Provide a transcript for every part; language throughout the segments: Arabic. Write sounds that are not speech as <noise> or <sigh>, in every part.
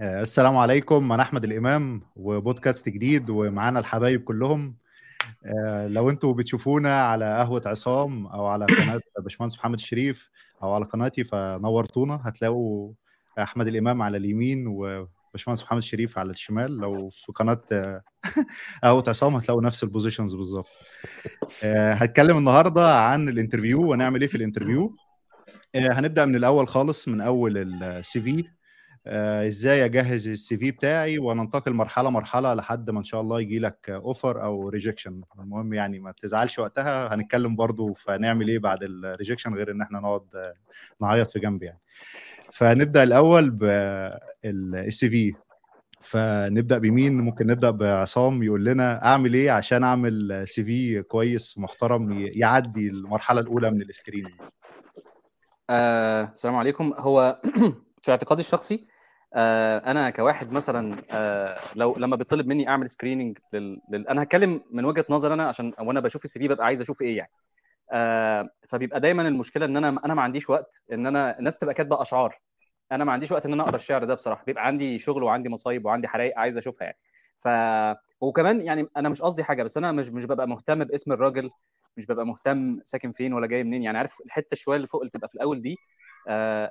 آه، السلام عليكم أنا أحمد الإمام وبودكاست جديد ومعانا الحبايب كلهم. آه، لو أنتوا بتشوفونا على قهوة عصام أو على قناة باشمهندس محمد الشريف أو على قناتي فنورتونا هتلاقوا أحمد الإمام على اليمين وباشمهندس محمد الشريف على الشمال. لو في قناة آه، قهوة عصام هتلاقوا نفس ال positions بالظبط. هتكلم النهارده عن ال interview ونعمل إيه في ال interview. هنبدأ من الأول خالص من أول ال CV إزاي أجهز ال CV بتاعي وننتقل مرحلة مرحلة لحد ما إن شاء الله يجي لك offer أو rejection المهم يعني ما تزعلش وقتها هنتكلم برضو فنعمل إيه بعد ال rejection غير إن إحنا نقعد آه، نعيط في جنب يعني. فنبدأ الأول بال CV. فنبدأ بمين؟ ممكن نبدأ بعصام يقول لنا أعمل إيه عشان أعمل CV كويس محترم يعدي المرحلة الأولى من ال screening آه، السلام عليكم. هو <clears throat> في اعتقادي الشخصي آه، أنا كواحد مثلا آه، لو لما بيطلب مني أعمل screening لل... أنا هتكلم من وجهة نظر أنا عشان وأنا بشوف ال CV ببقى عايز أشوف إيه يعني. آه، فبيبقى دايما المشكلة إن أنا أنا ما عنديش وقت إن أنا الناس بتبقى كاتبة أشعار. أنا ما عنديش وقت إن أنا أقرأ الشعر ده بصراحة. بيبقى عندي شغل وعندي مصايب وعندي حرايق عايز أشوفها يعني. ف وكمان يعني أنا مش قصدي حاجة بس أنا مش مش ببقى مهتم باسم الراجل مش ببقى مهتم ساكن فين ولا جاي منين يعني. عارف الحتة شوية اللي فوق اللي تبقى في الأول دي آه،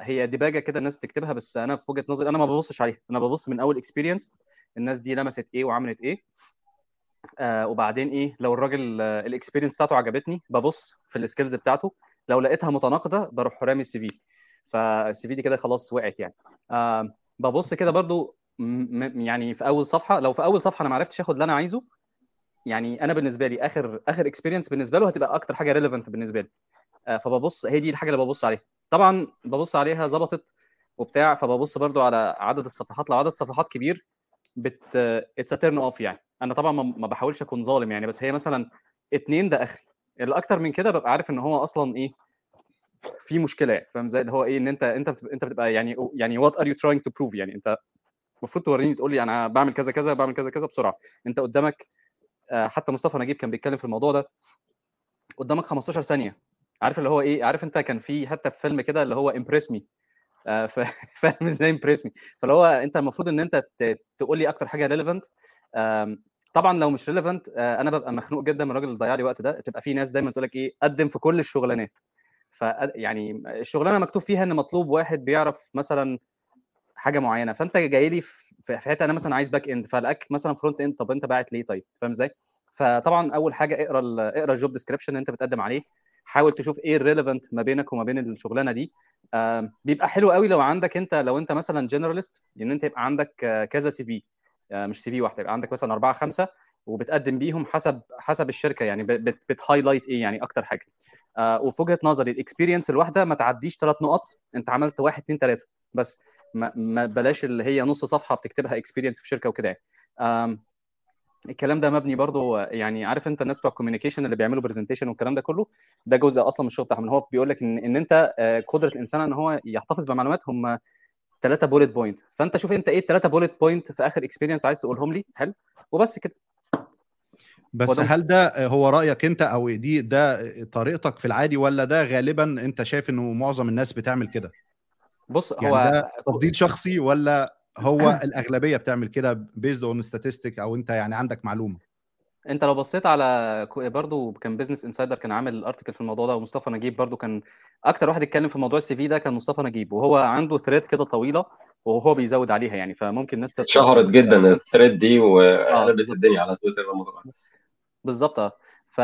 هي ديباجه كده الناس بتكتبها بس أنا في وجهة نظري أنا ما ببصش عليها. أنا ببص من أول experience الناس دي لمست إيه وعملت إيه. آه وبعدين إيه لو الراجل ال experience بتاعته عجبتني ببص في ال skills بتاعته. لو لقيتها متناقضة بروح رامي ال CV فال CV دي كده خلاص وقعت يعني. آه ببص كده برضو يعني في أول صفحة لو في أول صفحة أنا ما عرفتش آخد اللي أنا عايزه يعني أنا بالنسبة لي آخر آخر experience بالنسبة له هتبقى أكتر حاجة relevant بالنسبة لي. آه فببص هي دي الحاجة اللي ببص عليها. طبعا ببص عليها ظبطت وبتاع فببص برضو على عدد الصفحات لو عدد الصفحات كبير but it's turn off يعني. أنا طبعا ما بحاولش أكون ظالم يعني بس هي مثلا اتنين ده آخري. الأكتر من كده ببقى عارف إن هو أصلا إيه في مشكلة يعني فاهم إزاي؟ اللي هو إيه إن أنت أنت بتبقى أنت بتبقى يعني يعني what are you trying to prove يعني؟ أنت المفروض توريني تقول لي أنا بعمل كذا كذا بعمل كذا كذا بسرعة. أنت قدامك آه، حتى مصطفى نجيب كان بيتكلم في الموضوع ده قدامك 15 ثانية. عارف اللي هو إيه؟ عارف أنت كان في حتى في فيلم كده اللي هو impress me فاهم إزاي impress me فاللي هو أنت المفروض إن أنت تقول لي أكتر حاجة relevant طبعا لو مش relevant أنا ببقى مخنوق جدا من الراجل اللي ضيع لي وقت ده. تبقى في ناس دايما تقول لك إيه؟ قدم في كل الشغلانات. ف يعني الشغلانة مكتوب فيها إن مطلوب واحد بيعرف مثلا حاجة معينة. فأنت جاي لي في حتة أنا مثلا عايز back end فلاقيك مثلا front end طب أنت باعت ليه طيب؟ فاهم إزاي؟ فطبعا أول حاجة اقرأ اقرأ ال job description اللي أنت بتقدم عليه. حاول تشوف إيه ال relevant ما بينك وما بين الشغلانة دي. بيبقى حلو قوي لو عندك انت لو انت مثلا generalist ان انت يبقى عندك آه، كذا CV مش CV واحدة يبقى عندك مثلا أربعة خمسة وبتقدم بيهم حسب حسب الشركة يعني بت highlight إيه يعني أكتر حاجة. آه، وفي وجهة نظري ال experience الواحدة ما تعديش ثلاث نقط انت عملت واحد اثنين ثلاثة بس ما, بلاش اللي هي نص صفحة بتكتبها experience في شركة وكده يعني. الكلام ده مبني برضو يعني عارف انت الناس بتوع ال communication اللي بيعملوا presentation والكلام ده كله ده جزء أصلا من الشغل بتاعهم هو بيقول لك إن إن أنت آه، قدرة الإنسان إن هو يحتفظ بمعلومات هم ثلاثة bullet point فأنت شوف أنت إيه الثلاثه bullet point في آخر experience عايز تقولهم لي؟ حلو. وبس كده. بس هل ده هو رأيك أنت أو دي ده طريقتك في العادي ولا ده غالبا أنت شايف إنه معظم الناس بتعمل كده؟ بص يعني هو ده تفضيل شخصي ولا هو الأغلبية بتعمل كده based on statistic أو أنت يعني عندك معلومة. أنت لو بصيت على برضو كان Business Insider كان عامل article في الموضوع ده ومصطفى نجيب برضو كان أكتر واحد اتكلم في موضوع ال CV ده كان مصطفى نجيب وهو عنده thread كده طويلة وهو بيزود عليها يعني فممكن الناس اتشهرت جدا ال thread دي وقلبت بالظبط. الدنيا على تويتر بالظبط. آه. ف...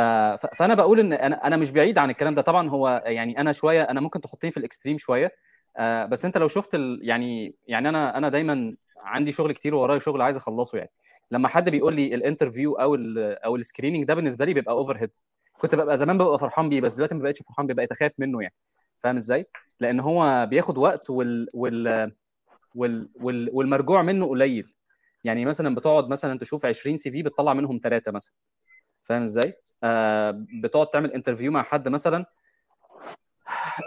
فأنا بقول إن أنا أنا مش بعيد عن الكلام ده. طبعا هو يعني أنا شوية أنا ممكن تحطني في ال extreme شوية آه بس انت لو شفت ال... يعني يعني أنا أنا دايما عندي شغل كتير ورايا شغل عايز اخلصه يعني. لما حد بيقول لي ال interview أو ال أو ال screening ده بالنسبة لي بيبقى overhead كنت ببقى زمان ببقى فرحان بيه بس دلوقتي ما بقتش فرحان بيه بقيت اخاف منه يعني. فاهم إزاي؟ لأن هو بياخد وقت وال وال وال, وال... والمرجوع منه قليل. يعني مثلا بتقعد مثلا تشوف 20 CV بتطلع منهم ثلاثة مثلا. فاهم إزاي؟ آه بتقعد تعمل interview مع حد مثلا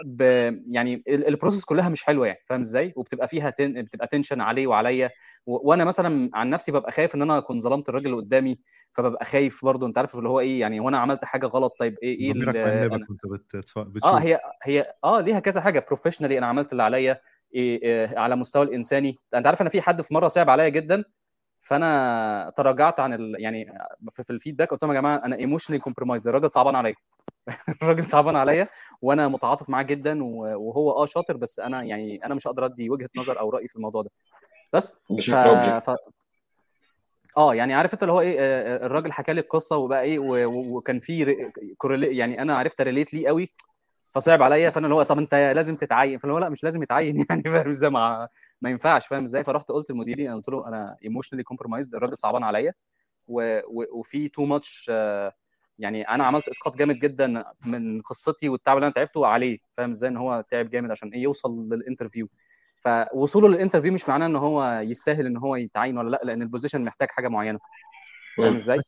ب... يعني ال- ال process كلها مش حلوة يعني فاهم إزاي؟ وبتبقى فيها تن... بتبقى tension عليه وعليا. و... وأنا مثلا عن نفسي ببقى خايف إن أنا أكون ظلمت الراجل اللي قدامي فببقى خايف برضه. أنت عارف اللي هو إيه؟ يعني وأنا عملت حاجة غلط طيب إيه إيه ضميرك ال- مأنبك أنا... وانت بت- بتشوف آه هي هي آه ليها كذا حاجة. professionally أنا عملت اللي عليا إيه إيه على مستوى الإنساني. أنت عارف أنا في حد في مرة صعب عليا جدا؟ فأنا تراجعت عن ال... يعني في, في ال feedback قلت لهم يا جماعة أنا emotionally compromised الراجل صعبان عليا. <laughs> الراجل صعبان عليا وأنا متعاطف معاه جدا وهو آه شاطر بس أنا يعني أنا مش هقدر أدي وجهة نظر أو رأي في الموضوع ده. بس ف... ف... آه يعني عارف أنت اللي هو إيه آه، الراجل حكى لي القصة وبقى إيه و... وكان في. يعني أنا عرفت relate ليه قوي. فصعب عليا فأنا اللي هو طب أنت لازم تتعين. فاللي هو لأ مش لازم يتعين <laughs> يعني فاهم؟ إزاي ما, ما ينفعش فاهم إزاي؟ فرحت قلت لمديري أنا قلت له أنا emotionally compromised الراجل صعبان عليا. وفي too much يعني أنا عملت إسقاط جامد جدا من قصتي والتعب اللي أنا تعبته عليه فاهم إزاي؟ إن هو تعب جامد عشان إيه يوصل لل interview فوصوله لل interview مش معناه إن هو يستاهل إن هو يتعين ولا لأ لأن ال position محتاج حاجة معينة. فاهم إزاي؟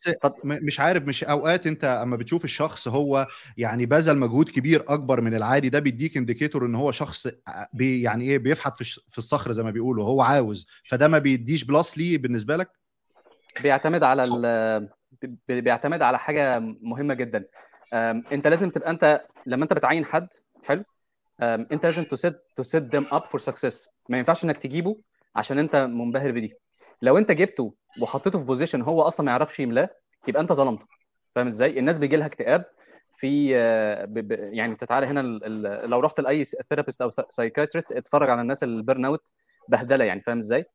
مش عارف مش أوقات أنت أما بتشوف الشخص هو يعني بذل مجهود كبير أكبر من العادي ده بيديك indicator إن هو شخص بي يعني إيه بيفحت في, في الصخر زي ما بيقولوا هو عاوز. فده ما بيديش plus ليه بالنسبة لك؟ بيعتمد على بيعتمد على حاجة مهمة جدا. أنت لازم تبقى أنت لما أنت بتعين حد حلو؟ أنت لازم ت set ت set them up for success ما ينفعش إنك تجيبه عشان أنت منبهر بدي. لو انت جبته وحطيته في position هو أصلا ما يعرفش يملاه يبقى انت ظلمته فاهم إزاي الناس بيجي لها اكتئاب في. يعني انت تعالى هنا. لو رحت لأي therapist أو psychiatrist اتفرج على الناس ال burn out بهدلة يعني فاهم إزاي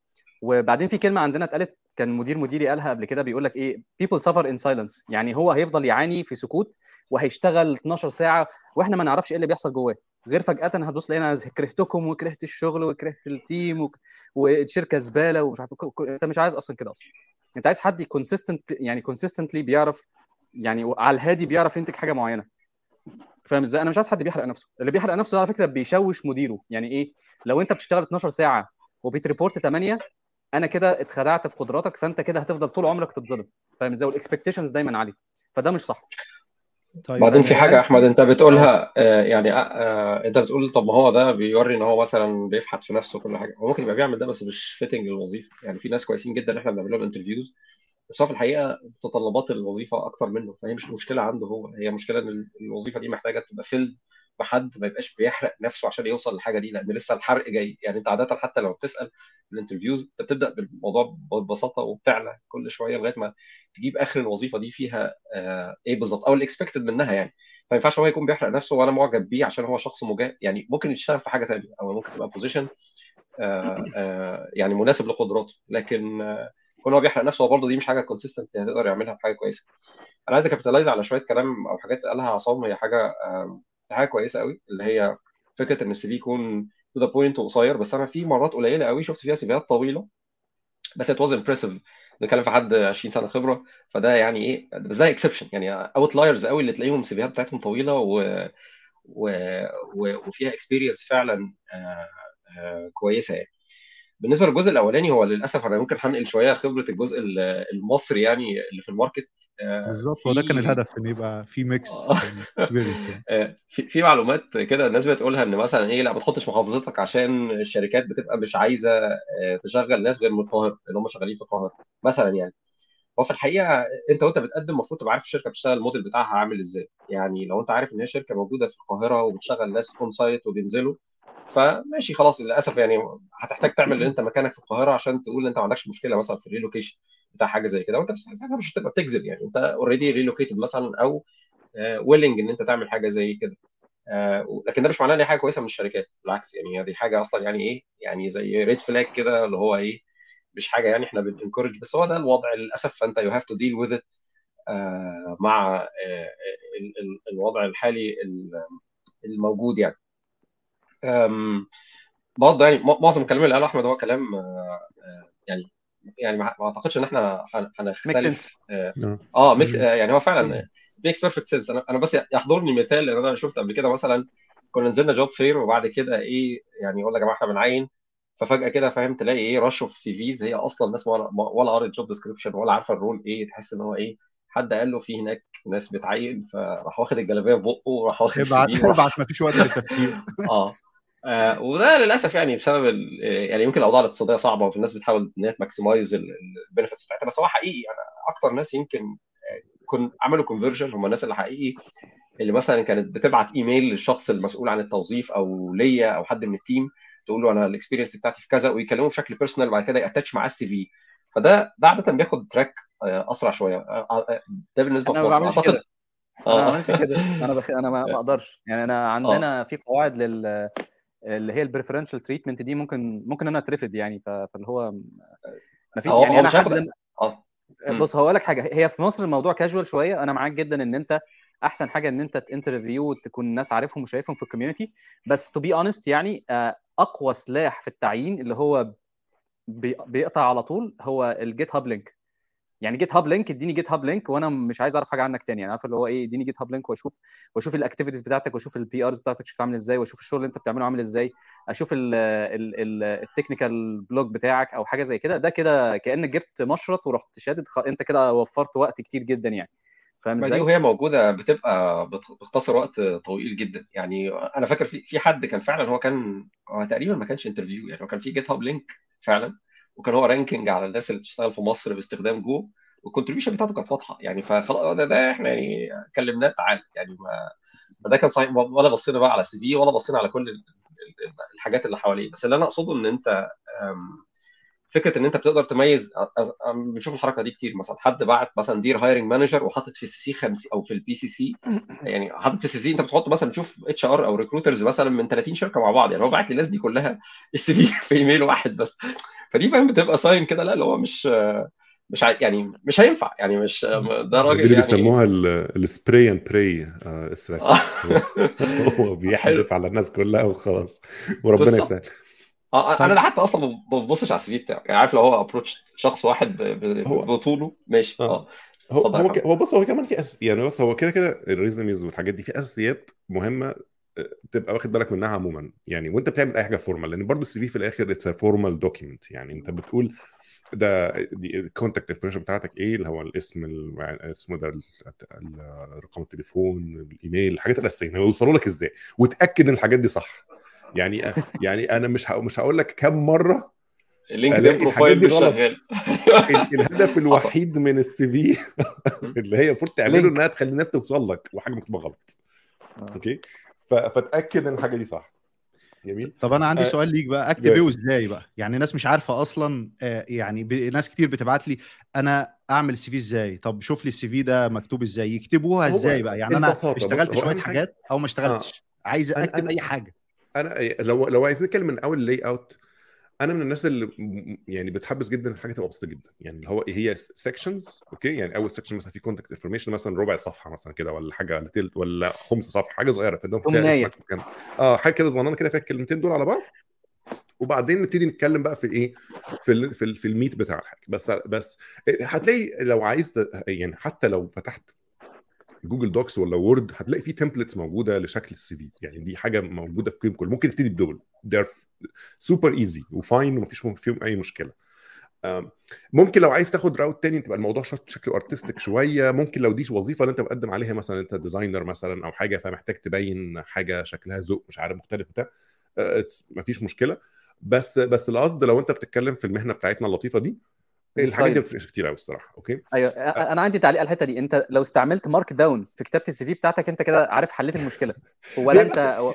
وبعدين في كلمة عندنا اتقالت كان مدير مديري قالها قبل كده بيقول لك إيه people suffer in silence يعني هو هيفضل يعاني في سكوت وهيشتغل 12 ساعة وإحنا ما نعرفش إيه اللي بيحصل جواه غير فجأة هتبص لقينا كرهتكم وكرهت الشغل وكرهت ال team وك... والشركة زبالة ومش عارف أنت مش عايز أصلا كده أصلا. أنت عايز حد consistent يعني consistently بيعرف يعني على الهادي بيعرف ينتج حاجة معينة. فاهم إزاي؟ أنا مش عايز حد بيحرق نفسه. اللي بيحرق نفسه على فكرة بيشوش مديره. يعني إيه؟ لو أنت بتشتغل 12 ساعة وبت report 8 أنا كده اتخدعت في قدراتك فأنت كده هتفضل طول عمرك تتظلم. فاهم إزاي؟ وال expectations دايما عاليه فده مش صح. طيب بعدين في حاجة أحمد أنت بتقولها آه يعني آه آه أنت بتقول طب ما هو ده بيوري إن هو مثلا بيفحت في نفسه كل حاجة. هو ممكن يبقى بيعمل ده بس مش fitting للوظيفه يعني في ناس كويسين جدا إحنا بنعمل لهم interviews بس هو في الحقيقة متطلبات الوظيفة أكتر منه فهي مش مشكلة عنده هو. هي مشكلة إن الوظيفة دي محتاجة تبقى filled بحد ما يبقاش بيحرق نفسه عشان يوصل للحاجه دي لأن لسه الحرق جاي. يعني أنت عادة حتى لو بتسأل ال interviews أنت بتبدأ بالموضوع ببساطة وبتعلى كل شوية لغاية ما تجيب آخر الوظيفة دي فيها آه إيه بالظبط أو ال expected منها يعني. فما ينفعش هو يكون بيحرق نفسه وأنا معجب بيه عشان هو شخص مجاهد يعني ممكن يشتغل في حاجة ثانية أو ممكن تبقى position آه آه يعني مناسب لقدراته. لكن آه كون هو بيحرق نفسه هو برضه دي مش حاجة consistent هتقدر يعملها بحاجة كويسة. أنا عايز أ capitalize على شوية كلام أو حاجات قالها عصام هي حاجة حاجة كويسة قوي اللي هي فكرة إن ال CV يكون to the point وقصير بس أنا في مرات قليلة قوي شفت فيها CVهات طويلة بس it was impressive نتكلم في حد 20 سنة خبرة فده يعني إيه بس ده exception يعني outliers قوي اللي تلاقيهم ال CVهات بتاعتهم طويلة و... و... و... وفيها experience فعلا آه آه كويسة يعني. بالنسبة للجزء الأولاني هو للأسف أنا ممكن هنقل شوية خبرة الجزء المصري يعني اللي في ال market. بالظبط هو ده كان الهدف إن يبقى في mix <laughs> في في معلومات كده الناس بتقولها إن مثلا إيه لأ ما تحطش محافظتك عشان الشركات بتبقى مش عايزة تشغل ناس غير من القاهرة اللي هم شغالين في القاهرة مثلا يعني. هو في الحقيقة أنت وأنت بتقدم المفروض تبقى عارف الشركة بتشتغل الموديل بتاعها عامل إزاي. يعني لو أنت عارف إن هي شركة موجودة في القاهرة وبتشغل ناس on-site وبينزلوا فماشي خلاص للأسف يعني هتحتاج تعمل اللي أنت مكانك في القاهرة عشان تقول إن أنت ما عندكش مشكلة مثلا في ال relocation بتاع حاجة زي كده. وأنت ساعتها مش هتبقى بتكذب يعني. أنت already relocated مثلا أو willing إن أنت تعمل حاجة زي كده. لكن ده مش معناه إن هي حاجة كويسة من الشركات. بالعكس يعني دي حاجة أصلا يعني إيه؟ يعني زي red flag كده اللي هو إيه؟ مش حاجة يعني إحنا بن encourage بس هو ده الوضع للأسف. فأنت you have to deal with it مع الوضع الحالي الموجود يعني. برضه يعني معظم الكلام اللي قاله أحمد هو كلام يعني يعني ما أعتقدش إن إحنا هنختلف. آه makes يعني هو فعلا makes perfect sense أنا أنا بس يحضرني مثال لأن أنا شفت قبل كده مثلا كنا نزلنا job fair وبعد كده إيه يعني يقول يا جماعة إحنا بنعين. ففجأة كده فاهم تلاقي إيه rush في CVs هي أصلا ناس ولا ولا قريت job description ولا عارفة ال role إيه. تحس إن هو إيه حد قال له في هناك ناس بتعين فراح واخد الجلابية في بقه وراح واخد ابعت ابعت ما فيش وقت للتفكير. آه. آه وده للأسف يعني بسبب يعني يمكن الأوضاع الاقتصادية صعبة وفي الناس بتحاول إن هي ت maximize ال benefits بتاعتها بس هو حقيقي. أنا أكتر ناس يمكن كن عملوا conversion هم الناس اللي حقيقي اللي مثلا كانت بتبعت ايميل للشخص المسؤول عن التوظيف أو ليا أو حد من ال team تقول له أنا ال experience بتاعتي في كذا ويكلمه بشكل personal وبعد كده ي attach معاه ال CV فده ده عاده بياخد track أسرع شوية. ده بالنسبة أنا ما بعملش كده. أنا ما بعملش كده. أنا بخ... أنا ما <laughs> أقدرش يعني أنا عندنا في قواعد لل اللي هي ال preferential treatment دي ممكن ممكن أنا أترفد يعني فاللي هو ما في يعني أنا حد آه. بص هقول لك حاجة هي في مصر الموضوع كاجوال شوية. أنا معاك جدا إن أنت أحسن حاجة إن أنت ت interview وتكون الناس عارفهم وشايفهم في ال community بس to be honest يعني أقوى سلاح في التعيين اللي هو بيقطع على طول هو ال GitHub link يعني GitHub link اديني GitHub link وأنا مش عايز اعرف حاجة عنك تاني. يعني عارف اللي هو إيه اديني GitHub link واشوف واشوف ال activities بتاعتك واشوف ال PRs بتاعتك شكلها عامل إزاي واشوف الشغل اللي أنت بتعمله عامل إزاي أشوف ال technical blog بتاعك أو حاجة زي كده. ده كده كأنك جبت مشرط ورحت شادد خ... أنت كده وفرت وقت كتير جدا يعني. فاهم إزاي؟ وهي موجودة بتبقى بتختصر وقت طويل جدا. يعني أنا فاكر في في حد كان فعلا هو كان هو تقريبا ما كانش interview يعني هو كان في GitHub link فعلا. وكان هو ranking على الناس اللي بتشتغل في مصر باستخدام جو وال contribution بتاعته كانت واضحة. يعني فخلاص ده, ده إحنا يعني كلمناه تعال. يعني ما فده كان صحيح. ولا بصينا بقى على ال CV ولا بصينا على كل الحاجات اللي حواليه. بس اللي أنا أقصده إن أنت فكرة إن أنت بتقدر تميز بنشوف الحركة دي كتير. مثلا حد بعت مثلا dear hiring manager وحاطط في ال CC 50 أو في ال BCC يعني حاطط في ال CC أنت بتحط مثلا تشوف HR أو recruiters مثلا من 30 شركة مع بعض. يعني هو بعت للناس دي كلها <laughs> ال CV في إيميل واحد بس. فدي فاهم بتبقى sign كده لا اللي هو مش مش ع... يعني مش هينفع. يعني مش ده راجل اللي يعني بيسموها ال spray and pray هو بيحدف على الناس كلها وخلاص. وربنا يسهل. آه أنا حتى أصلا ما ببصش على ال CV بتاعه. يعني عارف لو هو approach شخص واحد بطوله. ماشي. آه. هو هو, هو بص هو كمان في أس... يعني بص هو كده كده ال résumés والحاجات دي في أساسيات مهمة تبقى واخد بالك منها عموما. يعني وأنت بتعمل أي حاجة formal لأن برضه ال CV في الآخر it's formal document يعني أنت بتقول ده ال contact information بتاعتك إيه؟ اللي هو الاسم اسمه ده رقم التليفون الإيميل الحاجات الأساسية. يوصلوا لك إزاي؟ وتأكد إن الحاجات دي صح. يعني يعني أنا مش مش هقول لك كم مرة ال LinkedIn profile مش شغال. الهدف <laughs> الوحيد من ال CV اللي هي المفروض تعمله إنها تخلي الناس توصل لك وحاجة مكتوبة غلط. okay؟ فتأكد إن الحاجة دي صح. جميل. طب أنا عندي آه سؤال ليك بقى اكتب إيه وإزاي بقى؟ يعني الناس مش عارفة أصلا آه يعني ب... ناس كتير بتبعت لي أنا أعمل CV إزاي؟ طب شوف لي ال CV ده مكتوب إزاي؟ يكتبوها إزاي بقى؟ يعني أنا اشتغلت شوية حاجات أو ما اشتغلتش. آه. عايز أكتب أنا... أي حاجة. أنا لو لو عايزين نتكلم من أول layout أنا من الناس اللي يعني بتحب جدا الحاجة تبقى بسيطة جدا. يعني اللي هو هي sections okay؟ يعني أول section مثلا في contact information مثلا ربع صفحة مثلا كده ولا حاجة تلت ولا خمس صفحة حاجة صغيرة فيها اسمك مكان آه حاجة كده صغننة كده فيها الكلمتين دول على بعض. وبعدين نبتدي نتكلم بقى في إيه في ال في, ال في ال meat بتاع الحاجة. بس بس هتلاقي لو عايز يعني حتى لو فتحت جوجل دوكس ولا وورد هتلاقي في templates موجودة لشكل ال CV. يعني دي حاجة موجودة في كل ممكن تبتدي بدول super easy و fine ومفيش فيهم أي مشكلة. ممكن لو عايز تاخد route تاني تبقى الموضوع شكله artistic شوية. ممكن لو دي وظيفة اللي انت مقدم عليها مثلا انت designer مثلا أو حاجة فمحتاج تبين حاجة شكلها ذوق مش عارف مختلف بتاع مفيش مشكلة. بس بس القصد لو انت بتتكلم في المهنة بتاعتنا اللطيفة دي الحاجات دي ما بتفرقش كتير قوي الصراحة أوكي؟ أيوه أنا عندي تعليق على الحتة دي. أنت لو استعملت Markdown في كتابة ال CV بتاعتك أنت كده عارف حليت المشكلة. <laughs> ولا أنت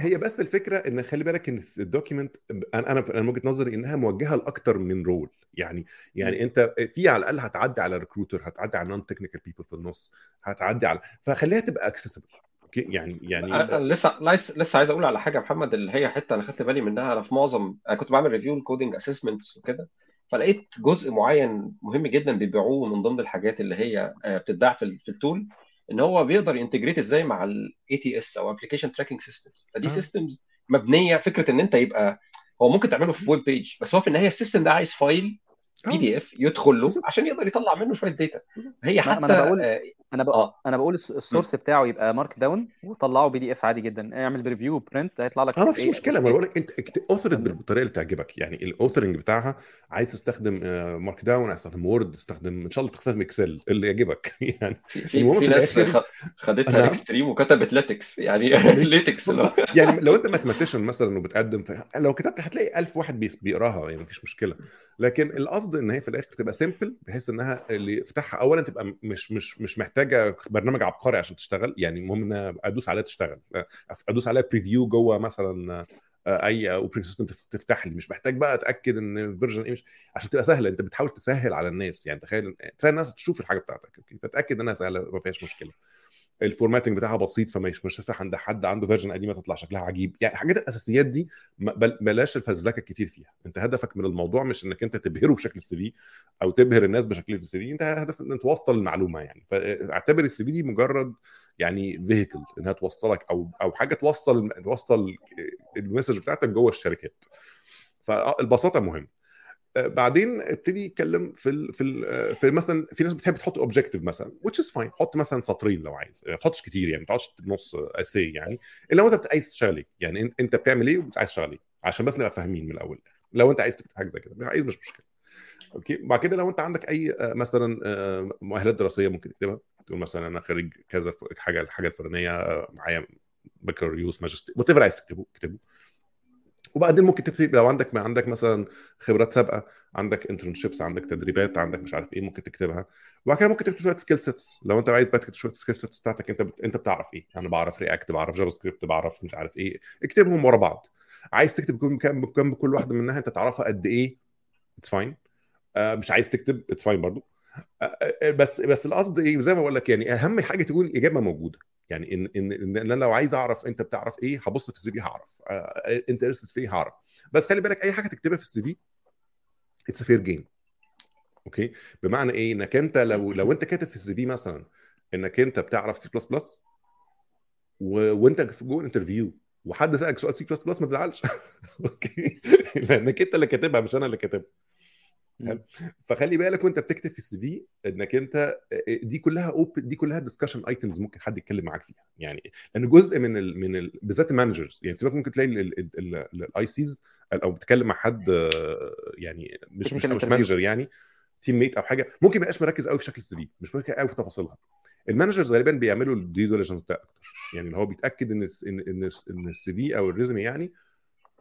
هي بس الفكرة إن خلي بالك إن ال document أنا أنا من وجهة نظري إنها موجهة لأكتر من role يعني يعني أنت في على الأقل هتعدي على recruiter هتعدي على non-technical people في النص هتعدي على فخليها تبقى accessible أوكي؟ يعني يعني أنا لسه لسه عايز أقول على حاجة يا محمد اللي هي حتة أنا خدت بالي منها أنا في معظم أنا كنت بعمل review ال coding assessments وكده. فلقيت جزء معين مهم جدا بيبيعوه من ضمن الحاجات اللي هي بتتباع في, في ال tool إن هو بيقدر ي integrate إزاي مع ال ATS أو application tracking systems فدي آه. systems مبنية فكرة إن أنت يبقى هو ممكن تعمله في web page بس هو في النهاية ال system ده عايز file PDF يدخل له عشان يقدر يطلع منه شوية data هي حتى ما أنا بقول أنا بقول آه. أنا بقول ال source بتاعه يبقى Markdown وطلعه PDF عادي جدا. اعمل preview print هيطلع لك آه ما فيش مشكلة. ما بقول لك أنت author بالطريقة اللي تعجبك. يعني ال authoring بتاعها عايز تستخدم Markdown عايز تستخدم Word تستخدم إن شاء الله تستخدم Excel اللي يعجبك. <laughs> يعني في, في ناس خدتها أنا... extreme وكتبت لاتكس يعني <laughs> ليتكس <laughs> يعني لو أنت mathematician مثلا وبتقدم في... لو كتبت هتلاقي 1000 واحد بيقراها. يعني مفيش مشكلة. لكن القصد إن هي في الآخر تبقى simple بحيث إنها اللي يفتحها اولا تبقى مش مش مش محتاجة برنامج عبقري عشان تشتغل يعني المهم إن أدوس عليها تشتغل. أدوس عليها preview جوه مثلا أي اوبريتنج سيستم تفتح لي. مش محتاج بقى أتأكد إن ال version إيه مش عشان تبقى سهلة. أنت بتحاول تسهل على الناس. يعني تخيل تخيل الناس تشوف الحاجة بتاعتك. okay؟ فتأكد إنها سهلة ما فيهاش مشكلة. ال formatting بتاعها بسيط فما مش عند حد عنده version قديمة تطلع شكلها عجيب. يعني الحاجات الأساسيات دي بلاش الفزلكة الكتير فيها. أنت هدفك من الموضوع مش إنك أنت تبهره بشكل ال CV أو تبهر الناس بشكل ال CV أنت هدف إن توصل المعلومة يعني. فاعتبر ال CV دي مجرد يعني vehicle إنها توصلك أو أو حاجة توصل توصل ال message بتاعتك جوه الشركات. فالبساطه مهم بعدين ابتدي يتكلم في ال في ال في مثلا في ناس بتحب تحط objective مثلا which is fine. حط مثلا سطرين لو عايز. ما تحطش كتير يعني ما تقعدش نص essay يعني. إلا لو أنت عايز تشتغل إيه يعني أنت بتعمل إيه وعايز تشتغل إيه عشان بس نبقى فاهمين من الأول. لو أنت عايز تكتب حاجة زي كده عايز مش مشكلة. okay؟ بعد كده لو أنت عندك أي مثلا مؤهلات دراسية ممكن تكتبها. تقول مثلا أنا خريج كذا حاجة الحاجة الفلانية معايا بكالوريوس ماجستير وات عايز تكتبه اكتبه. وبعدين ممكن تبتدي لو عندك ما عندك مثلا خبرات سابقة عندك internships عندك تدريبات عندك مش عارف إيه ممكن تكتبها. وبعد كده ممكن تكتب شوية skill sets لو أنت عايز بقى تكتب شوية skill sets بتاعتك أنت بت... أنت بتعرف إيه؟ أنا بعرف React بعرف JavaScript بعرف مش عارف إيه. اكتبهم ورا بعض. عايز تكتب كم كم كل واحدة منها أنت تعرفها قد إيه؟ it's fine آه مش عايز تكتب it's fine برضو. آه بس بس القصد إيه؟ زي ما بقول لك يعني أهم حاجة تكون الاجابه موجودة. يعني إن إن إن أنا لو عايز أعرف أنت بتعرف إيه هبص في ال CV هعرف. آه انت interested في إيه هعرف. بس خلي بالك أي حاجة تكتبها في ال CV it's fair game okay؟ بمعنى إيه؟ إنك أنت لو لو أنت كاتب في ال CV مثلا إنك أنت بتعرف سي بلس بلس وأنت جوه interview وحد سألك سؤال سي بلس بلس ما تزعلش. <laughs> okay؟ لأنك أنت اللي كاتبها مش أنا اللي كاتبها. فخلي بالك وانت بتكتب في ال CV انك انت دي كلها open دي كلها discussion items ممكن حد يتكلم معاك فيها. يعني لأن جزء من ال من ال بالذات ال managers يعني سيبك ممكن تلاقي ال ICs أو بتتكلم مع حد يعني مش مش, مش manager يعني team mate أو حاجة ممكن ما يبقاش مركز قوي في شكل ال CV مش مركز قوي في تفاصيلها. ال managers غالبا بيعملوا ال due diligence ده أكتر. يعني اللي هو بيتأكد إن إن إن ال CV أو ال résumé يعني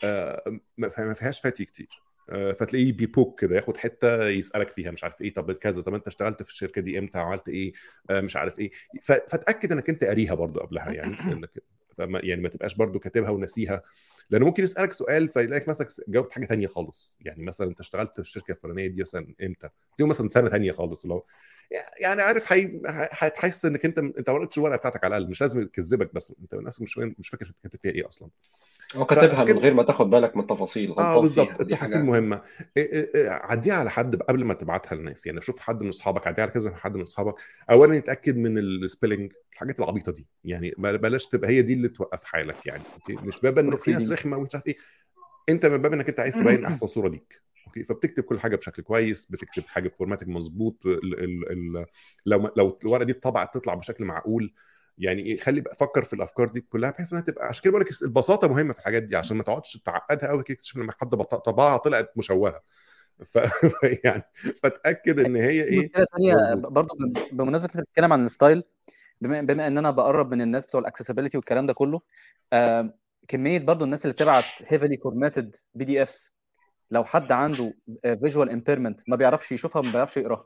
آه ما فيهاش فتي كتير. فتلاقيه بيبوك كده ياخد حتة يسألك فيها مش عارف إيه طب كذا طب أنت اشتغلت في الشركة دي إمتى؟ عملت إيه؟ مش عارف إيه. فتاكد إنك أنت قاريها برضو قبلها يعني <clears throat> إنك يعني ما تبقاش برضو كاتبها ونسيها لأنه ممكن يسألك سؤال فيلاقيك مثلا جاوبت حاجة ثانية خالص. يعني مثلا أنت اشتغلت في الشركة الفلانية دي مثلا إمتى؟ تقول مثلا سنة ثانية خالص لو يعني عارف هتحس إنك أنت أنت ما قريتش الورقة بتاعتك على الأقل مش لازم يكذبك بس أنت نفسك مش مش فاكر كاتب فيها إيه أصلا. هو كاتبها من غير ما تاخد بالك من التفاصيل آه بالظبط. التفاصيل مهمة. عديها على حد قبل ما تبعتها للناس. يعني شوف حد من أصحابك عديها على كذا حد من أصحابك. اولا يتأكد من ال spelling الحاجات العبيطة دي. يعني بلاش تبقى هي دي اللي توقف حالك يعني. okay؟ مش باب إنه في ناس رخمة ومش عارف إيه. أنت من باب إنك أنت عايز تبين أحسن صورة ليك. okay؟ فبتكتب كل حاجة بشكل كويس بتكتب حاجة في format مظبوط لو لو الورقة دي اتطبعت تطلع بشكل معقول. يعني خلي بقى فكر في الأفكار دي كلها بحيث إنها تبقى عشان كده بقول لك البساطة مهمة في الحاجات دي عشان ما تقعدش تعقدها قوي تكتشف لما حد طبعها طلعت مشوهة. ف <laughs> يعني فتاكد إن هي إيه مشكلة ثانية برضه بمناسبة انت بتتكلم عن ال style بما, بما إن أنا بقرب من الناس بتوع ال accessibility والكلام ده كله آه كمية برضه الناس اللي بتبعت heavily formatted PDFs لو حد عنده visual impairment ما بيعرفش يشوفها ما بيعرفش يقراها.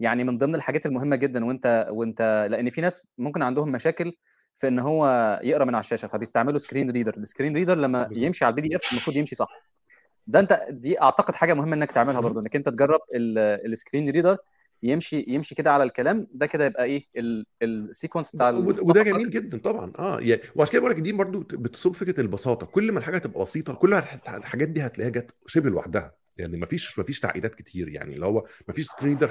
يعني من ضمن الحاجات المهمة جدا وأنت وأنت لأن في ناس ممكن عندهم مشاكل في إن هو يقرأ من على الشاشة فبيستعملوا screen reader ال screen reader لما يمشي على ال PDF المفروض يمشي صح. ده أنت دي أعتقد حاجة مهمة إنك تعملها برضو إنك أنت تجرب ال screen reader يمشي يمشي كده على الكلام. ده كده يبقى إيه ال sequence بتاع وده جميل جدا طبعا. آه يعني وعشان كده بقول لك دي برضو بتصب فكرة البساطة. كل ما الحاجة تبقى بسيطة كل الحاجات دي هتلاقيها جت شبه لوحدها. يعني ما فيش ما فيش تعقيدات كتير يعني اللي هو ما فيش screen reader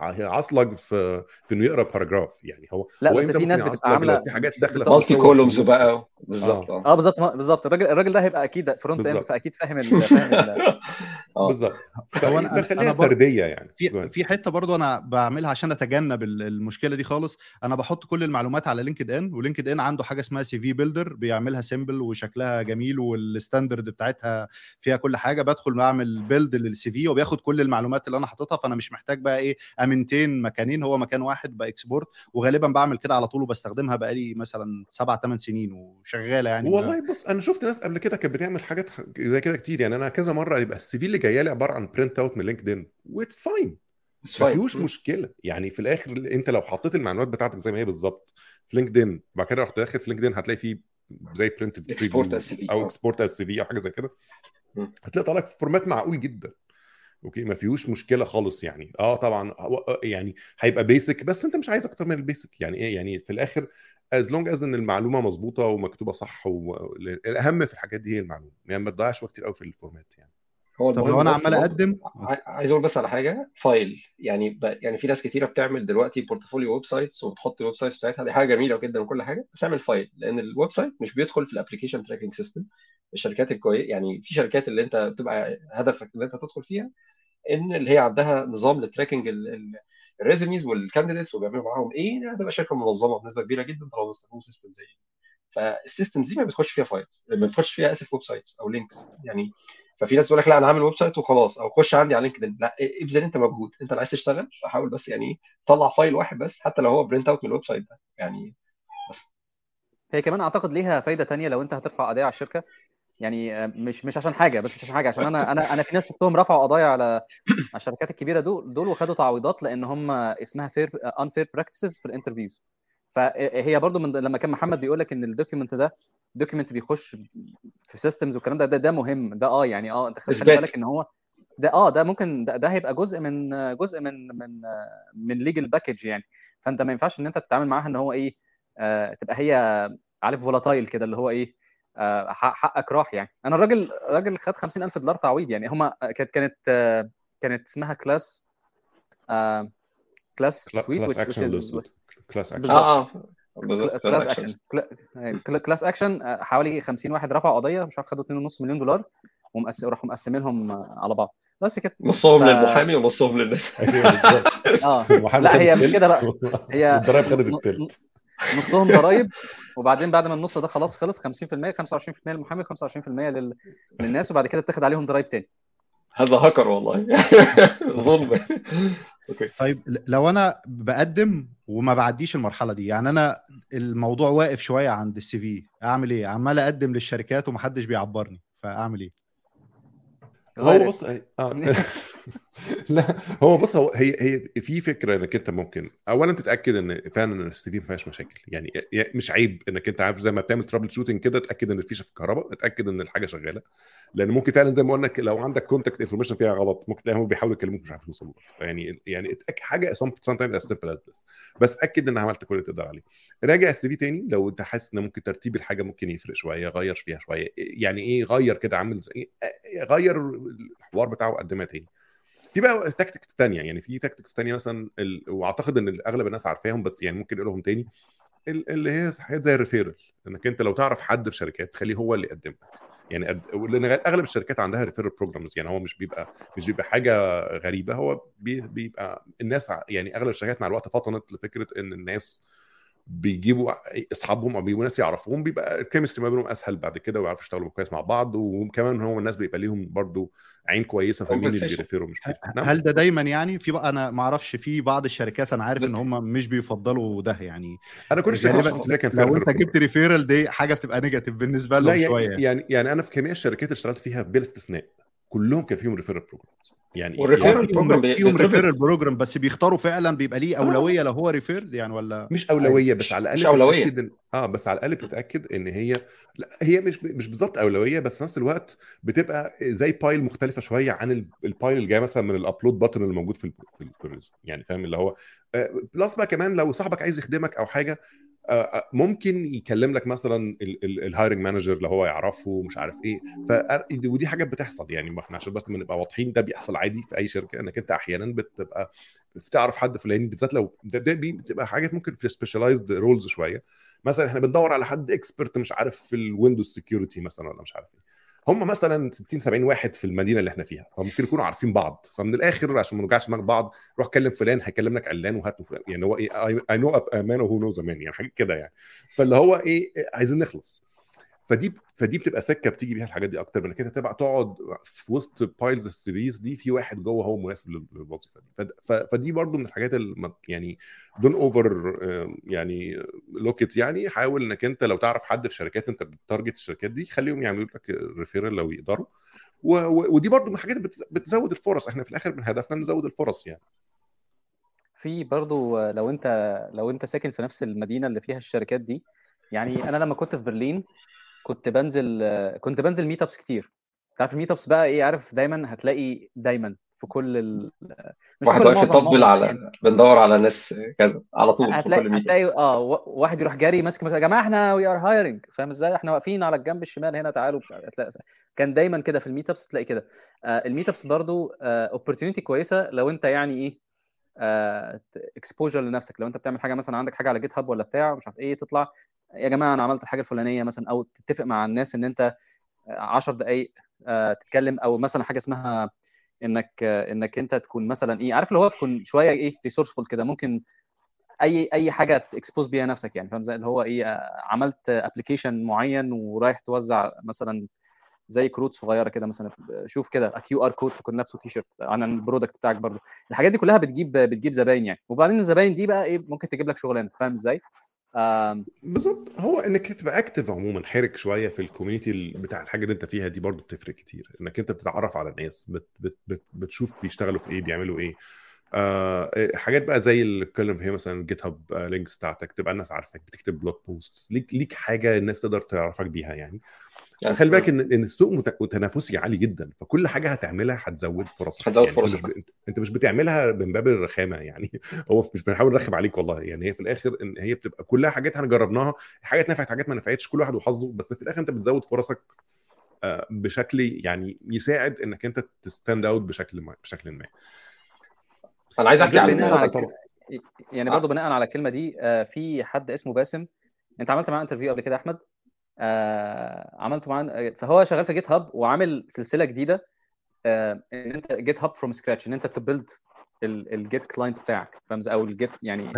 هيعصلج في في إنه يقرأ paragraph يعني هو لا هو بس في ناس بتبقى عامله في حاجات داخلة في multi columns بقى بالظبط. آه بالظبط بالظبط. الراجل الراجل ده هيبقى أكيد front end فأكيد فاهم فاهم <laughs> بالظبط. <laughs> فخليها فردية يعني. في في حتة برضو أنا بعملها عشان أتجنب المشكلة دي خالص. أنا بحط كل المعلومات على لينكد ان ولينكد ان عنده حاجة اسمها CV builder بيعملها simple وشكلها جميل وال standard بتاعتها فيها كل حاجة. بدخل بعمل build لل CV وبياخد كل المعلومات اللي أنا حاططها فأنا مش محتاج بقى إيه أ maintain مكانين هو مكان واحد ب export وغالبا بعمل كده على طول وبستخدمها بقالي مثلا سبع ثمان سنين وشغالة يعني. والله بص أنا شفت ناس قبل كده كانت بتعمل حاجات زي كده كتير يعني أنا كذا مرة يبقى ال CV اللي جاي لي عبارة عن print out من لينكد ان و it's fine ما فيهوش مشكلة. يعني في الآخر أنت لو حطيت المعلومات بتاعتك زي ما هي بالظبط في لينكد ان بعد كده رحت داخل في لينكد ان هتلاقي فيه زي print CV أو export CV أو حاجة زي كده. هتلاقي طالع في format معقول جدا. أوكي ما فيهوش مشكلة خالص يعني. آه طبعا هو- يعني هيبقى basic بس أنت مش عايز أكتر من ال basic يعني إيه؟ يعني في الآخر as long as إن المعلومة مظبوطة ومكتوبة صح والاهم في الحاجات دي هي المعلومة. يعني ما تضيعش وقت كتير قوي في ال format يعني. هو طب لو أنا عمال أقدم؟ عايز أقول بس على حاجة file يعني ب... يعني في ناس كتيرة بتعمل دلوقتي portfolio websites وبتحط ال websites بتاعتها. دي حاجة جميلة جدا وكل حاجة بس اعمل file لأن ال website مش بيدخل في ال application tracking system الشركات الكويس يعني في شركات اللي انت بتبقى هدفك ان انت تدخل فيها ان اللي هي عندها نظام ل tracking ال resumes وال candidates وبيعملوا معاهم إيه هتبقى شركة منظمة بنسبة كبيرة جدا طالما بيستخدموا system زي دي. فال systems دي ما بتخش فيها files ما بتخش فيها اسف websites أو links يعني ففي ناس تقول لك لا أنا عامل website وخلاص أو خش عندي على لينكد ان لا ابذل أنت مجهود. أنت اللي عايز تشتغل فحاول بس يعني طلع file واحد بس حتى لو هو print out من ال website ده يعني بس. هي كمان أعتقد ليها فايدة تانية لو أنت هترفع قضيه على الشركة. يعني آه، مش مش عشان حاجة بس مش عشان حاجة عشان أنا أنا أنا في ناس شفتهم رفعوا قضايا على على الشركات الكبيرة دول دول وخدوا تعويضات لأن هم اسمها fair unfair practices في ال interviews فهي برضو من لما كان محمد بيقول لك إن ال document ده document بيخش في systems والكلام ده ده ده مهم ده آه يعني آه أنت خلي. بالك إن هو ده آه ده ممكن ده, ده هيبقى جزء من جزء من من من legal package يعني فأنت ما ينفعش إن أنت تتعامل معاها إن هو إيه آه تبقى هي عارف volatile كده اللي هو إيه آه حقك راح يعني. أنا الراجل راجل خد 50000 دولار تعويض يعني. هما كانت كانت آه كانت اسمها class آه class suit class action class action بالظبط. آه آه. class action class action حوالي 50 واحد رفعوا قضية مش عارف خدوا 2.5 مليون دولار ومقس... وراحوا مقسمين لهم على بعض. بس كده <laughs> نصهم ف- للمحامي ونصهم للناس. أيوه بالظبط. <laughs> آه. المحامي لا هي مش كده بقى. هي <laughs> والضرايب خدت التلت. نصهم ضرايب وبعدين بعد ما النص ده خلاص خلص 50% 25% للمحامي 25% لل... للناس وبعد كده اتاخد عليهم ضرايب تاني. هذا هاكر والله. <laughs> ظلم. أوكي. طيب لو أنا بقدم وما بعديش المرحلة دي يعني أنا الموضوع واقف شوية عند ال CV أعمل إيه؟ عمال أقدم للشركات ومحدش بيعبرني فأعمل إيه؟ غير هو بص آه. <laughs> <laughs> لا هو بص هو هي هي في فكرة إنك أنت ممكن اولا تتأكد إن فعلا ال CV ما فيهاش مشاكل. يعني مش عيب إنك أنت عارف زي ما بتعمل troubleshooting كده تأكد إن الفيشه في الكهرباء اتاكد إن الحاجة شغالة. لأن ممكن فعلا زي ما قلنا لو عندك contact information فيها غلط ممكن تلاقيهم بيحاولوا يكلموك مش عارفين يوصلوا. يعني يعني اتأكد حاجة sometimes as simple as this بس اتأكد ان عملت كل اللي تقدر عليه. راجع ال CV تاني لو أنت حاسس إن ممكن ترتيب الحاجة ممكن يفرق شوية غير فيها شوية. يعني إيه غير كده عامل زي إيه؟ غير الحوار بتاعه وقدمها تاني. في بقى tactics تانية يعني في tactics تانية مثلا. وأعتقد إن أغلب الناس عارفاهم بس يعني ممكن اقولهم تاني ال- اللي هي حاجات زي ال referral إنك أنت لو تعرف حد في شركات تخليه هو اللي يقدم لك يعني. لأن أغلب الشركات عندها referral programs يعني هو مش بيبقى مش بيبقى حاجة غريبة هو بي... بيبقى الناس يعني أغلب الشركات مع الوقت فطنت لفكرة إن الناس بيجيبوا أصحابهم أو بيجيبوا ناس يعرفوهم بيبقى ال chemistry ما بينهم أسهل بعد كده ويعرفوا يشتغلوا كويس مع بعض وكمان هو الناس بيبقى ليهم برضو عين كويسة فاهمين اللي. بي refer وا مش بي refer وا. هل ده دايما يعني؟ في بقى أنا ما أعرفش في بعض الشركات أنا عارف إن هم مش بيفضلوا ده يعني. أنا كل الشركات كان لو أنت جبت referral دي حاجة بتبقى negative بالنسبة لهم يعني شوية. يعني يعني أنا في جميع الشركات اللي اشتغلت فيها بلا استثناء. كلهم كان فيهم referral programs يعني وال referral آه، فيهم program بي- فيهم referral program بس بيختاروا فعلا بيبقى ليه آه. أولوية لو هو refer يعني ولا مش أولوية بس على الأقل مش. بتتأكد إن... آه بس على الأقل بتتاكد إن هي لا هي مش مش بالظبط أولوية بس في نفس الوقت بتبقى زي pile مختلفة شوية عن ال- pile اللي جاي مثلا من ال upload button اللي موجود في ال في, ال في ال resume يعني فاهم اللي هو آه، plus بقى كمان لو صاحبك عايز يخدمك أو حاجة آه، آه، ممكن يكلم لك مثلا ال hiring manager لو هو يعرفه مش عارف إيه. ف ودي حاجات بتحصل يعني إحنا عشان بس نبقى واضحين ده بيحصل عادي في أي شركة إنك أنت أحيانا بتبقى تعرف حد فلاني بالذات لو ده بتبقى حاجات ممكن في specialized roles شوية. مثلا إحنا بندور على حد expert مش عارف في ال Windows security مثلا ولا مش عارف إيه. هم مثلا 60 70 واحد في المدينة اللي إحنا فيها فممكن يكونوا عارفين بعض. فمن الآخر عشان ما نوجعش دماغ بعض روح كلم فلان هيكلم لك علان وهات فلان. يعني هو إيه I know man who knows man يعني حاجات كده يعني. فاللي هو إيه عايزين نخلص. فدي فدي بتبقى سكة بتيجي بيها الحاجات دي أكتر من إنك أنت تبقى تقعد في وسط piles ال CVs دي في واحد جوه هو مناسب لل- للوظيفة دي. فدي برضو من الحاجات اللي يعني don't over يعني look it يعني حاول إنك أنت لو تعرف حد في شركات أنت ب target الشركات دي خليهم يعملوا لك referral لو يقدروا. و... ودي برضو من الحاجات اللي بت... بتزود الفرص. إحنا في الآخر من هدفنا نزود الفرص يعني. في برضو لو أنت لو أنت ساكن في نفس المدينة اللي فيها الشركات دي يعني أنا لما كنت في برلين كنت بنزل كنت بنزل meetups كتير. تعرف ال meetups بقى إيه؟ عارف دايما هتلاقي دايما في كل ال... مش واحد واقف يطبل على يعني. بندور على ناس كذا على طول هتلاقي في كل هتلاقي آه واحد يروح جاري ماسك يا جماعة إحنا we are hiring فاهم إزاي؟ إحنا واقفين على الجنب الشمال هنا تعالوا هتلاقي كان دايما كده في ال meetups تلاقي كده. آه ال meetups برضو opportunity آه كويسة لو أنت يعني إيه exposure آه لنفسك. لو أنت بتعمل حاجة مثلا عندك حاجة على GitHub ولا بتاع مش عارف إيه تطلع يا جماعة أنا عملت الحاجة الفلانية مثلا أو تتفق مع الناس إن أنت 10 دقائق آه تتكلم أو مثلا حاجة اسمها إنك إنك أنت تكون مثلا إيه عارف اللي هو تكون شوية إيه resourceful كده ممكن أي أي حاجة ت expose بيها نفسك يعني فاهم؟ زي اللي هو إيه عملت application معين ورايح توزع مثلا زي كروت صغيرة كده مثلا شوف كده QR code تكون لابسه تي شيرت عن ال product بتاعك برضه. الحاجات دي كلها بتجيب بتجيب زباين يعني. وبعدين الزباين دي بقى إيه ممكن تجيب لك شغلانة فاهم إزاي؟ بالظبط. هو إنك تبقى active عموما حرك شوية في ال community بتاع الحاجة اللي أنت فيها دي برضو بتفرق كتير. إنك أنت بتتعرف على الناس بت بت بت بتشوف بيشتغلوا في إيه بيعملوا إيه. آه حاجات بقى زي اللي اتكلم هي مثلا GitHub links بتاعتك تبقى الناس عارفك بتكتب blog post ليك ليك حاجة الناس تقدر تعرفك بيها يعني. يعني خلي بالك إن إن السوق تنافسي عالي جدا فكل حاجة هتعملها هتزود فرصك. هتزود يعني فرصك أنت مش, أنت مش بتعملها من باب الرخامة يعني. <laughs> هو مش بنحاول نرخم عليك والله. يعني هي في الآخر إن هي بتبقى كلها حاجات إحنا جربناها. حاجات نفعت حاجات ما نفعتش كل واحد وحظه. بس في الآخر أنت بتزود فرصك بشكل يعني يساعد إنك أنت تستاند أوت بشكل ما بشكل ما. أنا عايز أحكي على طبعا يعني برضه بناء على الكلمة دي في حد اسمه باسم. أنت عملت معاه interview قبل كده يا أحمد؟ آه عملته معاه. فهو شغال في GitHub وعامل سلسلة جديدة آه إن أنت Git from scratch إن أنت ت build ال Git client بتاعك فاهم أو ال Git يعني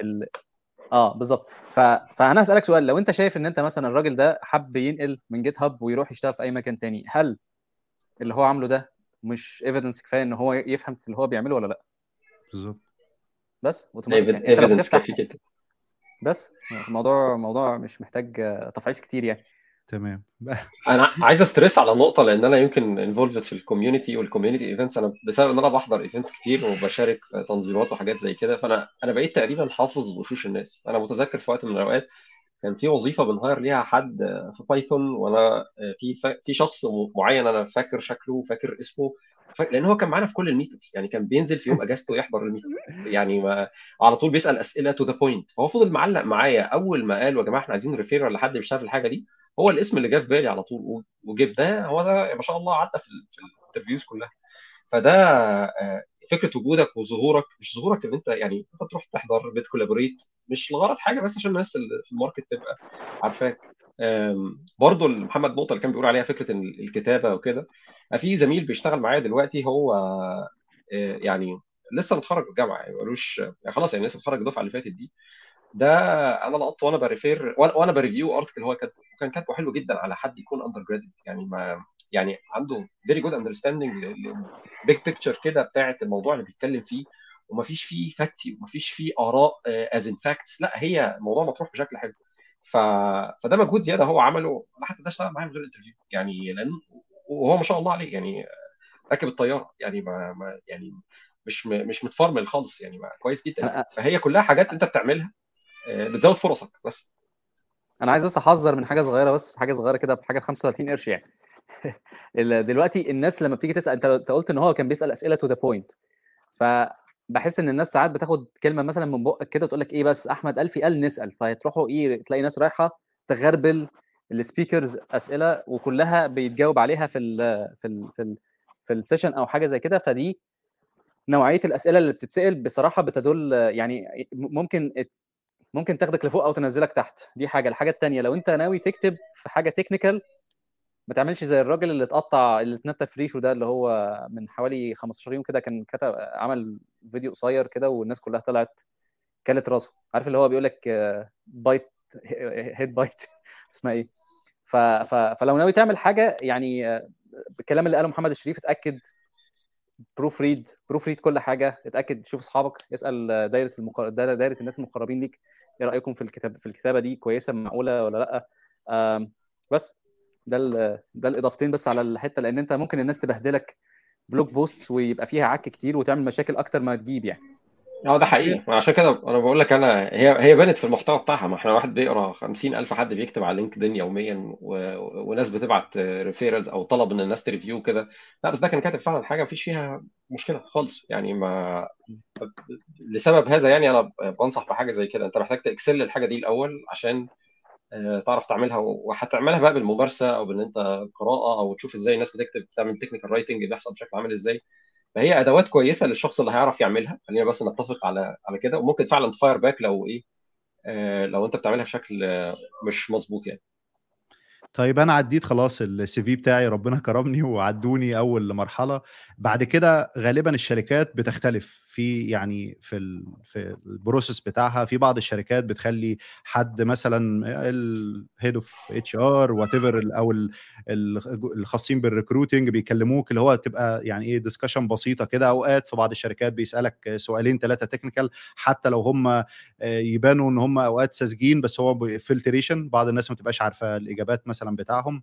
ال... آه بالظبط. ف... فأنا هسألك سؤال لو أنت شايف إن أنت مثلا الراجل ده حب ينقل من GitHub ويروح يشتغل في أي مكان تاني هل اللي هو عامله ده مش evidence كفاية إن هو يفهم في اللي هو بيعمله ولا لأ؟ بالظبط. بس؟ evidence كافي جدا. بس الموضوع موضوع مش محتاج تفعيص كتير يعني. تمام. أنا عايز أ stress على نقطة لأن أنا يمكن involved في ال community وال community events أنا بسبب إن أنا بحضر events كتير وبشارك في تنظيمات وحاجات زي كده. فأنا أنا بقيت تقريبا حافظ وشوش الناس. أنا متذكر في وقت من الأوقات كان في وظيفة بن hire ليها حد في Python وأنا في في شخص معين أنا فاكر شكله وفاكر اسمه. لأن هو كان معانا في كل ال meetups يعني كان بينزل في يوم <laughs> أجازته يحضر ال meetup يعني ما على طول بيسأل أسئلة to the point فهو فضل معلق معايا أول ما قال يا جماعة إحنا عايزين referral لحد بيشتغل الحاجة دي. هو الاسم اللي جه في بالي على طول وجبناه هو ده ما شاء الله عدى في, في ال interviews كلها. فده فكرة وجودك وظهورك. مش ظهورك إن أنت يعني أنت تروح تحضر بت collaborate. مش لغرض حاجة بس عشان الناس اللي في ال market تبقى عارفاك. برضه محمد نقطة اللي كان بيقول عليها فكرة الكتابة وكده. في زميل بيشتغل معايا دلوقتي هو يعني لسه متخرج من الجامعة يعني ملوش يعني خلاص يعني لسه متخرج الدفعة اللي فاتت دي. ده أنا لقطته وأنا ب review وأنا ب review article هو كاتبه وكان كاتبه حلو جدا على حد يكون undergraduate يعني ما يعني عنده very good understanding big picture كده بتاعه الموضوع اللي بيتكلم فيه. ومفيش فيه فتي ومفيش فيه آراء as in facts لا هي الموضوع مطروح بشكل حلو. ف... فده مجهود زيادة هو عمله أنا حتى ده اشتغل معايا من غير interview يعني لأن وهو ما شاء الله عليه يعني راكب الطيارة يعني ما, ما يعني مش مش متفرمل خالص يعني ما كويس جدا. فهي كلها حاجات أنت بتعملها بتزود فرصك بس. أنا عايز بس أحذر من حاجة صغيرة بس حاجة صغيرة كده بحاجة 35 قرش يعني. <laughs> دلوقتي الناس لما بتيجي تسأل أنت قلت إن هو كان بيسأل أسئلة to the point فبحس إن الناس ساعات بتاخد كلمة مثلا من بقك كده تقول لك إيه بس أحمد ألفي قال نسأل فتروحوا إيه تلاقي ناس رايحة تغربل ال speakers أسئلة وكلها بيتجاوب عليها في ال في ال في ال في ال session أو حاجة زي كده فدي نوعية الأسئلة اللي بتتسأل بصراحة بتدل يعني ممكن ممكن تاخدك لفوق أو تنزلك تحت دي حاجة. الحاجة الثانية لو أنت ناوي تكتب في حاجة technical ما تعملش زي الراجل اللي اتقطع اللي اتنتف ريشه ده اللي هو من حوالي 15 يوم كده كان كتب عمل فيديو قصير كده والناس كلها طلعت كلت راسه. عارف اللي هو بيقول لك bite head bite اسمها إيه ف... ف... فلو ناوي تعمل حاجة يعني بالكلام اللي قاله محمد الشريف اتأكد proofread proofread كل حاجة اتأكد شوف أصحابك اسأل دايرة المقر... دايرة الناس المقربين ليك إيه رأيكم في الكتاب في الكتابة دي كويسة معقولة ولا لأ؟ آم... بس ده ال... ده الإضافتين بس على الحتة لأن أنت ممكن الناس تبهدلك blog posts ويبقى فيها عك كتير وتعمل مشاكل أكتر ما تجيب يعني. آه ده حقيقي. عشان كده أنا بقول لك أنا هي هي بانت في المحتوى بتاعها. ما إحنا واحد بيقرأ 50000 حد بيكتب على LinkedIn يوميا و... وناس بتبعت referrals أو طلب إن الناس ت review كده. لا بس ده كان كاتب فعلا حاجة مفيش فيها مشكلة خالص. يعني ما لسبب هذا يعني أنا بنصح بحاجة زي كده. أنت محتاج ت excel الحاجة دي الأول عشان آه، تعرف تعملها وهتعملها بقى بالممارسة أو بإن أنت قراءة أو تشوف إزاي الناس بتكتب تعمل technical writing بيحصل بشكل عامل إزاي. فهي أدوات كويسة للشخص اللي هيعرف يعملها. خلينا بس نتفق على على كده. وممكن فعلا ت fire back لو إيه آه لو أنت بتعملها بشكل آه مش مظبوط يعني. طيب أنا عديت خلاص ال CV بتاعي ربنا <laughs> كرمني وعدوني أول مرحلة. بعد كده غالبا الشركات بتختلف. في يعني في في ال process بتاعها في بعض الشركات بتخلي حد مثلا ال head of HR whatever أو الخاصين بال recruiting بيكلموك اللي هو تبقى يعني إيه discussion بسيطة كده. أوقات في بعض الشركات بيسألك سؤالين ثلاثة technical حتى لو هم يبانوا إن هم أوقات ساذجين بس هو filtration بعض الناس ما تبقاش عارفة الإجابات مثلا بتاعهم.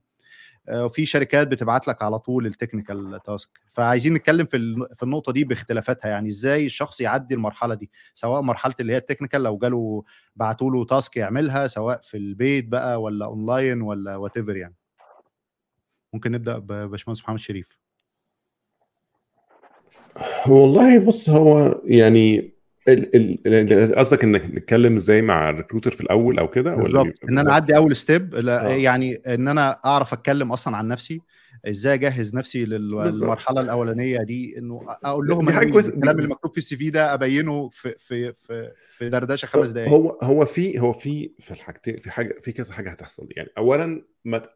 وفي شركات بتبعت لك على طول ال technical task فعايزين نتكلم في في النقطة دي باختلافاتها يعني إزاي الشخص يعدي المرحلة دي؟ سواء مرحلة اللي هي ال technical لو جاله بعتوا له task يعملها سواء في البيت بقى ولا اونلاين ولا what يعني. ممكن نبدأ بباشمهندس محمد شريف. والله بص هو يعني قصدك إنك نتكلم إزاي مع ال recruiter في الأول أو كده ولا إن أنا أعدي أول step يعني إن أنا أعرف أتكلم أصلا عن نفسي. إزاي أجهز نفسي للمرحلة الأولانية دي؟ إنه أقول لهم الكلام اللي مكتوب في ال CV ده أبينه في في في في دردشة خمس دقائق هو هو في هو في في الحاجتين في حاجة في كذا حاجة هتحصل. يعني اولا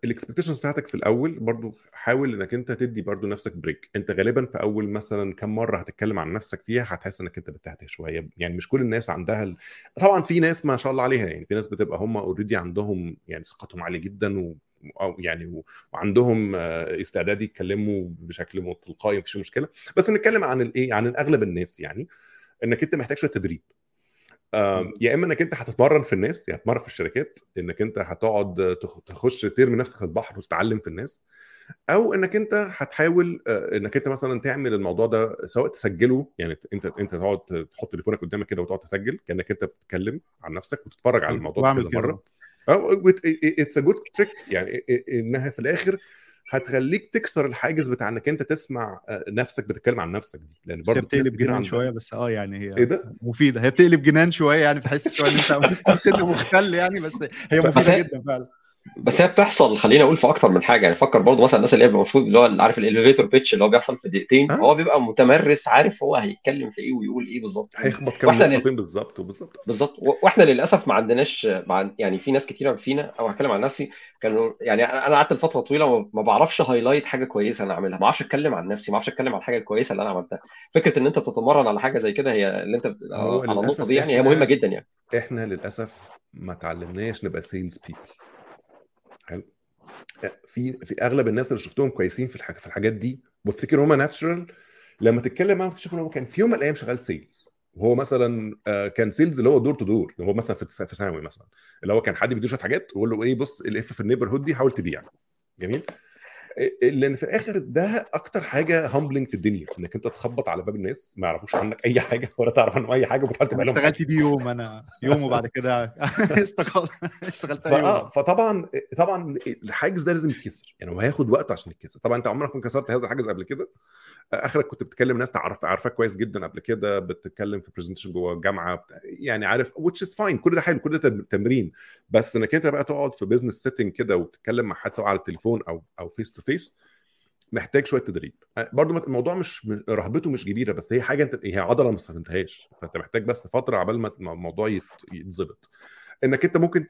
ال expectations بتاعتك في الأول برضو حاول إنك أنت تدي برضو نفسك break أنت غالبا في أول مثلا كم مرة هتتكلم عن نفسك فيها هتحس إنك أنت بتهته شوية. يعني مش كل الناس عندها ال... طبعا في ناس ما شاء الله عليها يعني في ناس بتبقى هم already عندهم يعني ثقتهم عالية جدا و... أو يعني وعندهم استعداد يتكلموا بشكل تلقائي مفيش مشكلة. بس نتكلم عن الإيه؟ عن اغلب الناس يعني إنك أنت محتاج شوية تدريب. يا إما إنك أنت هتتمرن في الناس يعني هتتمرن في الشركات إنك أنت هتقعد تخش ترمي نفسك في البحر وتتعلم في الناس أو إنك أنت هتحاول إنك أنت مثلا تعمل الموضوع ده سواء تسجله يعني أنت أنت تقعد تحط تليفونك قدامك كده وتقعد تسجل كأنك أنت بتتكلم عن نفسك وتتفرج على الموضوع كذا مرة. it's a good trick يعني إنها في الآخر هتخليك تكسر الحاجز بتاع انك أنت تسمع نفسك بتتكلم عن نفسك دي. لأن برضه بتقلب جنان شوية بس آه يعني هي إيه ده؟ مفيدة. هي بتقلب جنان شوية يعني تحس شوية إن أنت <laughs> إنسان مختل يعني بس هي مفيدة جدا فعلا. بس هي بتحصل خليني أقول في أكتر من حاجة يعني فكر برضه مثلا الناس اللي هي المفروض اللي هو عارف ال elevator pitch اللي هو بيحصل في دقيقتين أه؟ هو بيبقى متمرس عارف هو هيتكلم في إيه ويقول إيه بالظبط. هيخبط كام نقطتين بالظبط وبالظبط. بالظبط. وإحنا للأسف ما عندناش مع يعني في ناس كتيرة فينا أو هتكلم عن نفسي كانوا يعني أنا قعدت لفترة طويلة ما بعرفش highlight حاجة كويسة أنا أعملها ما أعرفش أتكلم عن نفسي ما أعرفش أتكلم عن الحاجة الكويسه اللي أنا عملتها. فكرة إن أنت تتمرن على حاجة زي كده هي اللي أنت بت... على النقطة دي يعني هي مهمة جدا يعني. إحنا للأسف ما تعلمناش نبقى sales people حلو. في في أغلب الناس اللي شفتهم كويسين في في الحاجات دي بفتكر هم natural لما تتكلم معاهم تشوف إن هو كان في يوم من الأيام شغال sales وهو مثلا كان sales اللي هو door to door هو مثلا في ثانوي مثلا. اللي هو كان حد بيديه شوية حاجات ويقول له إيه بص ألف في ال neighborhood دي حاول تبيع. جميل؟ لأن في الآخر ده أكتر حاجة humbling في الدنيا إنك أنت تخبط على باب الناس ما يعرفوش عنك أي حاجة <laughs> ولا تعرف عنهم أي حاجة وبتحاول تبيع لهم اشتغلت بيه يوم أنا يوم وبعد كده <laughs> اشتغلت يوم. فطبعا طبعا الحاجز ده لازم يتكسر يعني هو هياخد وقت عشان يتكسر. طبعا أنت عمرك ما كسرت هذا الحاجز قبل كده؟ آخرك كنت بتكلم ناس تعرف عارفاك كويس جدا قبل كده بتتكلم في presentation جوه الجامعة يعني عارف which is fine كل ده حلو كل ده تمرين. بس إنك أنت بقى تقعد في business setting كده وتتكلم مع حد سواء على التليفون أو أو face to face محتاج شوية تدريب. برضو الموضوع مش رهبته مش كبيرة بس هي حاجة أنت هي عضلة ما استخدمتهاش. فأنت محتاج بس فترة عبال ما الموضوع يتظبط. إنك أنت ممكن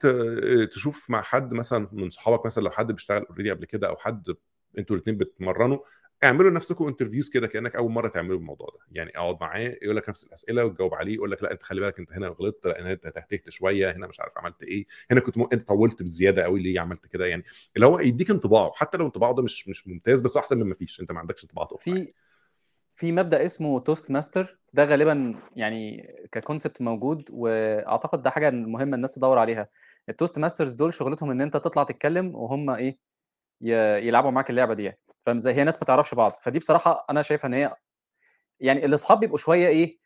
تشوف مع حد مثلا من صحابك مثلا لو حد بيشتغل already قبل كده أو حد أنتوا الاثنين بتمرنوا اعملوا لنفسكم interviews كده كأنك أول مرة تعملوا الموضوع ده. يعني اقعد معاه يقول لك نفس الأسئلة وتجاوب عليه يقول لك لا أنت خلي بالك أنت هنا غلطت لا أنت تهتهت شوية هنا مش عارف عملت إيه. هنا كنت م... أنت طولت بزيادة قوي ليه عملت كده؟ يعني اللي هو يديك انطباع حتى لو انطباعه ده مش مش ممتاز بس أحسن من ما فيش. أنت ما عندكش انطباع في في مبدأ اسمه توست ماستر ده غالبا يعني ك concept موجود وأعتقد ده حاجة مهمة الناس تدور عليها. ال Toastmasters دول شغلتهم إن أنت تطلع تتكلم وهم إيه يلعبوا معاك اللعبة دي يعني. فاهم زي هي ناس ما تعرفش بعض فدي بصراحة أنا شايفها إن هي يعني الاصحاب بيبقوا شوية إيه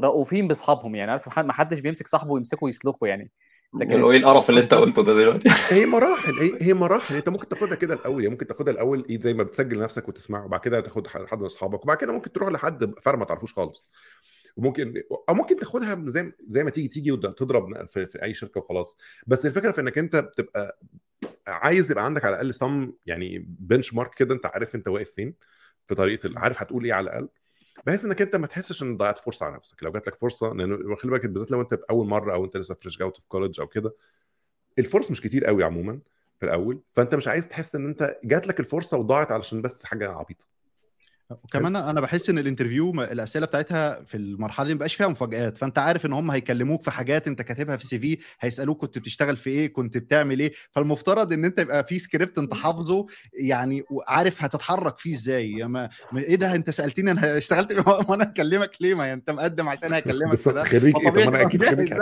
رؤوفين باصحابهم يعني عارف؟ ما حدش بيمسك صاحبه ويمسكه ويسلخه يعني. لكن إيه القرف اللي أنت <laughs> قلته ده دلوقتي؟ <laughs> هي مراحل هي, هي مراحل أنت ممكن تاخدها كده الأول يعني ممكن تاخدها الأول إيه زي ما بتسجل نفسك وتسمعه وبعد كده تاخد حد من أصحابك وبعد كده ممكن تروح لحد فرق ما تعرفوش خالص. وممكن أو ممكن تاخدها زي زي ما تيجي تيجي وتضرب في, في أي شركة وخلاص. بس الفكرة في إنك أنت بتبقى عايز يبقى عندك على الأقل some يعني benchmark كده أنت عارف أنت واقف فين في طريقة عارف هتقول إيه على الأقل. بحيث إنك أنت ما تحسش إن ضيعت فرصة على نفسك. لو جات لك فرصة لأن خلي بالك بالذات لو أنت باول مرة أو أنت لسه fresh out of college أو كده الفرص مش كتير قوي عموما في الأول. فأنت مش عايز تحس إن أنت جات لك الفرصة وضاعت علشان بس حاجة عبيطة. وكمان أنا بحس إن ال interview الأسئلة بتاعتها في المرحلة دي ما بقاش فيها مفاجآت. فأنت عارف إن هم هيكلموك في حاجات أنت كاتبها في ال CV هيسألوك كنت بتشتغل في إيه كنت بتعمل إيه. فالمفترض إن أنت يبقى في سكريبت أنت حافظه يعني وعارف هتتحرك فيه إزاي. يا ما إيه ده؟ أنت سألتني أنا اشتغلت <laughs> ما أنا اكلمك ليه؟ ما أنت مقدم عشان هكلمك خريج إيه؟ طب أنا أكيد خريج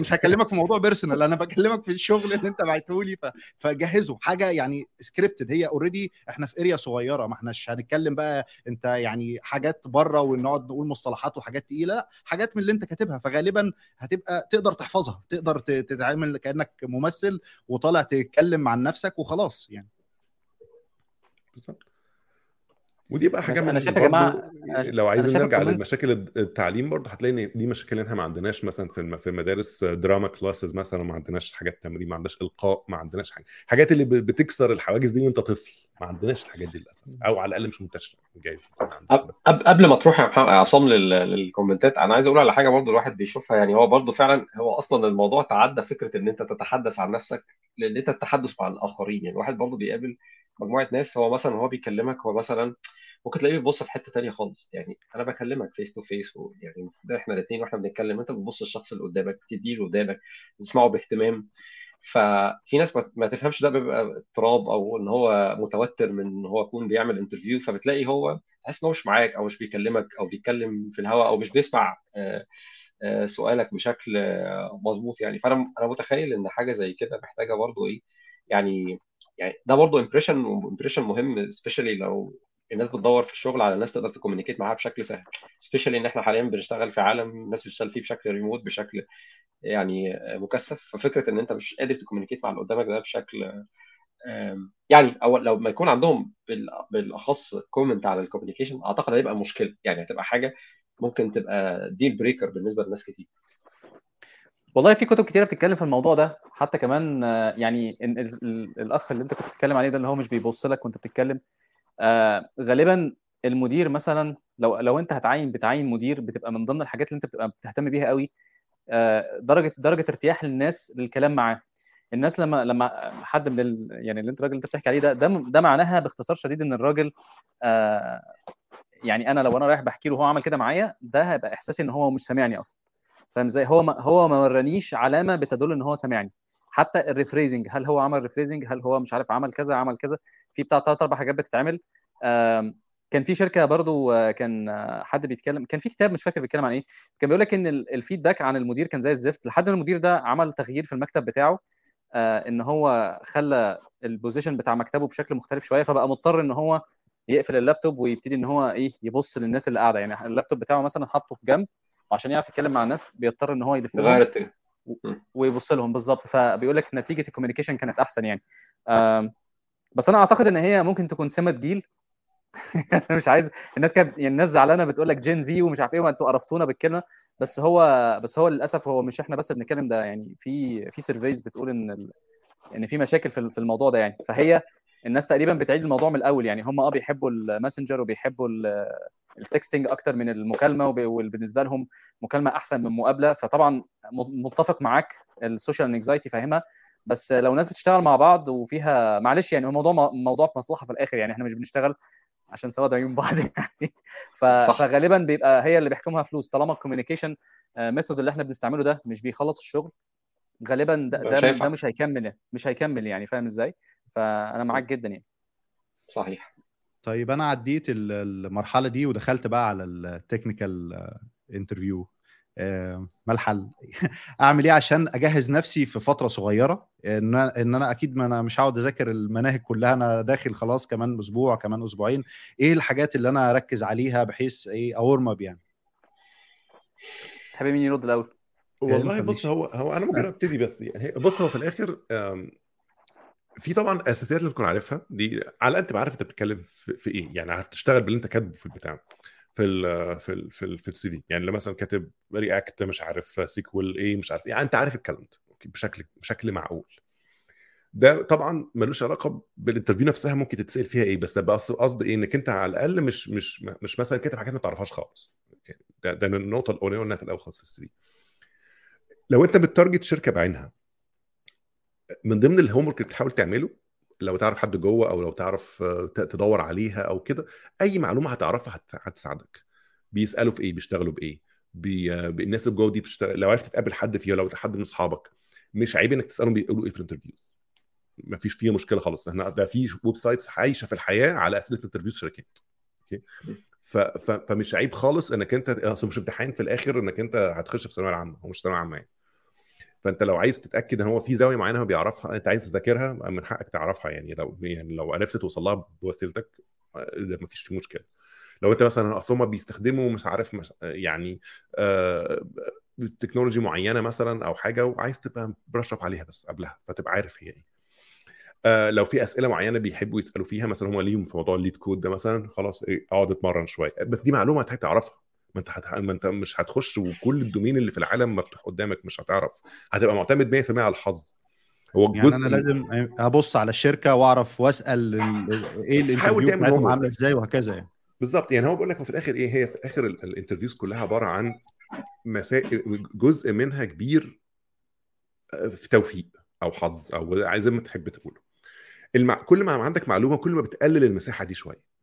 مش, هكلمك في موضوع personal أنا بكلمك في الشغل اللي أنت بعته لي. فجهزه. حاجة يعني scripted هي already إحنا في area صغيرة ما إحناش هنتكلم بقى انت يعني حاجات بره ونقعد نقول مصطلحات وحاجات تقيلة لا حاجات من اللي انت كاتبها فغالبا هتبقى تقدر تحفظها تقدر تتعامل كأنك ممثل وطالع تتكلم عن نفسك وخلاص يعني. بالظبط. ودي بقى حاجة أنا شايف يا جماعة لو عايزين نرجع للمشاكل التعليم برضه هتلاقي إن دي مشاكل إحنا ما عندناش مثلا في في المدارس دراما كلاسز مثلا ما عندناش حاجات تمرين ما عندناش إلقاء ما عندناش حاجة. حاجات اللي بتكسر الحواجز دي وأنت طفل ما عندناش الحاجات دي للأسف. أو على الأقل مش منتشرة جايز قبل ما تروح يا عصام لل comments أنا عايز أقول على حاجة برضه الواحد بيشوفها يعني هو برضه فعلا هو أصلا الموضوع تعدى فكرة إن أنت تتحدث عن نفسك لأن أنت التحدث مع الآخرين. يعني الواحد برضه بيقابل مجموعة ناس هو مثلا هو بيكلمك هو مثلا ممكن تلاقيه بيبص في حتة تانية خالص. يعني أنا بكلمك face to face يعني المفروض إحنا الاثنين وإحنا بنتكلم أنت بتبص للشخص اللي قدامك تدي له قدامك تسمعه باهتمام. ففي ناس ما تفهمش ده بيبقى اضطراب أو إن هو متوتر من إن هو يكون بيعمل interview فبتلاقي هو تحس إن هو مش معاك أو مش بيكلمك أو بيتكلم في الهواء أو مش بيسمع سؤالك بشكل مظبوط يعني. فأنا أنا متخيل إن حاجة زي كده محتاجة برضو إيه يعني يعني ده برضه impression impression مهم specially لو الناس بتدور في الشغل على ناس تقدر ت communicate معاها بشكل سهل. specially إن إحنا حاليا بنشتغل في عالم الناس بتشتغل فيه بشكل ريموت بشكل يعني مكثف. ففكرة إن أنت مش قادر ت communicate مع اللي قدامك ده بشكل يعني أو لو ما يكون عندهم بالأخص comment على ال communication أعتقد هيبقى مشكلة. يعني هتبقى حاجة ممكن تبقى ديل بريكر بالنسبة لناس كتير. والله في كتب كتيرة بتتكلم في الموضوع ده حتى كمان يعني الأخ اللي أنت كنت بتتكلم عليه ده اللي هو مش بيبص لك وأنت بتتكلم آه غالبا المدير مثلا لو لو أنت هتعين بتعين مدير بتبقى من ضمن الحاجات اللي أنت بتبقى بتهتم بيها قوي آه درجة درجة ارتياح للناس للكلام معاه. الناس لما لما حد من ال... يعني اللي أنت الراجل أنت بتحكي عليه ده ده, ده معناها باختصار شديد إن الراجل آه يعني أنا لو أنا رايح بحكي له هو عمل كده معايا ده هيبقى إحساسي إن هو مش سامعني أصلا. فاهم إزاي؟ هو ما هو ما ورانيش علامة بتدل إن هو سامعني. حتى ال rephrasing هل هو عمل rephrasing هل هو مش عارف عمل كذا عمل كذا؟ في بتاع ثلاث أربع حاجات بتتعمل. كان في شركة برضو كان حد بيتكلم كان في كتاب مش فاكر بيتكلم عن إيه. كان بيقول لك إن ال feedback عن المدير كان زي الزفت. لحد ما المدير ده عمل تغيير في المكتب بتاعه إن هو خلى ال position بتاع مكتبه بشكل مختلف شوية فبقى مضطر إن هو يقفل اللابتوب ويبتدي إن هو إيه يبص للناس اللي قاعدة. يعني اللابتوب بتاعه مثلا حاطه في جنب وعشان يعرف يتكلم مع الناس بيضطر إن هو يلف ويبص لهم بالظبط. فبيقول لك نتيجة ال communication كانت أحسن يعني. بس أنا أعتقد إن هي ممكن تكون سمة جيل. أنا <laughs> مش عايز الناس كانت يعني الناس زعلانة بتقول لك Gen Z ومش عارف إيه وانتوا قرفتونا بالكلمة. بس هو بس هو للأسف هو مش إحنا بس بنتكلم ده يعني في في surveys بتقول إن ال... يعني في مشاكل في الموضوع ده يعني. فهي الناس تقريبا بتعيد الموضوع من الأول. يعني هم آه بيحبوا ال messenger وبيحبوا ال texting أكتر من المكالمة وبالنسبة لهم مكالمة أحسن من مقابلة. فطبعا متفق معاك ال social anxiety فاهمها. بس لو ناس بتشتغل مع بعض وفيها معلش يعني هو موضوع موضوع مصلحة في الآخر. يعني إحنا مش بنشتغل عشان سواد عيون بعض <laughs> يعني. ف... فغالبا بيبقى هي اللي بيحكمها فلوس. طالما ال communication method اللي إحنا بنستعمله ده مش بيخلص الشغل غالبا ده, ده, ده مش هيكمل مش هيكمل يعني فاهم إزاي؟ فأنا معاك جدا يعني. صحيح. طيب أنا عديت المرحلة دي ودخلت بقى على ال technical interview ما الحل؟ أعمل إيه عشان أجهز نفسي في فترة صغيرة؟ إن إن أنا أكيد ما أنا مش هقعد أذاكر المناهج كلها أنا داخل خلاص كمان أسبوع كمان أسبوعين. إيه الحاجات اللي أنا أركز عليها بحيث إيه أ warm up يعني؟ تحب مين يرد الأول؟ والله بص هو هو أنا ممكن أبتدي بس يعني بص هو في الآخر في طبعا أساسيات اللي تكون عارفها. دي على الاقل تبقى عارف أنت بتتكلم في, في إيه. يعني عارف تشتغل باللي أنت كاتبه في البتاع في ال في ال في, ال في ال CV. يعني لو مثلا كاتب React مش عارف SQL إيه مش عارف إيه يعني أنت عارف الكلام ده بشكل بشكل معقول. ده طبعا ملوش علاقة بال interview نفسها ممكن تتسأل فيها إيه بس ده قصد إيه إنك أنت على الأقل مش مش مش مثلا كاتب حاجات ما تعرفهاش خالص. يعني ده, ده النقطة الاولانيه قلناها في الأول خالص في. السي لو انت ب target شركة بعينها من ضمن ال homework اللي بتحاول تعمله لو تعرف حد جوه أو لو تعرف تدور عليها أو كده أي معلومة هتعرفها هتساعدك. بيسألوا في إيه بيشتغلوا بإيه بي... الناس اللي جوه دي بتشتغل لو عرفت تقابل حد فيها لو حد من أصحابك مش عيب إنك تسألهم بيقولوا إيه في ال interviews ما فيش فيها مشكلة خالص. إحنا ده في websites عايشة في الحياة على أسئلة interviews شركات. Okay؟ ف... ف... فمش عيب خالص إنك أنت أصل مش امتحان في الآخر إنك أنت هتخش في الثانويه العامه هو مش ثانوية عامة يعني. فأنت لو عايز تتأكد إن هو في زاوية معينة هو بيعرفها أنت عايز تذاكرها من حقك تعرفها يعني لو يعني لو عرفت توصل لها بوسيلتك ما فيش مشكلة. لو أنت مثلا أصل هم بيستخدموا مش عارف مش يعني آه technology معينة مثلا أو حاجة وعايز تبقى brush up عليها بس قبلها فتبقى عارف هي إيه. آه لو في أسئلة معينة بيحبوا يسألوا فيها مثلا هم ليهم في موضوع ال LeetCode ده مثلا خلاص إيه أقعد أتمرن شوية. بس دي معلومة هتحتاج تعرفها. ما انت هت... ما انت مش هتخش وكل ال domain اللي في العالم مفتوح قدامك مش هتعرف. هتبقى معتمد 100% على الحظ. هو يعني أنا لازم أبص على الشركة وأعرف وأسأل إيه ال interview بتاعتهم عاملة إزاي وهكذا يعني. بالظبط. يعني هو بيقول لك في الآخر إيه هي في الآخر ال interviews كلها عبارة عن مسائل جزء منها كبير في توفيق أو حظ أو زي ما تحب تقوله. المع... كل ما عندك معلومة كل ما بتقلل المساحة دي شوية.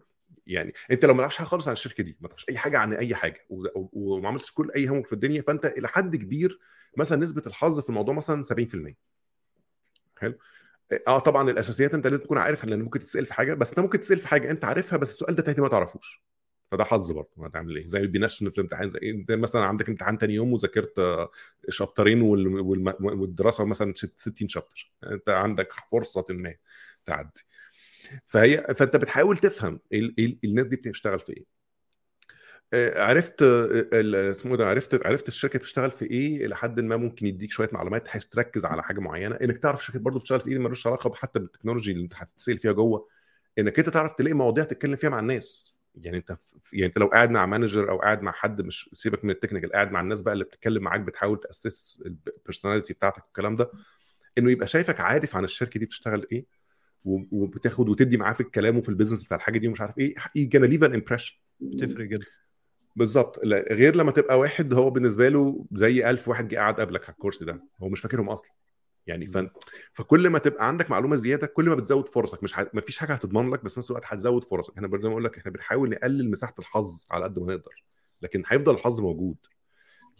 يعني أنت لو ما تعرفش حاجة خالص عن الشركة دي ما تعرفش أي حاجة عن أي حاجة وما عملتش كل أي همك في الدنيا فأنت إلى حد كبير مثلا نسبة الحظ في الموضوع مثلا 70% حلو؟ آه طبعا الأساسيات أنت لازم تكون عارفها لأن ممكن تتسأل في حاجة بس أنت ممكن تسأل في حاجة أنت عارفها بس السؤال ده تاني ما تعرفوش. فده حظ برضه هتعمل إيه؟ زي اللي بينشن في الامتحان زي أنت مثلا عندك امتحان تاني يوم وذاكرت شابترين والدراسة مثلا 60 شابتر. أنت عندك فرصة ما تعدي. فهي فأنت بتحاول تفهم ال... الناس دي بتشتغل في إيه. عرفت اسمه ده عرفت عرفت الشركة بتشتغل في إيه لحد ما ممكن يديك شوية معلومات بحيث تركز على حاجة معينة. إنك تعرف الشركة برضه بتشتغل في إيه ملوش علاقة حتى بالتكنولوجي اللي أنت هتتسأل فيها جوه. إنك أنت تعرف تلاقي مواضيع تتكلم فيها مع الناس. يعني أنت يعني أنت لو قاعد مع manager أو قاعد مع حد مش سيبك من ال technical قاعد مع الناس بقى اللي بتتكلم معاك بتحاول ت assess ال personality بتاعتك والكلام ده إنه يبقى شايفك عارف عن الشركة دي بتشتغل إيه. وبتاخد وتدي معاه في الكلام وفي ال business بتاع الحاجة دي ومش عارف إيه يجي leave an impression بتفرق جدا. بالظبط. غير لما تبقى واحد هو بالنسبة له زي ألف واحد جه قاعد قبلك على الكرسي ده هو مش فاكرهم أصلا. يعني ف... فكل ما تبقى عندك معلومة زيادة كل ما بتزود فرصك. مش ح... ما فيش حاجة هتضمن لك بس في نفس الوقت هتزود فرصك. إحنا برضه بقول لك إحنا بنحاول نقلل مساحة الحظ على قد ما نقدر. لكن هيفضل الحظ موجود.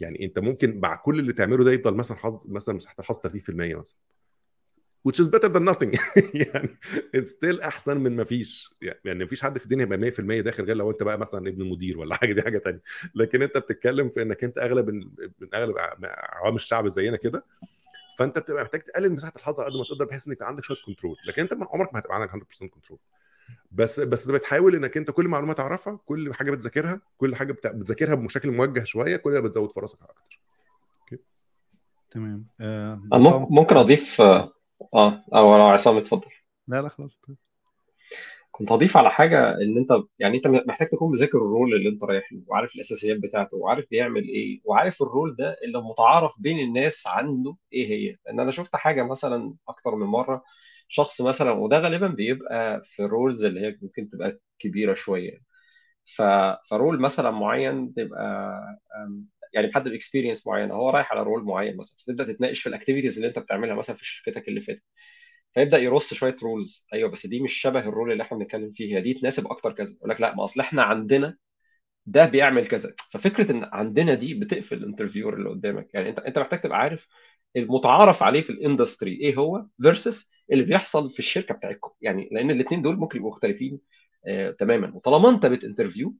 يعني أنت ممكن مع كل اللي تعمله ده يفضل مثلا حظ مثلا مساحة الحظ 30% مثلا. Which is better than nothing. <laughs> يعني it's still أحسن من ما فيش. يعني ما فيش حد في الدنيا يبقى 100% داخل غير لو أنت بقى مثلا ابن المدير ولا <laughs> حاجة دي حاجة ثانية لكن أنت بتتكلم في إنك أنت أغلب من أغلب عوام الشعب زينا كده فأنت بتبقى محتاج تقلل مساحة الحظ على قد ما تقدر بحيث إنك عندك شوية control لكن أنت عمرك ما هتبقى عندك 100% control بس بس بتحاول إنك أنت كل معلومه تعرفها كل حاجة بتذاكرها كل حاجة بتذاكرها بشكل موجه شوية كل بتزود فرصك أكتر. تمام. آه ممكن أضيف آه أو لو عصام اتفضل. لا لا خلاص كنت هضيف على حاجة إن أنت يعني أنت محتاج تكون مذاكر الرول اللي أنت رايح له وعارف الأساسيات بتاعته وعارف بيعمل إيه وعارف الرول ده اللي متعارف بين الناس عنده إيه هي. لأن أنا شفت حاجة مثلا أكتر من مرة شخص مثلا وده غالبا بيبقى في ال roles اللي هي ممكن تبقى كبيرة شوية. ف... ف role مثلا معين تبقى يعني حد ب experience معينه هو رايح على role معين مثلا فتبدأ تتناقش في ال activities اللي انت بتعملها مثلا في شركتك اللي فاتت. فيبدأ يرص شوية roles أيوه بس دي مش شبه ال role اللي إحنا بنتكلم فيه. هي دي تناسب أكتر كذا. يقول لك لا ما أصل إحنا عندنا ده بيعمل كذا. ففكرة إن عندنا دي بتقفل ال interviewer اللي قدامك. يعني أنت أنت محتاج تبقى عارف المتعارف عليه في ال industry إيه هو versus اللي بيحصل في الشركة بتاعتكم. يعني لأن الاثنين دول ممكن يبقوا مختلفين آه تماما. وطالما أنت بت interview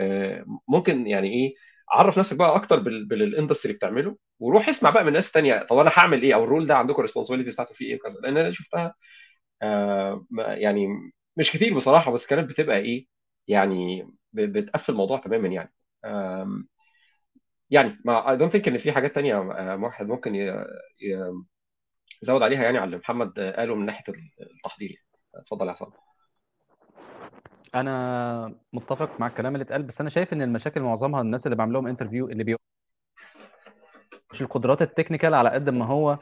آه ممكن يعني إيه عرف نفسك بقى أكتر بال industry بتعمله وروح اسمع بقى من ناس تانية طب أنا هعمل إيه؟ أو ال role ده عندكم responsibilities بتاعته فيه إيه وكذا؟ لأن أنا شفتها آه يعني مش كتير بصراحة بس كانت بتبقى إيه يعني بتقفل الموضوع تماما يعني. يعني ما I don't think إن في حاجات تانية آه، واحد ممكن يزود عليها يعني على اللي محمد قاله من ناحية التحضير يعني. اتفضل يا حسام. أنا متفق مع الكلام اللي اتقال بس أنا شايف إن المشاكل معظمها الناس اللي بعمل لهم interview اللي بي مش القدرات ال technical على قد ما هو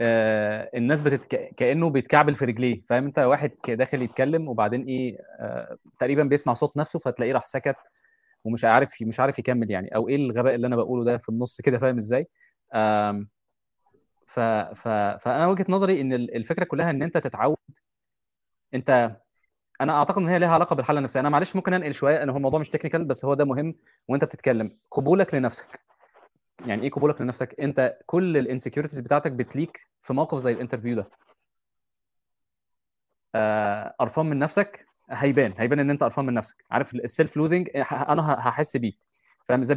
آه الناس بتتك... كأنه بيتكعبل في رجليه فاهم أنت؟ واحد داخل يتكلم وبعدين إيه آه تقريبا بيسمع صوت نفسه فتلاقيه راح سكت ومش عارف مش عارف يكمل يعني أو إيه الغباء اللي أنا بقوله ده في النص كده فاهم إزاي؟ آم ف... ف... فأنا وجهة نظري إن الفكرة كلها إن أنت تتعود أنت أنا أعتقد إن هي ليها علاقة بالحالة النفسيه أنا معلش ممكن أنقل شوية إن هو الموضوع مش technical بس هو ده مهم وأنت بتتكلم. قبولك لنفسك. يعني إيه قبولك لنفسك؟ أنت كل ال insecurities بتاعتك بت leak في موقف زي ال interview ده. آه، قرفان من نفسك هيبان. هيبان إن أنت قرفان من نفسك. عارف ال self loathing أنا هحس بيه. فاهم؟ إزاي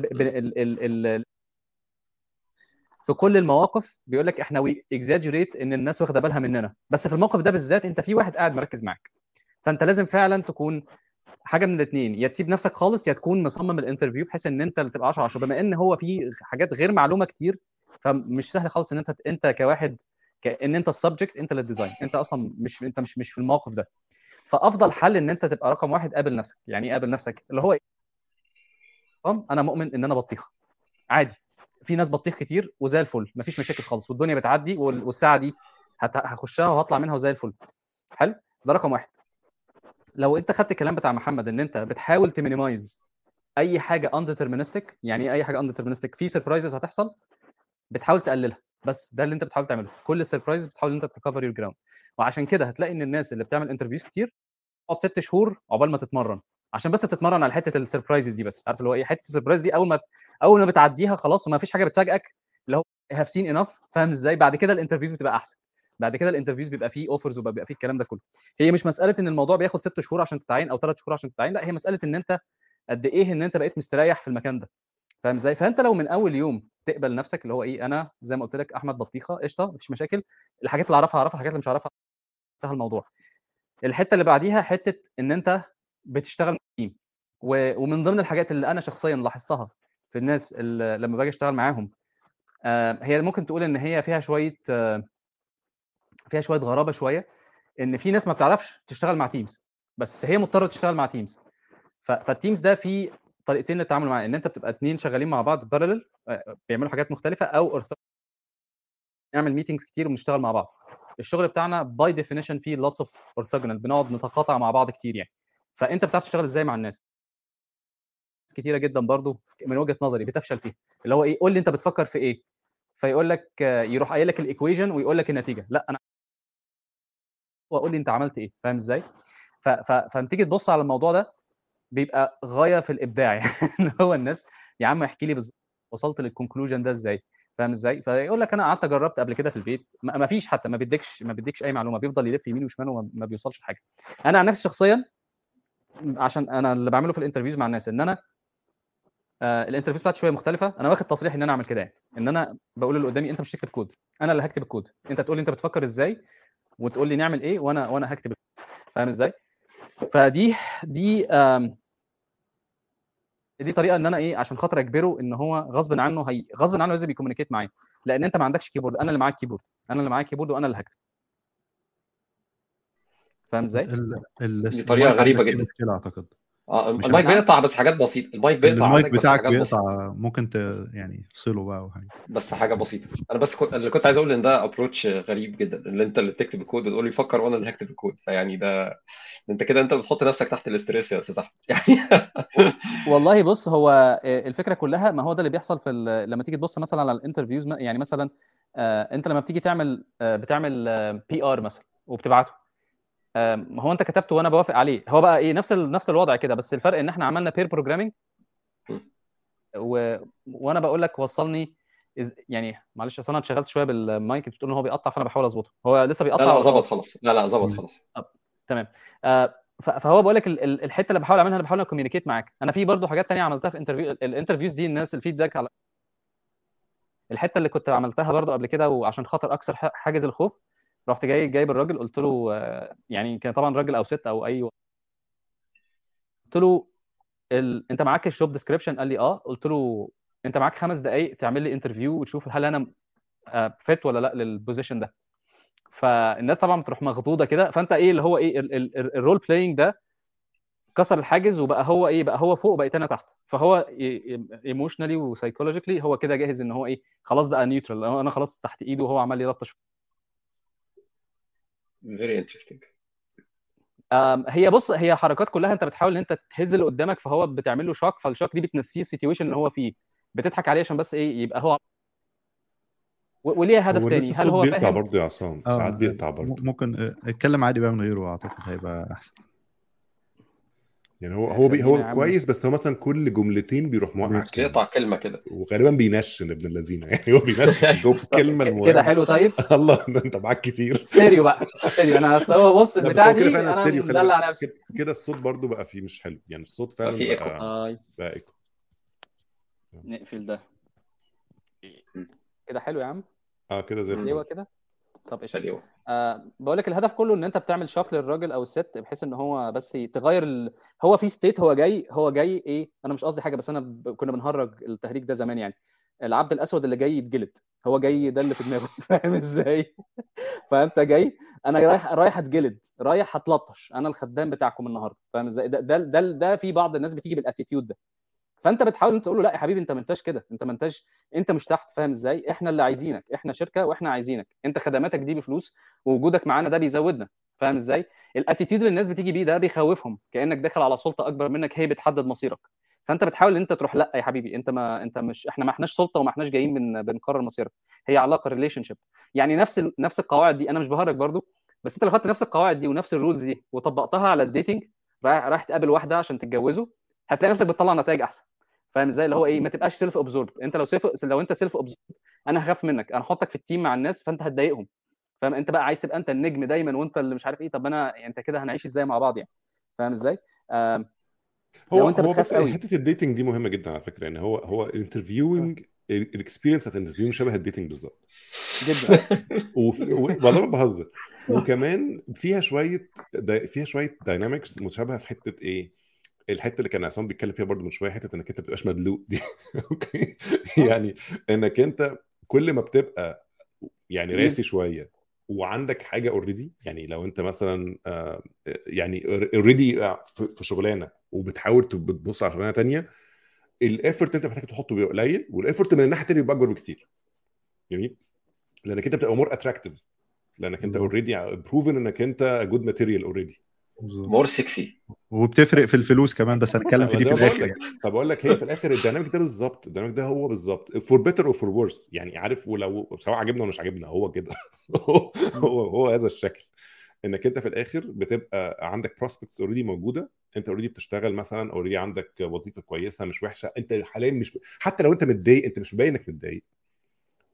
في كل المواقف بيقول لك إحنا we exaggerate إن الناس واخدة بالها مننا. بس في الموقف ده بالذات أنت في واحد قاعد مركز معاك. فأنت لازم فعلا تكون حاجة من الاثنين يا تسيب نفسك خالص يا تكون مصمم ال interview بحيث إن أنت اللي تبقى 10 10 بما إن هو في حاجات غير معلومة كتير فمش سهل خالص إن أنت أنت كواحد كان أنت ال subject أنت اللي ال design أنت أصلا مش أنت مش مش في الموقف ده. فأفضل حل إن أنت تبقى رقم واحد قابل نفسك. يعني إيه قابل نفسك؟ اللي هو أنا مؤمن إن أنا بطيخه عادي. في ناس بطيخ كتير وزي الفل. مفيش مشاكل خالص. والدنيا بتعدي والساعة دي هخشها وهطلع منها وزي الفل. حلو؟ ده رقم واحد. لو انت خدت الكلام بتاع محمد ان انت بتحاول ت minimize اي حاجة indeterministic يعني اي حاجة indeterministic في surprises هتحصل بتحاول تقللها. بس ده اللي انت بتحاول تعمله. كل ال surprises بتحاول ان انت ت cover your ground وعشان كده هتلاقي ان الناس اللي بتعمل interviews كتير تقعد ست شهور عقبال ما تتمرن. عشان بس تتمرن على حتة ال surprises دي بس. عارف اللي هو إيه؟ حتة ال surprise دي أول ما أول ما بتعديها خلاص وما فيش حاجة بتفاجئك اللي هو have seen enough فاهم إزاي؟ بعد كده ال interviews بتبقى أحسن. بعد كده ال interviews بيبقى فيه offers وبيبقى فيه الكلام ده كله. هي مش مسألة إن الموضوع بياخد ست شهور عشان تتعين أو ثلاث شهور عشان تتعين لأ هي مسألة إن أنت قد إيه إن أنت بقيت مستريح في المكان ده. فاهم إزاي؟ فأنت لو من أول يوم تقبل نفسك اللي هو إيه أنا زي ما قلت لك أحمد بطيخة قشطة مفيش مشاكل. الحاجات اللي أعرفها أعرفها الحاجات اللي مش اعرفها انتهى الموضوع. الحتة اللي بعديها حتة إن أنت بتشتغل team ومن ضمن الحاجات اللي أنا شخصيا لاحظتها في الناس اللي لما باجي أشتغل معاهم هي ممكن تقول إن هي فيها شوية فيها شوية غرابة شوية إن في ناس ما بتعرفش تشتغل مع teams بس هي مضطرة تشتغل مع teams فال teams ده في طريقتين للتعامل معاه إن أنت بتبقى اثنين شغالين مع بعض parallel بيعملوا حاجات مختلفة أو نعمل meetings كتير ونشتغل مع بعض. الشغل بتاعنا by definition فيه lots of orthogonal بنقعد نتقاطع مع بعض كتير يعني. فأنت بتعرف تشتغل إزاي مع الناس؟ كتيرة جدا برضو من وجهة نظري بتفشل فيها. اللي هو إيه قول لي أنت بتفكر في إيه؟ فيقول لك يروح قايل لك ال equation ويقول لك النتيجة. لأ أنا وأقول لي أنت عملت إيه فاهم إزاي؟ فلما تيجي تبص على الموضوع ده بيبقى غاية في الإبداع <laughs> يعني هو الناس يا عم احكي لي بالظبط وصلت لل conclusion ده إزاي؟ فاهم إزاي؟ فيقول لك أنا قعدت جربت قبل كده في البيت ما فيش حتى ما بيديكش ما بيديكش أي معلومة بيفضل يلف يمين وشمال وما بيوصلش لحاجة. أنا عن نفسي شخصيا عشان أنا اللي بعمله في ال interviews مع الناس إن أنا آه ال interviews بتاعتي شوية مختلفة أنا واخد تصريح إن أنا أعمل كده يعني إن أنا بقول اللي قدامي أنت مش تكتب كود أنا اللي هكتب الكود أنت تقول لي أنت بتفكر إزاي وتقول لي نعمل إيه وأنا وأنا هكتب فاهم إزاي؟ فدي دي دي طريقة إن أنا إيه عشان خاطر أجبره إن هو غصب عنه هي غصب عنه لازم ي communicate معايا. لأن أنت ما عندكش keyboard أنا اللي معاك keyboard أنا اللي معايا keyboard وأنا اللي هكتب. فاهم إزاي؟ دي طريقة غريبة جدا. أعتقد. آه المايك بيقطع بس حاجات بسيطة. المايك بيقطع المايك بتاعك بيقطع ممكن ت... يعني تفصله بقى أو حاجة. بس حاجة بسيطة. أنا بس كنت اللي كنت عايز أقول إن ده approach غريب جدا اللي أنت اللي بتكتب الكود وتقول لي فكر وأنا اللي هكتب الكود. فيعني ده أنت كده أنت بتحط نفسك تحت ال stress يا أستاذ أحمد. <laughs> يعني والله بص هو الفكرة كلها ما هو ده اللي بيحصل في لما تيجي تبص مثلا على ال interviews يعني مثلا أنت لما بتيجي تعمل بتعمل PR مثلا وبتبعته. هو انت كتبته وأنا بوافق عليه. هو بقى إيه نفس ال... نفس الوضع كده بس الفرق ان إحنا عملنا pair programming و... وأنا بقول لك وصلني إز... يعني معلش أصل أنا اتشغلت شوية بالمايك بتقول إن هو بيقطع فأنا بحاول أظبطه. هو لسه بيقطع لا لا ظبط خلاص؟ لا لا ظبط خلاص. تمام. آه فهو بقول لك الحتة اللي بحاول أعملها أنا بحاول ا communicate معاك. أنا في برضو حاجات تانية عملتها في interview ال interviews دي الناس ال feedback على الحتة اللي كنت عملتها برضو قبل كده وعشان خاطر أكسر حاجز الخوف رحت جاي جايب الراجل قلت له يعني كان طبعا راجل أو ست أو أي قلت له ال... أنت معاك ال job description قال لي آه. قلت له أنت معاك خمس دقائق تعمل لي interview وتشوف هل أنا fit ولا لأ لل position ده. فالناس طبعا بتروح مخضوضة كده. فأنت إيه اللي هو إيه ال role playing ده كسر الحاجز وبقى هو إيه بقى هو فوق بقيت أنا تحت. فهو emotionally و psychologically هو كده جاهز إن هو إيه خلاص بقى neutral أنا خلاص تحت إيده وهو عمال يلطش very interesting هي بص هي حركات كلها انت بتحاول ان انت تهز اللي قدامك فهو بتعمل له shock فال shock دي بتنسيه ال situation اللي هو فيه. بتضحك عليه عشان بس إيه يبقى هو وليها هدف تاني؟ هل هو بيقطع برضه يا عصام؟ ساعات بيقطع برضه. ممكن آه، اتكلم عادي بقى من غيره أعتقد هيبقى أحسن. يعني هو هو بي هو كويس بس هو مثلا كل جملتين بيروح موقع. بيقطع كلمة كده. وغالبا بينشن ابن اللذينة. <laughs> يعني هو بينشن <laughs> جوه الكلمة كده المهمه حلو طيب؟ <laughs> الله انت معاك كتير. ستيريو بقى ستيريو. أنا أصل هو بص البتاع كده دي أنا مدلع نفسي. كده- كده الصوت برضه بقى فيه مش حلو. يعني الصوت فعلا في إيكو. بقى بقى إيكو. نقفل ده. كده حلو يا عم؟ آه كده زي أيوه الفل كده. طب قشطة. حلو آه بقول لك الهدف كله إن أنت بتعمل shock للراجل أو الست بحيث إن هو بس تغير ال... هو في state هو جاي هو جاي إيه أنا مش قصدي حاجة بس أنا ب... كنا بنهرج التهريج ده زمان يعني. العبد الأسود اللي جاي يتجلد هو جاي ده اللي في دماغه <laughs> فاهم إزاي؟ فأنت جاي أنا رايح رايح أتجلد رايح هتلطش أنا الخدام بتاعكم النهارده فاهم إزاي؟ ده ده ده, ده في بعض الناس بتيجي بال attitude ده. فانت بتحاول انت تقول له لا يا حبيبي انت ما انتش كده انت ما انتش انت مش تحت فاهم إزاي؟ إحنا اللي عايزينك إحنا شركة وإحنا عايزينك انت خدماتك دي بفلوس ووجودك معانا ده بيزودنا فاهم إزاي؟ ال attitude اللي الناس بتيجي بيه ده بيخوفهم كأنك داخل على سلطة أكبر منك هي بتحدد مصيرك. فانت بتحاول ان انت تروح لا يا حبيبي انت ما انت مش إحنا ما احناش سلطة وما احناش جايين بن... بنقرر مصيرك. هي علاقة relationship يعني نفس ال... نفس القواعد دي أنا مش بهرج برضو بس انت لو خدت نفس القواعد دي ونفس ال rules دي وطبقتها على ال dating رايح رايح تقابل واحدة عشان تتجوزوا هتلاقي نفسك بتطلع نتائج أحسن. فاهم إزاي؟ اللي هو إيه؟ ما تبقاش self absorbed أنت لو self لو أنت self absorbed أنا هخاف منك. أنا هحطك في ال team مع الناس فأنت هتضايقهم. فاهم؟ أنت بقى عايز تبقى أنت النجم دايما وأنت اللي مش عارف إيه. طب أنا يعني أنت كده هنعيش إزاي مع بعض يعني؟ فاهم إزاي؟ هو أنت هو بتخاف بس قوي. حتة ال dating دي مهمة جدا على فكرة. يعني هو هو ال interviewing ال experience بتاعت ال interview شبه ال dating بالظبط. جدا. <laughs> والله ما بهزر وكمان فيها شوية فيها شوية dynamics متشابهة في حتة إيه؟ الحتة اللي كان عصام بيتكلم فيها برضو من شوية حتة إنك أنت ما بتبقاش مدلوق دي <laughs> okay يعني إنك أنت كل ما بتبقى يعني. راسي شوية وعندك حاجة already يعني لو أنت مثلا آه، يعني already في شغلانة وبتحاول تب- بتبص على شغلانة تانية ال effort أنت محتاج تحطه بيبقى قليل وال effort من الناحية التانية بيبقى أكبر بكتير جميل لأنك أنت بتبقى more attractive لأنك أنت. already proven إنك أنت good material already. more sexy. وبتفرق في الفلوس كمان بس هنتكلم في دي في الآخر لك. طب أقول لك هي في الآخر ال dynamic ده بالظبط ال dynamic ده هو بالظبط. for better or for worse يعني عارف ولو سواء عجبنا ولا مش عجبنا هو كده. <laughs> هو هو هذا الشكل. إنك أنت في الآخر بتبقى عندك prospects already موجودة. أنت already بتشتغل مثلا already عندك وظيفة كويسة مش وحشة. أنت حاليا مش حتى لو أنت متضايق أنت مش مبين إنك متضايق.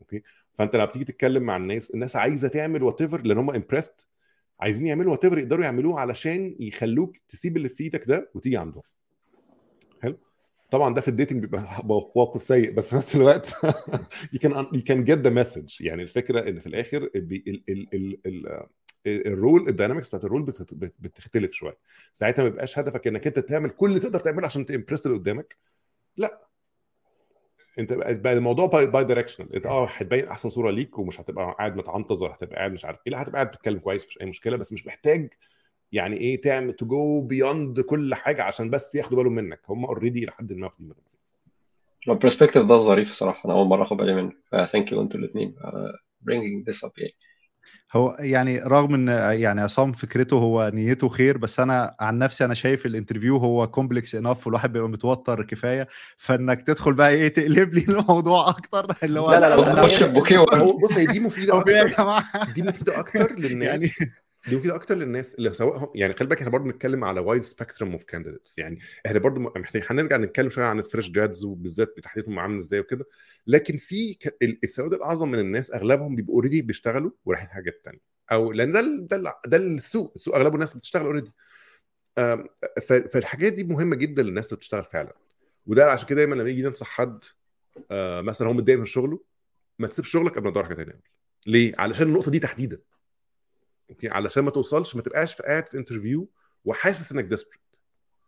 okay؟ فأنت لما بتيجي تتكلم مع الناس الناس عايزة تعمل whatever لأن هم impressed عايزين يعملوا what يقدروا يعملوه علشان يخلوك تسيب اللي في إيدك ده وتيجي عندهم. حلو؟ طبعا ده في ال dating بيبقى <laughs> موقف سيء بس في نفس الوقت <laughs> you can you can get the message. يعني الفكرة إن في الآخر ال ال ال ال ال ال role ال dynamics بتاعت ال role بتختلف شوية. ساعتها ما بيبقاش هدفك إنك أنت تعمل كل اللي تقدر تعمله عشان ت impress اللي قدامك. لا. انت بقى الموضوع bi, bidirectional انت آه هتبين أحسن صورة ليك ومش هتبقى قاعد ولا هتبقى قاعد مش عارف إيه. لا هتبقى قاعد بتتكلم كويس مفيش أي مشكلة بس مش محتاج يعني إيه تعمل to go beyond كل حاجة عشان بس ياخدوا بالهم منك. هم already لحد ما واخدين بالهم. ال perspective ده ظريف الصراحه أنا أول مرة أخد بالي منه. thank you أنتوا الاثنين bringing this up يعني هو يعني رغم إن يعني عصام فكرته هو نيته خير بس أنا عن نفسي أنا شايف ال interview هو complex enough والواحد بيبقى متوتر كفاية. فإنك تدخل بقى إيه تقلب لي <laughs> الموضوع أكتر. اللي هو لا، لا، لا، بص هي دي مفيدة <laughs> أكتر. جماعة. دي مفيدة أكتر <laughs> للناس. يعني دي مفيده أكتر للناس اللي سواء يعني خلي بالك إحنا برضه بنتكلم على wide spectrum of candidates يعني إحنا برضه محتاجين هنرجع نتكلم شوية عن ال fresh grads وبالذات بتحديدهم عامل إزاي وكده. لكن في السواد الأعظم من الناس أغلبهم بيبقوا already بيشتغلوا ورايحين حاجات تانية. أو لأن ده ال- ده ال- ده السوق السوق أغلبه الناس بتشتغل already فالحاجات دي مهمة جدا للناس اللي بتشتغل فعلا. وده عشان كده دايما لما يجي ننصح حد آه، مثلا هو متضايق من شغله ما تسيبش شغلك قبل ما تدور حاجة ثانية ليه؟ علشان النقطة دي تحديدا. علشان ما توصلش ما تبقاش في قاعد في interview وحاسس إنك desperate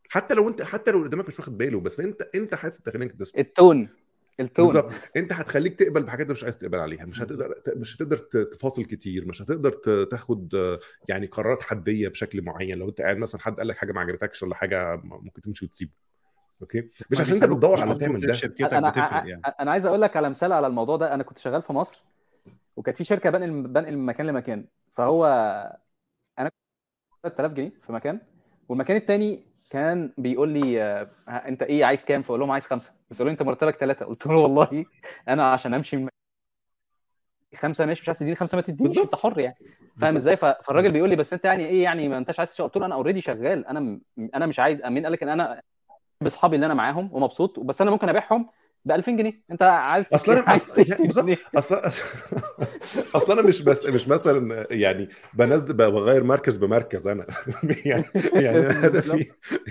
حتى لو أنت حتى لو اللي قدامك مش واخد باله بس أنت أنت حاسس إنك desperate ال tone ال tone. بالظبط. أنت هتخليك تقبل بحاجات أنت مش عايز تقبل عليها. مش هتقدر مش هتقدر تفاصل كتير مش هتقدر تاخد يعني قرارات حدية بشكل معين. لو أنت قاعد مثلا حد قال لك حاجة ما عجبتكش ولا حاجة ممكن تمشي وتسيبه. أوكي؟ مش عشان أنت بتدور على تعمل ده. شركتك بتفرق يعني. أنا عايز أقول لك على مثال على الموضوع ده. أنا كنت شغال في مصر وكانت في شركة بنقل بنقل من مكان لمكان. فهو أنا 3000 جنيه في مكان والمكان التاني كان بيقول لي آه، أنت إيه عايز كام؟ فأقول لهم عايز خمسة. بس يقولوا لي أنت مرتبك ثلاثة قلت له والله أنا عشان أمشي من خمسة ماشي مش عايز تديني خمسة ما تدينيش. أنت حر يعني. فاهم. إزاي؟ فالراجل بيقول لي بس أنت يعني إيه يعني ما أنتش عايز تشتغل؟ قلت له أنا اوريدي شغال. أنا م- أنا مش عايز مين قال لك إن أنا بأصحابي اللي أنا معاهم ومبسوط بس أنا ممكن أبيعهم ب 2000 جنيه. أنت عايز أصل أنا <laughs> عايز أصل- يعني تشتري بالظبط. منين؟ أصل <laughs> أصل أنا مش بس مش مثلا يعني بنزل بغير مركز بمركز أنا. <laughs> يعني يعني أنا في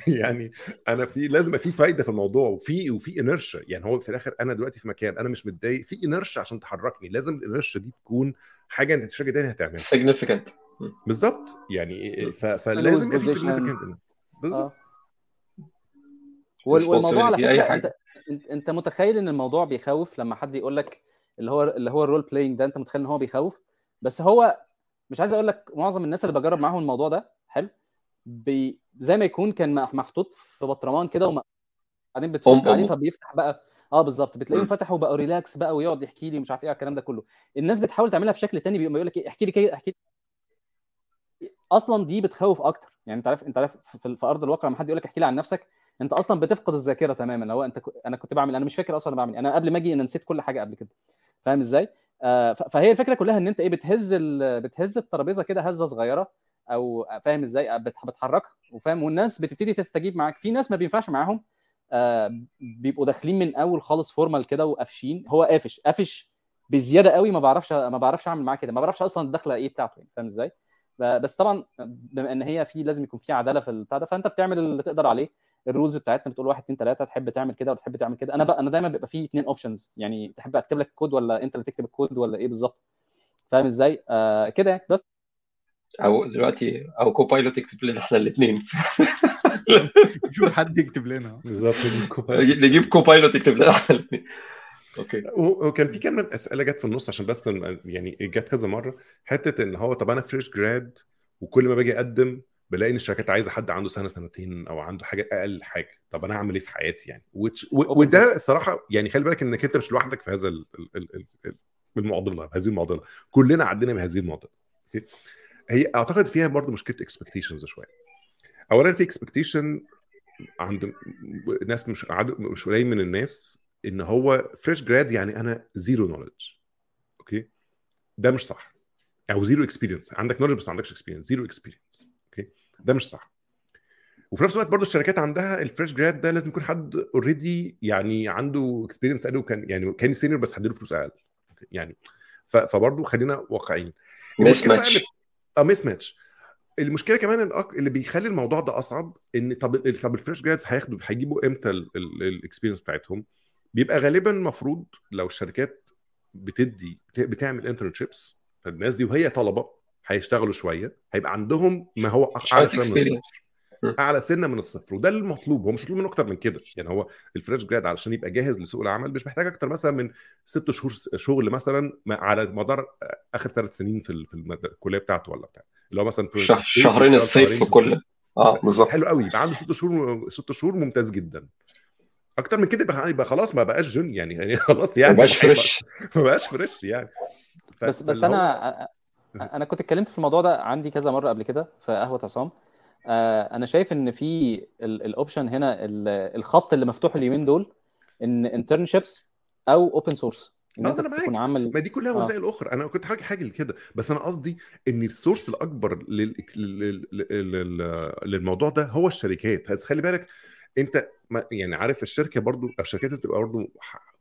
يعني أنا في لازم في فايدة في الموضوع وفي وفي inertia يعني هو في الآخر أنا دلوقتي في مكان أنا مش متضايق. في inertia عشان تحركني. لازم ال inertia دي تكون حاجة أنت الشركة تاني هتعملها. Significant. بالظبط. يعني. فلازم في significant بالظبط. آه. وال- والموضوع على فكرة. أنت انت انت متخيل ان الموضوع بيخوف لما حد يقول لك اللي هو اللي هو ال role playing ده؟ انت متخيل ان هو بيخوف؟ بس هو مش عايز أقول لك معظم الناس اللي بجرب معاهم الموضوع ده حلو بي زي ما يكون كان مح- محطوط في بطرمان كده وبعدين بتفك عليه. فبيفتح بقى آه بالظبط بتلاقيهم. فتحوا بقوا relax بقى ويقعد يحكي لي ومش عارف إيه الكلام ده كله. الناس بتحاول تعملها بشكل تاني بيقوم يقول لك إيه احكي لي كده احكي لي. أصلا دي بتخوف أكتر. يعني أنت عارف أنت عارف في في أرض الواقع لما حد يقول لك احكي لي عن نفسك انت أصلا بتفقد الذاكرة تماما. لو انت أنا كنت بعمل أنا مش فاكر أصلا أنا بعمل إيه. أنا قبل ما أجي أنا نسيت كل حاجة قبل كده. فاهم إزاي؟ آه فهي الفكرة كلها إن أنت إيه بتهز بتهز الترابيزة كده هزة صغيرة أو فاهم إزاي؟ بت- بتحركها وفاهم؟ والناس بتبتدي تستجيب معاك. في ناس ما بينفعش معاهم آه بيبقوا داخلين من أول خالص formal كده وقافشين. هو قافش. قافش بزيادة قوي ما بعرفش ما بعرفش أعمل معاه كده. ما بعرفش أصلا الدخلة إيه بتاعته يعني. فاهم إزاي؟ بس طبعا بما إن هي في لازم يكون في عدالة في البتاع ده فأنت بتعمل اللي تقدر عليه. ال rules بتاعتنا بتقول 1 2 3 تحب تعمل كده ولا تحب تعمل كده. أنا بقى أنا دايما بيبقى في اثنين options يعني تحب أكتب لك الكود ولا أنت اللي تكتب الكود ولا إيه بالظبط؟ فاهم إزاي؟ آه كده يعني بس. أو دلوقتي أو كوبايلوت يكتب لنا إحنا الاثنين <laughs> شوف حد يكتب لنا. بالظبط نجيب كوبايلوت. نجيب كوبايلوت يكتب لنا إحنا الاثنين أوكي. وكان في كمان أسئلة جت في النص عشان بس يعني جت كذا مرة. حتة إن هو طب أنا fresh grad وكل ما باجي أقدم بلاقي إن الشركات عايزة حد عنده سنة سنتين أو عنده حاجة أقل حاجة. طب أنا هعمل إيه في حياتي يعني؟ which- و- وده الصراحه يعني خلي بالك إنك أنت مش لوحدك في هذا ال- ال- ال- ال- ال- المعضلة هذه المعضلة. كلنا عدينا بهذه المعضلة؟ هي أعتقد فيها برضو مشكلة expectations شوية. اولا في expectation عند ناس مش عدد مش قليل من الناس إن هو fresh grad يعني أنا zero knowledge أوكي؟ ده مش صح. أو zero experience عندك knowledge بس ما عندكش experience zero experience ده مش صح وفي نفس الوقت برضه الشركات عندها ال fresh grad ده لازم يكون حد already يعني عنده experience قال كان يعني كان senior بس هديله فلوس أقل؟ يعني فبرضه خلينا واقعيين بقى ماتش آه mismatch المشكلة كمان. اللي بيخلي الموضوع ده أصعب إن طب طب ال fresh grads هياخدوا هيجيبوا إمتى ال experience بتاعتهم بيبقى غالبا المفروض لو الشركات بتدي بت- بتعمل internships فالناس دي وهي طلبة هيشتغلوا شوية هيبقى عندهم ما هو أعلى سنة من الصفر. أعلى سنة من الصفر. وده المطلوب هو مش مطلوب منه أكتر من كده. يعني هو ال fresh grad علشان يبقى جاهز لسوق العمل مش محتاج أكتر مثلا من ست شهور شغل مثلا ما- على مدار آخر ثلاث سنين في الكلية بتاعته ولا بتاع. اللي هو مثلا في شهرين الصيف في كل آه بالظبط. حلو قوي. يبقى عنده ست شهور ست شهور ممتاز جدا. أكتر من كده يبقى يبقى خلاص ما بقاش junior يعني. <laughs> يعني خلاص يعني. ما بقاش fresh <laughs> ما بقاش fresh يعني. بس بس أنا أنا كنت اتكلمت في الموضوع ده عندي كذا مرة قبل كده في قهوة عصام. آه، أنا شايف إن في ال option هنا ال- الخط اللي مفتوح اليومين دول إن internships أو open source إن آه أنت تكون عامل ما دي كلها آه. وسائل أخرى. أنا كنت حاجة حاجة كده. بس أنا قصدي إن ال source الأكبر لل... لل... لل... لل... للموضوع ده هو الشركات. خلي بالك أنت ما يعني عارف الشركة برضو الشركات تبقى برضو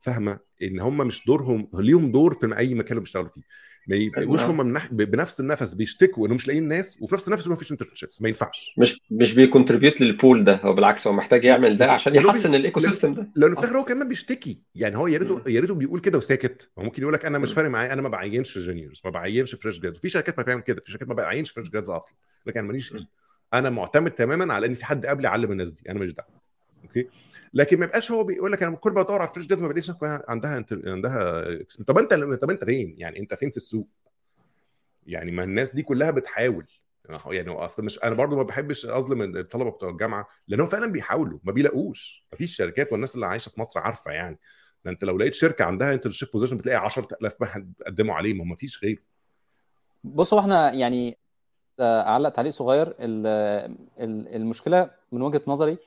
فاهمة إن هم مش دورهم ليهم دور في أي مكان اللي بيشتغلوا فيه. ما يبقوش أيوة. هم من نح... ب- بنفس النفس بيشتكوا إنهم مش لاقيين ناس وفي نفس النفس ما فيش internships ما ينفعش. مش مش بي contribute لل pool ده هو بالعكس هو محتاج يعمل ده عشان يحسن ال ecosystem ده. لأنه في الآخر هو كمان بيشتكي. يعني هو يا ريته يا ريته بيقول كده وساكت. هو ممكن يقول لك أنا مش فارق معايا أنا ما بعينش juniors ما بعينش fresh grads في شركات ما بتعمل كده في شركات ما بعينش fresh grads أصلا. لكن أنا ماليش فيه أنا معتمد تماما على إن في حد قبلي علم الناس دي. أنا مش دعوة. أوكي؟ لكن ما يبقاش هو بيقول لك أنا كل ما بدور على ال fresh grads ما بلاقيش عندها عندها طب أنت طب أنت فين؟ يعني أنت فين في السوق؟ يعني ما الناس دي كلها بتحاول. يعني أصل مش أنا برضو ما بحبش أظلم الطلبة بتوع الجامعة لأنهم فعلا بيحاولوا ما بيلاقوش. ما فيش شركات والناس اللي عايشة في مصر عارفة يعني. ده أنت لو لقيت شركة عندها internship position بتلاقي 10000 واحد قدموا عليه ما فيش غيره. بص هو إحنا يعني اعلق تعليق صغير. المشكلة من وجهة نظري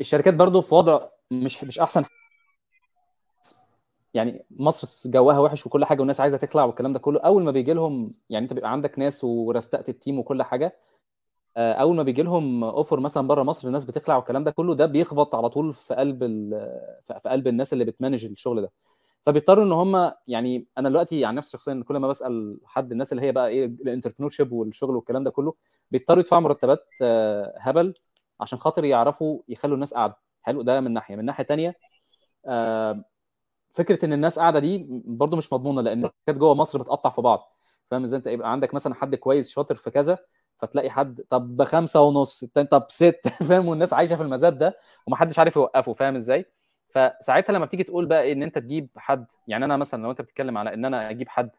الشركات برضو في وضع مش مش أحسن يعني مصر جواها وحش وكل حاجة والناس عايزة تخلع والكلام ده كله. أول ما بيجي لهم يعني أنت بيبقى عندك ناس ورستقت ال team وكل حاجة. أول ما بيجي لهم offer مثلا بره مصر الناس بتخلع والكلام ده كله ده بيخبط على طول في قلب في قلب الناس اللي بت manage الشغل ده. فبيضطروا إن هم يعني أنا دلوقتي عن نفسي شخصيا كل ما بسأل حد الناس اللي هي بقى إيه ال entrepreneur والشغل والكلام ده كله بيضطروا يدفعوا مرتبات هبل. عشان خاطر يعرفوا يخلوا الناس قاعدة. حلو ده من ناحية. من ناحية ثانية فكرة إن الناس قاعدة دي برضو مش مضمونة لأن كانت جوه مصر بتقطع في بعض. فاهم إزاي؟ أنت يبقى عندك مثلا حد كويس شاطر في كذا فتلاقي حد طب بخمسه ونص التاني طب ست <laughs> فاهم؟ والناس عايشة في المزاد ده ومحدش عارف يوقفه فاهم إزاي؟ فساعتها لما بتيجي تقول بقى إن أنت تجيب حد يعني أنا مثلا لو أنت بتتكلم على إن أنا أجيب حد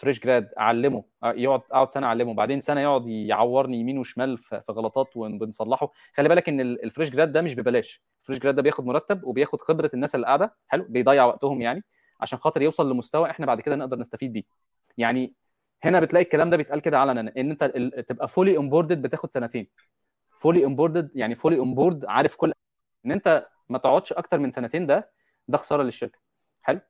fresh grad أعلمه. يقعد أقعد سنة أعلمه. بعدين سنة يقعد يعورني يمين وشمال في غلطات وبنصلحه خلي بالك إن ال fresh grad ده مش ببلاش. ال fresh grad ده بياخد مرتب وبياخد خبرة الناس اللي قاعدة. حلو؟ بيضيع وقتهم يعني عشان خاطر يوصل لمستوى إحنا بعد كده نقدر نستفيد بيه. يعني هنا بتلاقي الكلام ده بيتقال كده علنا إن أنت تبقى fully onboarded بتاخد سنتين. fully onboarded يعني fully onboard عارف كل إن أنت ما تقعدش أكتر من سنتين ده ده خسارة للشركة. حلو؟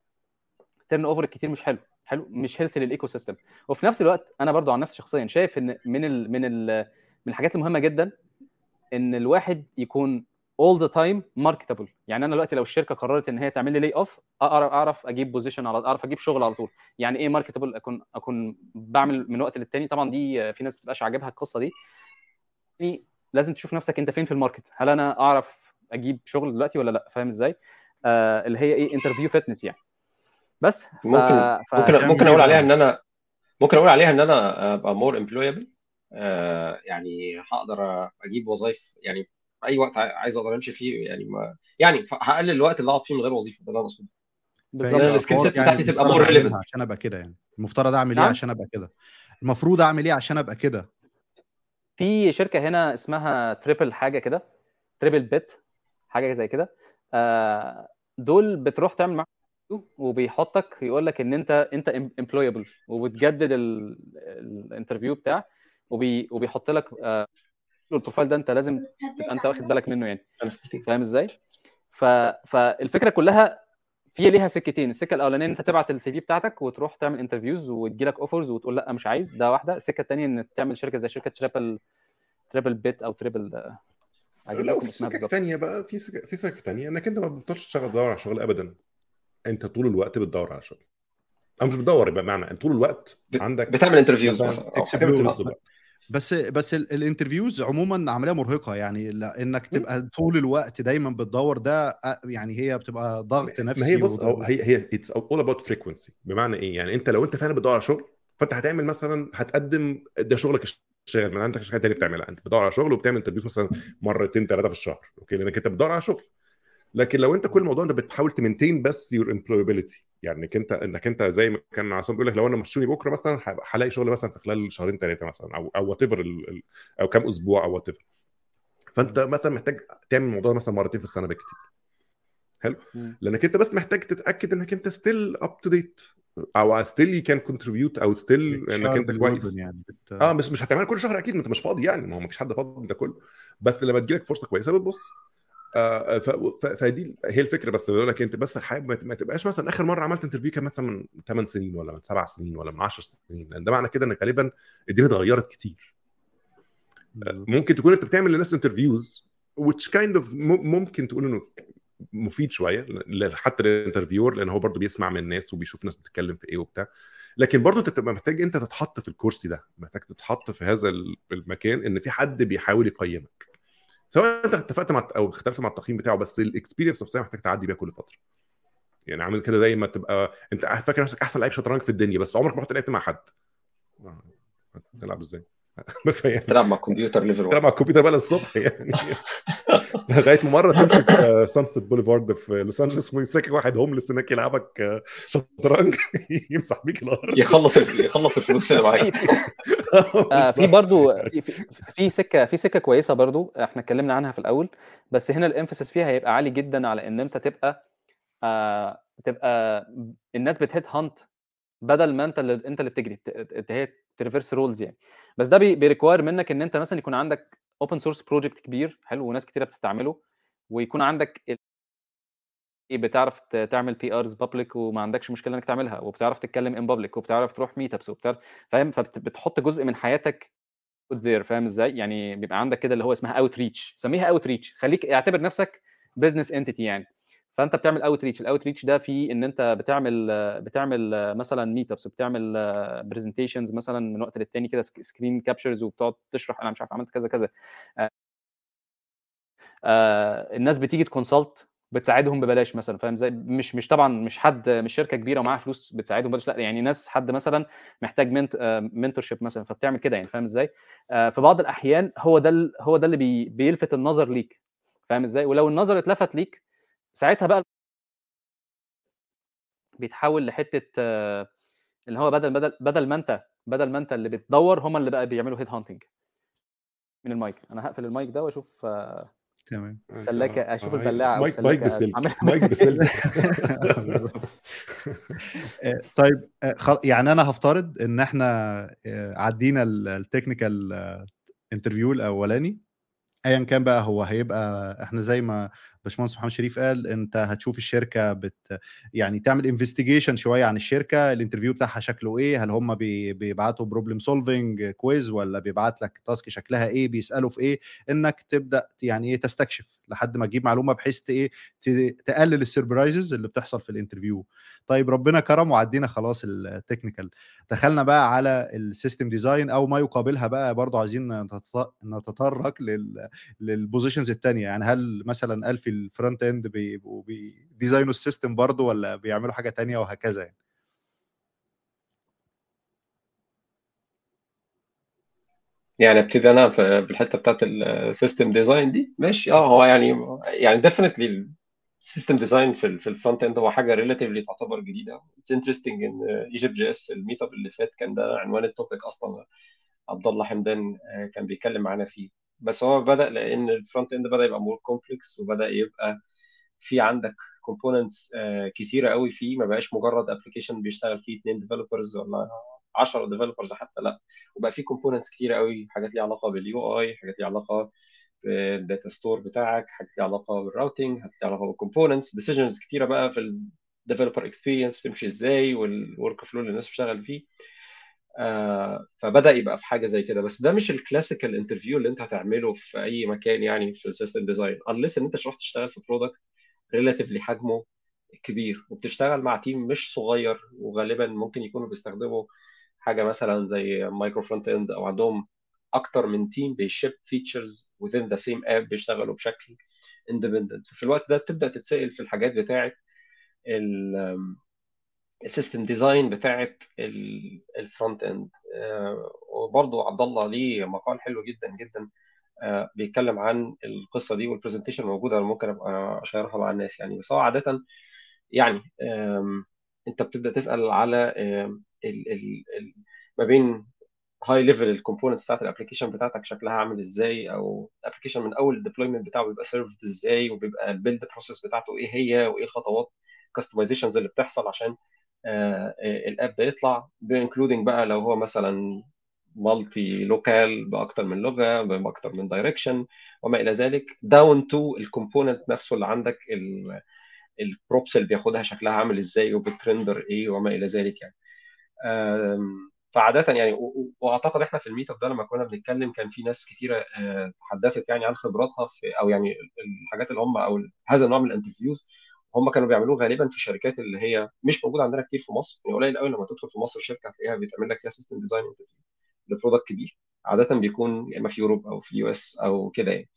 turnover الكتير مش حلو. حلو مش healthy لل ecosystem وفي نفس الوقت أنا برضو عن نفسي شخصيا شايف إن من ال من ال من الحاجات المهمة جدا إن الواحد يكون all the time marketable. يعني أنا دلوقتي لو الشركة قررت إن هي تعمل لي layoff أعرف أجيب position على أعرف أجيب شغل على طول. يعني إيه marketable أكون أكون بعمل من وقت للتاني. طبعا دي في ناس بتبقاش عاجبها القصة دي. لازم تشوف نفسك أنت فين في ال market. هل أنا أعرف أجيب شغل دلوقتي ولا لأ؟ فاهم إزاي؟ آه اللي هي إيه؟ interview fitness يعني. بس ف... ممكن ف... ممكن ممكن أقول عليها إن أنا ممكن أقول عليها إن أنا أبقى more employable آه يعني هقدر أجيب وظائف يعني في أي وقت عايز أقدر أمشي فيه يعني ما يعني هقلل الوقت اللي أقعد فيه من غير وظيفة ده اللي أنا أقصده. بالظبط ال skill set بتاعتي تبقى more relevant عشان أبقى كده يعني. المفترض أعمل إيه نعم. عشان أبقى كده؟ المفروض أعمل إيه عشان أبقى كده؟ في شركة هنا اسمها Triple حاجة كده Triplebyte حاجة زي كده. آه دول بتروح تعمل معاهم وبيحطك يقول لك إن أنت أنت employable وبتجدد ال interview بتاعك وبي وبيحط لك آه ال profile ده أنت لازم تبقى أنت واخد بالك منه يعني. فاهم إزاي؟ ف... فالفكرة كلها في ليها سكتين. السكة الأولانية إن أنت تبعت ال CV بتاعتك وتروح تعمل interviews وتجي لك offers وتقول لأ مش عايز ده واحدة. السكة الثانية إن تعمل شركة زي شركة Triple Triplebyte أو Triple هجيب لو لكم في اسمها سكك بالظبط. تانية بقى في سكك في سكك تانية. إنك أنت ما بتضطرش تشتغل تدور على شغل ابدا. انت طول الوقت بتدور على شغل. أو مش بتدور بمعنى انت طول الوقت عندك بتعمل interviews مثلا. بس بس ال- ال interviews عموما عملية مرهقة يعني لا- إنك تبقى طول الوقت دايما بتدور ده يعني هي بتبقى ضغط ما نفسي هي بص أو هي هي it's all about frequency بمعنى إيه؟ يعني أنت لو أنت فعلا بتدور على شغل فأنت هتعمل مثلا هتقدم ده شغلك الشاغل ما عندك حاجة تانية بتعملها. أنت بتدور على شغل وبتعمل interview مثلا مرتين ثلاثة في الشهر. okay؟ لأنك أنت بتدور على شغل. لكن لو انت كل الموضوع انت بتحاول ت maintain بس your employability يعني انك انت انك انت زي ما كان عصام بيقول لك لو أنا مشوني بكرة مثلا هلاقي شغل مثلا في خلال شهرين ثلاثة مثلا أو أو whatever أو كام أسبوع أو whatever فأنت مثلا محتاج تعمل الموضوع مثلا مرتين في السنة بالكتير حلو. لأنك انت بس محتاج تتأكد إنك انت still up to date أو still you can contribute أو still إنك انت كويس. يعني بت... آه بس مش هتعملها كل شهر أكيد ما انت مش فاضي يعني ما هو ما فيش حد فاضي ده كله. بس لما تجيلك فرصة كويسة بتبص. فدي هي الفكرة بس بقول لك أنت بس حابب ما تبقاش مثلا آخر مرة عملت interview كان مثلا من 8 سنين ولا من 7 سنين ولا من 10 سنين لأن ده معنى كده انك غالبا الدنيا اتغيرت كتير. ممكن تكون أنت بتعمل لناس interviews which kind of ممكن تقول إنه مفيد شوية حتى لل interviewer لأن هو برضه بيسمع من الناس وبيشوف ناس بتتكلم في إيه وبتاع. لكن برضه أنت بتبقى محتاج أنت تتحط في الكرسي ده محتاج تتحط في هذا ال- المكان إن في حد بيحاول يقيمك. سواء انت اتفقت مع أو اختلفت مع التقييم بتاعه بس ال experience نفسها محتاج تعدي بيها كل فترة. يعني عامل كده زي ما تبقى انت فاكر نفسك أحسن لعيب شطرنج في الدنيا بس عمرك ما رحت لعبت مع حد. آه، هتلعب <laughs> تلعب مع الكمبيوتر level تلعب مع الكمبيوتر بقى للصبح يعني. <laughs> لغاية ما مرة تمشي في Sunset Boulevard في لوس أنجلوس ويمسكك واحد homeless هناك يلعبك شطرنج. <laughs> يمسح بيك الأرض. يخلص يخلص الفلوس اللي معاك. آه في برضو في سكة في سكة كويسة برضو إحنا اتكلمنا عنها في الأول بس هنا ال emphasis فيها هيبقى عالي جدا على إن أنت تبقى آه تبقى الناس بت headhunt بدل ما أنت اللي أنت اللي بتجري هي reverse roles يعني. بس ده بي require منك إن أنت مثلا يكون عندك open source project كبير حلو وناس كتيرة بتستعمله ويكون عندك إيه بتعرف تعمل PRs public وما عندكش مشكلة إنك تعملها وبتعرف تتكلم in public وبتعرف تروح meetups وبتعرف فاهم فبتحط جزء من حياتك فاهم إزاي؟ يعني بيبقى عندك كده اللي هو اسمها outreach سميها outreach خليك اعتبر نفسك business entity يعني. فأنت بتعمل outreach ال outreach ده في إن أنت بتعمل بتعمل مثلا meetups بتعمل presentations مثلا من وقت للتاني كده screen captures وبتقعد تشرح أنا مش عارف عملت كذا كذا. آه الناس بتيجي ت consult بتساعدهم ببلاش مثلا فاهم إزاي؟ مش مش طبعا مش حد مش شركة كبيرة ومعاها فلوس بتساعدهم ببلاش لا يعني ناس حد مثلا محتاج ment mentorship مثلا فبتعمل كده يعني فاهم إزاي؟ آه في بعض الأحيان هو ده هو ده اللي بي بيلفت النظر ليك فاهم إزاي؟ ولو النظر اتلفت ليك ساعتها بقى بيتحول لحتة اللي هو بدل بدل بدل ما أنت بدل ما أنت اللي بتدور هم اللي بقى بيعملوا head hunting من المايك. أنا هقفل المايك ده وأشوف تمام. سلاكة أشوف البلاعة أو مايك مايك بسلك مايك بسلك. <laughs> <laughs> طيب يعني أنا هفترض إن إحنا عدينا ال technical interview الأولاني. ايا كان بقى هو هيبقى إحنا زي ما باشمهندس محمد شريف قال أنت هتشوف الشركة بت يعني تعمل investigation شوية عن الشركة ال interview بتاعها شكله إيه هل هم بي... بيبعتوا problem solving quiz ولا بيبعت لك task شكلها إيه بيسألوا في إيه إنك تبدأ يعني إيه تستكشف لحد ما تجيب معلومة بحيث إيه تقلل ال surprises اللي بتحصل في ال interview طيب ربنا كرم وعدينا خلاص ال technical دخلنا بقى على ال system design أو ما يقابلها بقى برضو عايزين نتطرق لل... لل positions الثانية يعني هل مثلا قال في ال front end بيبقوا بي design وا ال system برضو ولا بيعملوا حاجة تانية وهكذا يعني؟ يعني ابتدي أنا بالحتة بتاعت ال system design دي؟ ماشي. آه هو يعني يعني definitely ال system design في في ال front end هو حاجة relatively تعتبر جديدة. it's interesting إن ايجيبت جي اس ال meetup اللي فات كان ده عنوان ال topic أصلا. عبد الله حمدان كان بيتكلم معانا فيه. بس هو بدأ لأن ال front end بدأ يبقى more complex وبدأ يبقى في عندك components كتيرة قوي فيه. ما بقاش مجرد application بيشتغل فيه اثنين developers ولا 10 developers حتى لأ. وبقى في components كتيرة قوي حاجات ليها علاقة بال UI حاجات ليها علاقة بال data store بتاعك حاجات ليها علاقة بال routing حاجات ليها علاقة بال components decisions كتيرة بقى في ال developer experience بتمشي إزاي وال workflow اللي الناس بتشتغل فيه. آه فبدأ يبقى في حاجة زي كده. بس ده مش ال classical interview اللي انت هتعمله في أي مكان يعني في ال system design unless إن أنت تروح تشتغل في product relatively حجمه كبير. وبتشتغل مع team مش صغير وغالبا ممكن يكونوا بيستخدموا حاجة مثلا زي micro front end أو عندهم أكتر من team بي ship features within the same app بيشتغلوا بشكل independent في الوقت ده تبدا تتسأل في الحاجات بتاعه ال system design بتاعه ال front end. وبرضه عبد الله ليه مقال حلو جدا جدا بيتكلم عن القصة دي وال presentation موجودة. ممكن أبقى أ share ها مع الناس يعني. بس هو عادة يعني أنت بتبدأ تسأل على ال ال ال ما بين high level ال components بتاعت ال application بتاعتك شكلها عامل إزاي أو ال application من أول ال deployment بتاعه بيبقى served إزاي وبيبقى ال build process بتاعته إيه هي وإيه الخطوات customizations اللي بتحصل عشان ال app ده يطلع ب including بقى لو هو مثلا multi locale بأكتر من لغه بأكتر من direction وما إلى ذلك. down to ال component نفسه اللي عندك ال props اللي بياخدها شكلها عامل إزاي وبت render إيه وما إلى ذلك يعني. فعادة يعني وأعتقد إحنا في ال meetup ده لما كنا بنتكلم كان في ناس كثيره تحدثت يعني عن خبراتها في أو يعني الحاجات اللي هم أو هذا النوع من ال interviews هم كانوا بيعملوه غالبا في الشركات اللي هي مش موجودة عندنا كتير في مصر. يعني قليل قوي لما تدخل في مصر شركة هتلاقيها بيتعمل لك فيها system design interview ل product كبير. عاده بيكون يا إما في Europe أو في ال US أو كده يعني.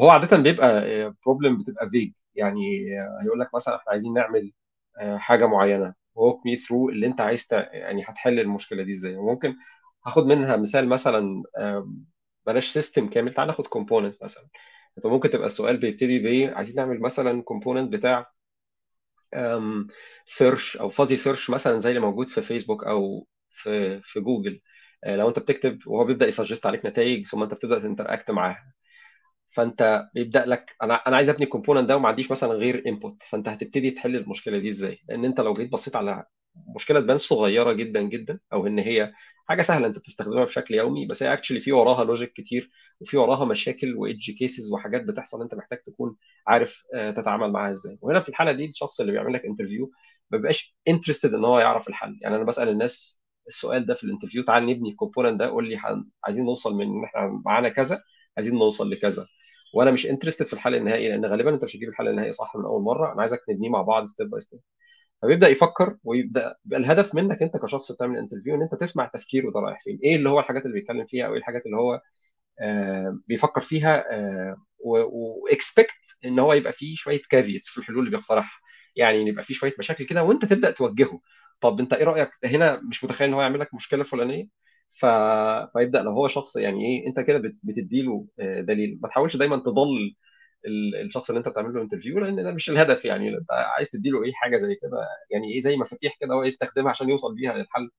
هو عاده بيبقى problem بتبقى vague يعني هيقول لك مثلا إحنا عايزين نعمل حاجة معينة. walk me through اللي أنت عايز يعني هتحل المشكلة دي إزاي. وممكن هاخد منها مثال مثلا بلاش system كامل تعال ناخد component مثلا. انت ممكن تبقى السؤال بيبتدي ب عايزين نعمل مثلا component بتاع search أو fuzzy search مثلا زي اللي موجود في فيسبوك أو في في جوجل آه، لو أنت بتكتب وهو بيبدأ ي suggest عليك نتائج ثم أنت بتبدأ ت interact معاها. فأنت بيبدأ لك أنا أنا عايز أبني ال component ده وما عنديش مثلا غير input فأنت هتبتدي تحل المشكلة دي إزاي؟ لأن أنت لو جيت بصيت على مشكلة تبان صغيرة جدا جدا أو إن هي حاجة سهلة أنت بتستخدمها بشكل يومي بس هي actually في وراها logic كتير وفي وراها مشاكل و edge cases وحاجات بتحصل أنت محتاج تكون عارف آه، تتعامل معاها إزاي. وهنا في الحالة دي الشخص اللي بيعمل لك interview ما بيبقاش interested إن هو يعرف الحل. يعني أنا بسأل الناس السؤال ده في ال interview تعال نبني ال component ده قول لي عايزين نوصل من إن إحنا معانا كذا عايزين نوصل لكذا. وأنا مش interested في الحل النهائي لأن غالبا أنت مش هتجيب الحل النهائي صح من أول مرة. أنا عايزك نبنيه مع بعض step by step فبيبدأ يفكر ويبدأ يبقى الهدف منك انت كشخص بتعمل interview ان انت تسمع تفكيره ده رايح فين. إيه اللي هو الحاجات اللي بيتكلم فيها أو إيه الحاجات اللي هو آه بيفكر فيها آه و expect ان هو يبقى فيه شوية caveats في الحلول اللي بيقترحها يعني يبقى فيه شوية مشاكل كده وانت تبدأ توجهه. طب انت إيه رأيك؟ هنا مش متخيل ان هو يعمل لك مشكلة فلانيه ف... فيبدأ لو هو شخص يعني إيه انت كده بتدي له آه، دليل. ما تحاولش دايما تضل الشخص اللي انت بتعمل له interview لأن ده مش الهدف يعني. انت عايز تدي له إيه حاجة زي كده يعني إيه زي مفاتيح كده هو يستخدمها عشان يوصل بيها للحل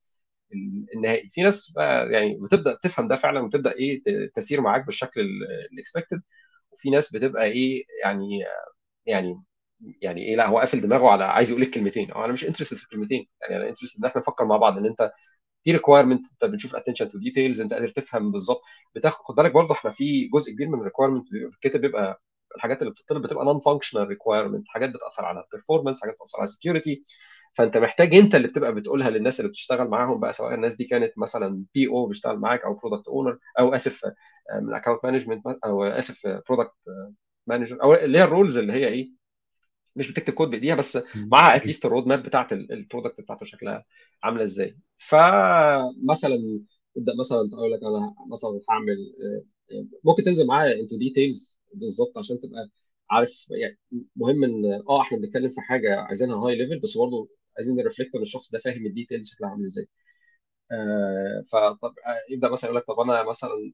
النهائي. في ناس بقى يعني بتبدأ تفهم ده فعلا وتبدأ إيه تشير معاك بالشكل ال expected وفي ناس بتبقى إيه يعني يعني يعني إيه لا هو قافل دماغه على عايز يقول الكلمتين أو أنا مش interested في الكلمتين. يعني أنا interested إن إحنا نفكر مع بعض إن أنت في requirement أنت بتشوف attention to details أنت قادر تفهم بالظبط. بتاخد خد بالك برضه إحنا في جزء كبير من ال requirement الكتاب بيبقى الحاجات اللي بتطلب بتبقى non-functional requirement حاجات بتأثر على ال performance حاجات بتأثر على ال security فأنت محتاج أنت اللي بتبقى بتقولها للناس اللي بتشتغل معاهم بقى سواء الناس دي كانت مثلا بي أو بيشتغل معاك أو product owner أو أسف آه، من account management أو أسف product manager أو اللي هي ال roles اللي هي إيه مش بتكتب كود بإيديها بس معاها at least ال road map بتاعت ال product بتاعته شكلها عاملة إزاي. فمثلا تبدا مثلا تقول لك أنا مثلا هعمل آه، آه، ممكن تنزل معايا into details بالظبط عشان تبقى عارف يعني مهم إن آه إحنا بنتكلم في حاجة عايزينها high level بس برضه عايزين ن reflect إن الشخص ده فاهم ال details شكلها عامل إزاي. آه فطب آه، يبدأ مثلا يقول لك طب أنا مثلا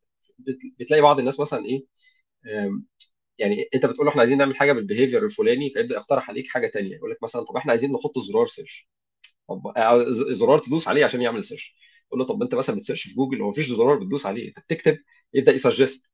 بتلاقي بعض الناس مثلا إيه يعني أنت بتقول له إحنا عايزين نعمل حاجة بال behavior الفلاني فيبدأ يقترح عليك حاجة ثانية يقول لك مثلا طب إحنا عايزين نحط زرار search طب آه، زرار تدوس عليه عشان يعمل search تقول له طب أنت مثلا بت search في جوجل هو مفيش زرار بتدوس عليه أنت بتكتب يبدأ ي suggest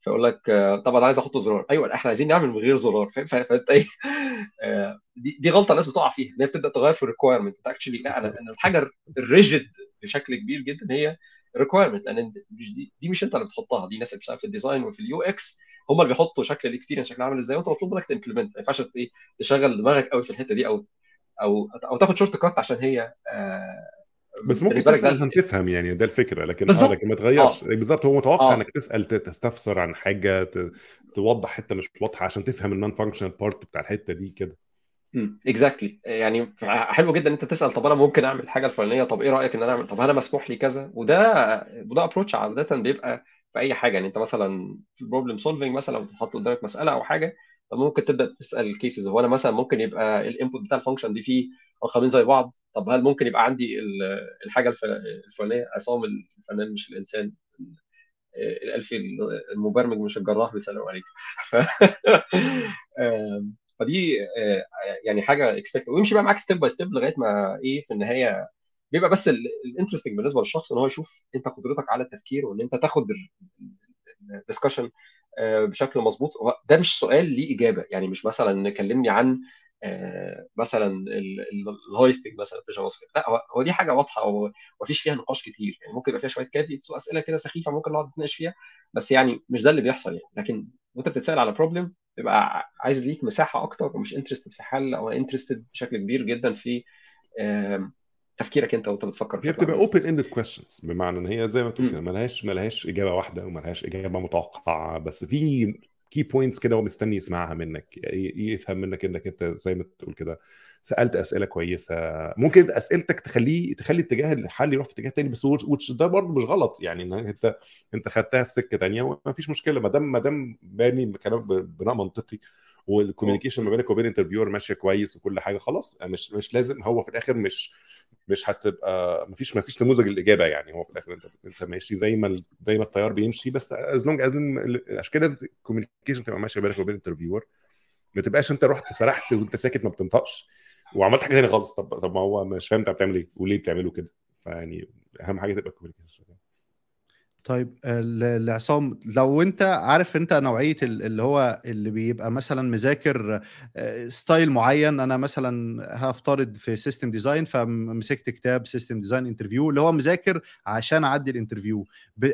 فيقول لك آه، طب أنا عايز أحط زرار. أيوه إحنا عايزين نعمل من غير زرار. فاهم؟ فأنت إيه؟ <laughs> آه، دي, دي غلطة الناس بتقع فيها. إن هي بتبدأ تغير في ال requirement انت actually لا أنا الحاجة ال rigid بشكل كبير جدا هي ال requirement لأن دي, دي مش أنت اللي بتحطها. دي ناس اللي بتشتغل في ال design وفي ال UX هم اللي بيحطوا شكل ال experience شكلها عامل إزاي. وأنت مطلوب منك ت implement ما ينفعش إيه تشغل دماغك قوي في الحتة دي أو أو أو تاخد shortcut عشان هي آه بس ممكن تسأل عشان تفهم يعني ده الفكرة. لكن بالزبط. آه لكن ما تغيرش. آه. بالظبط هو متوقع آه. إنك تسأل تستفسر عن حاجة توضح حتة مش واضحة عشان تفهم ال non-functional part بتاع الحتة دي كده. exactly يعني حلو جدا إن أنت تسأل طب أنا ممكن أعمل الحاجة الفلانية طب إيه رأيك إن أنا أعمل طب أنا مسموح لي كذا؟ وده وده approach عادة بيبقى في أي حاجة. يعني أنت مثلا في ال problem solving مثلا بتحط قدامك مسألة أو حاجة طب ممكن تبدأ تسأل ال cases هو أنا مثلا ممكن يبقى ال input بتاع ال function دي فيه رقمين زي بعض طب هل ممكن يبقى عندي الحاجة الفلانية؟ عصام الفنان مش الإنسان. الالفي المبرمج مش الجراح بيسلم عليك. <laughs> ف... فدي يعني حاجة expected ويمشي بقى معاك step by step لغاية ما إيه في النهاية بيبقى بس ال interesting بالنسبة للشخص إن هو يشوف أنت قدرتك على التفكير وإن أنت تاخد ال discussion آه، بشكل مظبوط. ده مش سؤال ليه إجابة. يعني مش مثلا كلمني عن آه، مثلا ال hoisting مثلا في جافا سكريبت. لا هو دي حاجة واضحة ومفيش فيها نقاش كتير. يعني ممكن يبقى فيها شوية caveats واسئله كده سخيفة ممكن نقعد نتناقش فيها بس يعني مش ده اللي بيحصل يعني. لكن وأنت بتتسأل على problem تبقى عايز ليك مساحة أكتر ومش interested في حل أو interested بشكل كبير جدا في تفكيرك أنت وأنت بتفكر هي بتبقى open ended questions بمعنى إن هي زي ما تقول كده ملهاش ملهاش إجابة واحدة وملهاش إجابة متوقعة بس في key points كده هو مستني يسمعها منك يفهم منك إنك أنت زي ما تقول كده سألت أسئلة كويسة ممكن أسئلتك تخليه تخلي اتجاه الحل يروح في اتجاه تاني بس ده برضه مش غلط يعني إن أنت أنت خدتها في سكة تانية وما فيش مشكلة ما دام ما دام باني كلام بناء منطقي وال communication ما بينك وبين interviewer ماشية كويس وكل حاجة خلاص مش مش لازم هو في الآخر مش مش هتبقى مفيش مفيش نموذج الاجابه يعني هو في الآخر أنت ماشي زي ما زي ما التيار بيمشي بس as long as عشان كده ال communication تبقى ماشية بينك وبين ال interviewer ما تبقاش أنت رحت سرحت وأنت ساكت ما بتنطقش وعملت حاجة ثانية خالص طب طب ما هو مش فاهم أنت بتعمل إيه وليه بتعمله كده؟ فيعني أهم حاجة تبقى ال communication طيب ل- لعصام لو انت عارف انت نوعية ال- اللي هو اللي بيبقى مثلا مذاكر آه، style معين أنا مثلا هفترض في system design فمسكت كتاب system design interview اللي هو مذاكر عشان أعدي ال interview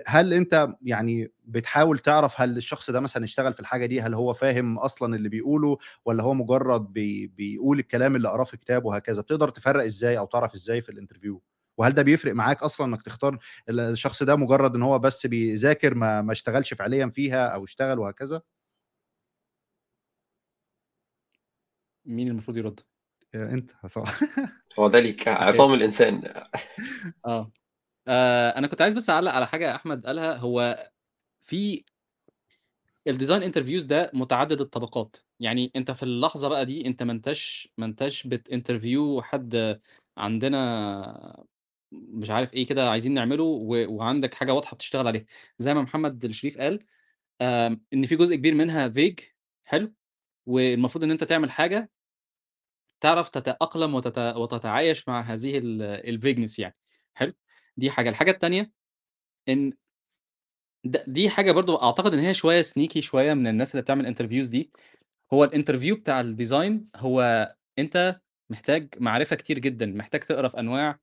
هل انت يعني بتحاول تعرف هل الشخص ده مثلا اشتغل في الحاجة دي؟ هل هو فاهم أصلا اللي بيقوله؟ ولا هو مجرد بي بيقول الكلام اللي قراه في كتاب وهكذا؟ بتقدر تفرق إزاي أو تعرف إزاي في ال interview وهل ده بيفرق معاك أصلا إنك تختار الشخص ده مجرد إن هو بس بيذاكر ما ما اشتغلش فعليا فيها أو اشتغل وهكذا؟ مين المفروض يرد؟ آه، أنت صح <laughs> هو ده ليك عصام الإنسان. آه. آه، أنا كنت عايز بس أعلق على حاجة أحمد قالها هو في ال design interviews ده متعدد الطبقات. يعني أنت في اللحظة بقى دي أنت ما أنتش ما أنتش بت interview حد عندنا مش عارف إيه كده عايزين نعمله و... وعندك حاجة واضحة بتشتغل عليها. زي ما محمد الشريف قال آم، إن في جزء كبير منها vague حلو والمفروض إن أنت تعمل حاجة تعرف تتأقلم وتت... وتتعايش مع هذه ال vagueness يعني. حلو؟ دي حاجة. الحاجة الثانية إن د- دي حاجة برضو أعتقد إن هي شوية sneaky شوية من الناس اللي بتعمل interviews دي. هو ال interview بتاع ال design هو أنت محتاج معرفة كتير جدا محتاج تقرأ في أنواع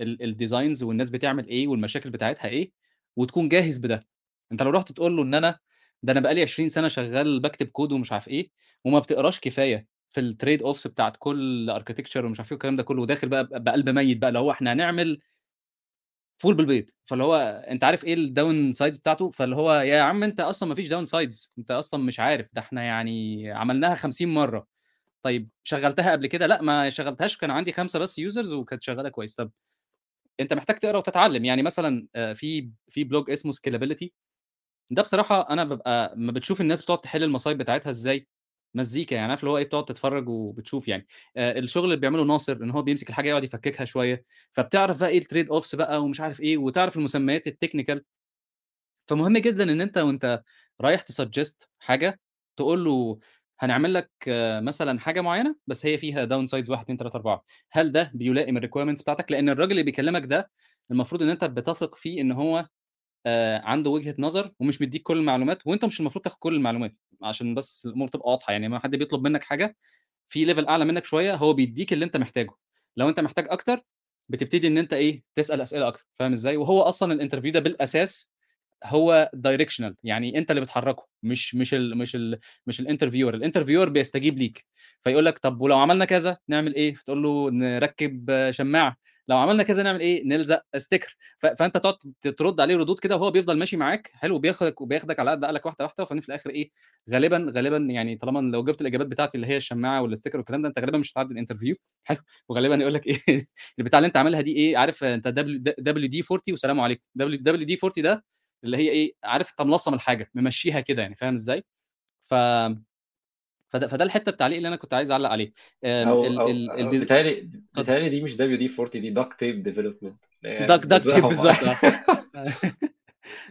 ال- designs والناس بتعمل إيه والمشاكل بتاعتها إيه وتكون جاهز بده. أنت لو رحت تقول له إن أنا ده أنا بقالي 20 سنة شغال بكتب كود ومش عارف إيه وما بتقراش كفاية في ال trade-offs بتاعت كل architecture ومش عارف إيه والكلام ده كله وداخل بقى بقلب ميت بقى اللي هو إحنا هنعمل فول بالبيض. فاللي هو أنت عارف إيه ال down sides بتاعته؟ فاللي هو يا عم أنت أصلا ما فيش down sides أنت أصلا مش عارف ده إحنا يعني عملناها 50 مرة. طيب شغلتها قبل كده؟ لأ ما شغلتهاش كان عندي خمسة بس users وكانت شغالة كويس. طب أنت محتاج تقرا وتتعلم. يعني مثلا آه، في في blog اسمه scalability ده بصراحة أنا ببقى ما بتشوف الناس بتقعد تحل المصايب بتاعتها إزاي. مزيكا يعني عارف اللي هو إيه بتقعد تتفرج وبتشوف يعني. آه، الشغل اللي بيعمله ناصر إن هو بيمسك الحاجة يقعد يفككها شوية. فبتعرف بقى إيه ال trade-offs بقى ومش عارف إيه وتعرف المسميات ال technical فمهم جدا إن أنت وأنت رايح ت suggest حاجة تقول له هنعمل لك مثلا حاجة معينة بس هي فيها down sides 1 2 3 4 هل ده بيلائم ال requirements بتاعتك؟ لأن الراجل اللي بيكلمك ده المفروض إن أنت بتثق فيه إن هو آه، عنده وجهة نظر ومش مديك كل المعلومات وأنت مش المفروض تاخد كل المعلومات عشان بس الأمور تبقى واضحة. يعني لما حد بيطلب منك حاجة في level أعلى منك شوية هو بيديك اللي أنت محتاجه. لو أنت محتاج أكتر بتبتدي إن أنت إيه تسأل أسئلة أكتر. فاهم إزاي؟ وهو أصلا ال interview ده بالأساس هو directional يعني أنت اللي بتحركه مش مش ال مش ال مش ال interviewer ال interviewer بيستجيب ليك فيقول لك طب ولو عملنا كذا نعمل إيه؟ فتقول له نركب شماعة. لو عملنا كذا نعمل إيه؟ نلزق sticker فأنت تقعد ترد عليه ردود كده وهو بيفضل ماشي معاك حلو بياخدك وبياخدك على قد عقلك واحدة واحدة وفي الآخر إيه؟ غالبا غالبا يعني طالما لو جبت الإجابات بتاعتي اللي هي الشماعة وال sticker والكلام ده أنت غالبا مش هتعدي ال interview حلو. وغالبا يقول لك إيه؟ <laughs> البتاع اللي أنت عاملها دي إيه؟ عارف أنت WD 40 وسلام عليكم. WD 40 ده اللي هي إيه عارف أنت ملصم الحاجة ممشيها كده يعني فاهم إزاي؟ ف فده, فده الحتة التعليق اللي أنا كنت عايز أعلق عليه. ال ال أو ال des... بيتهيألي بيتهيألي دي مش WD 40 دي duct tape development duct duct tape بالظبط. آه.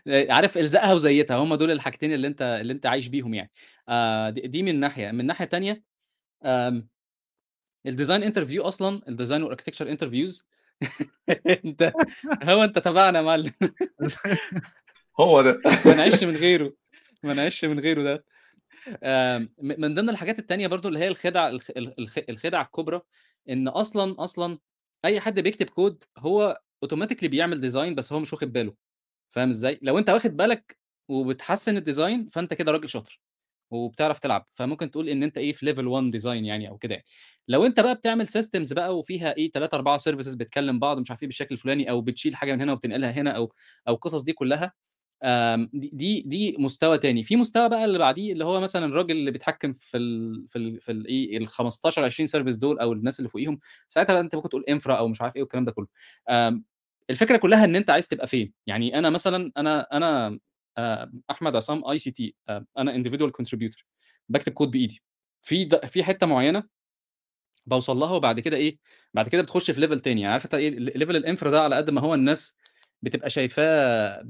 <laughs> عارف الزقها وزيتها هم دول الحاجتين اللي أنت اللي أنت عايش بيهم يعني. آه دي, من ناحية. من ناحية تانية ال design interview أصلا ال design وال architecture interviews أنت هو أنت تبعنا يا معلم. <laughs> هو ده. ما نعيش من غيره. ما نعيش من غيره ده. من ضمن الحاجات التانية برضو اللي هي الخدع الخ- الخ- الخدع الكبرى إن أصلا أصلا أي حد بيكتب كود هو automatically بيعمل design بس هو مش واخد باله. فاهم إزاي؟ لو أنت واخد بالك وبتحسن ال design فأنت كده راجل شاطر وبتعرف تلعب. فممكن تقول إن أنت إيه في level 1 design يعني أو كده. يعني. لو أنت بقى بتعمل systems بقى وفيها إيه 3 4 services بتكلم بعض مش عارف إيه بالشكل الفلاني أو بتشيل حاجة من هنا وبتنقلها هنا أو أو القصص دي كلها دي دي مستوى تاني. في مستوى بقى اللي بعديه اللي هو مثلا الراجل اللي بيتحكم في ال في ال في الايه ال 15 20 service دول أو الناس اللي فوقيهم ساعتها بقى أنت ممكن تقول infra أو مش عارف إيه والكلام ده كله. الفكرة كلها إن أنت عايز تبقى فين؟ يعني أنا مثلا أنا أنا أحمد عصام IC أنا individual contributor بكتب كود بإيدي. في. في حتة معينة بوصل لها وبعد كده إيه بعد كده بتخش في level تاني. يعني عارف أنت إيه level ال infra ده على قد ما هو الناس بتبقى شايفاه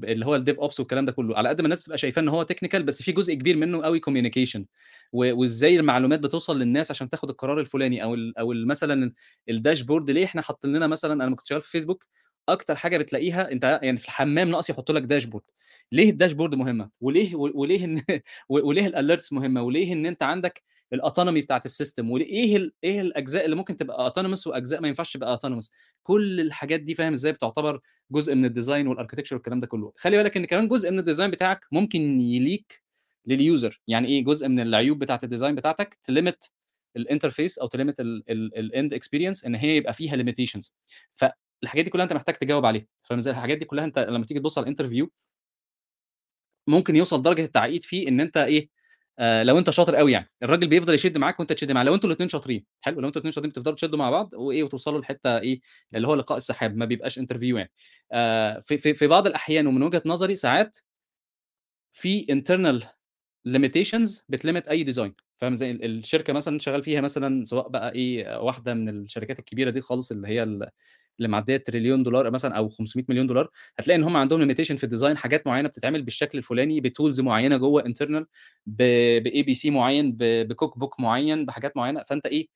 اللي هو ال DevOps والكلام ده كله على قد ما الناس بتبقى شايفاه إن هو technical بس في جزء كبير منه قوي communication وإزاي المعلومات بتوصل للناس عشان تاخد القرار الفلاني أو أو مثلا ال dashboard ليه إحنا حاطين لنا مثلا أنا كنت شغال في فيسبوك أكتر حاجة بتلاقيها أنت يعني في الحمام ناقص يحط لك dashboard ليه ال dashboard مهمة؟ وليه وليه إن <laughs> وليه ال alerts مهمة؟ وليه إن أنت عندك ال autonomy بتاعت ال system وإيه. إيه الأجزاء اللي ممكن تبقى autonomous وأجزاء ما ينفعش تبقى autonomous كل الحاجات دي فاهم إزاي بتعتبر جزء من ال design وال architecture والكلام ده كله. خلي بالك إن كمان جزء من ال design بتاعك ممكن ي leak لل user يعني إيه جزء من العيوب بتاعت ال design بتاعتك ت limit ال interface أو ت limit ال end experience إن هي يبقى فيها limitations فالحاجات دي كلها أنت محتاج تجاوب عليها. فاهم إزاي؟ الحاجات دي كلها أنت لما تيجي تبص على ال interview ممكن يوصل درجة التعقيد فيه إن أنت إيه آه لو أنت شاطر قوي يعني. الراجل بيفضل يشد معاك وأنت تشد معاه. لو أنتوا الاثنين شاطرين حلو. لو أنتوا الاثنين شاطرين بتفضلوا تشدوا مع بعض وإيه وتوصلوا لحتة إيه اللي هو لقاء السحاب ما بيبقاش interview يعني. آه في, في بعض الأحيان ومن وجهة نظري ساعات في internal limitations بت limit أي design فاهم؟ زي الشركة مثلا شغال فيها مثلا سواء بقى إيه واحدة من الشركات الكبيرة دي خالص اللي هي اللي معدية تريليون دولار مثلا أو 500 مليون دولار هتلاقي إن هم عندهم limitation في ال design حاجات معينة بتتعمل بالشكل الفلاني ب tools معينة جوه internal بـ IPC معين ب cookbook معين بحاجات معينة. فأنت إيه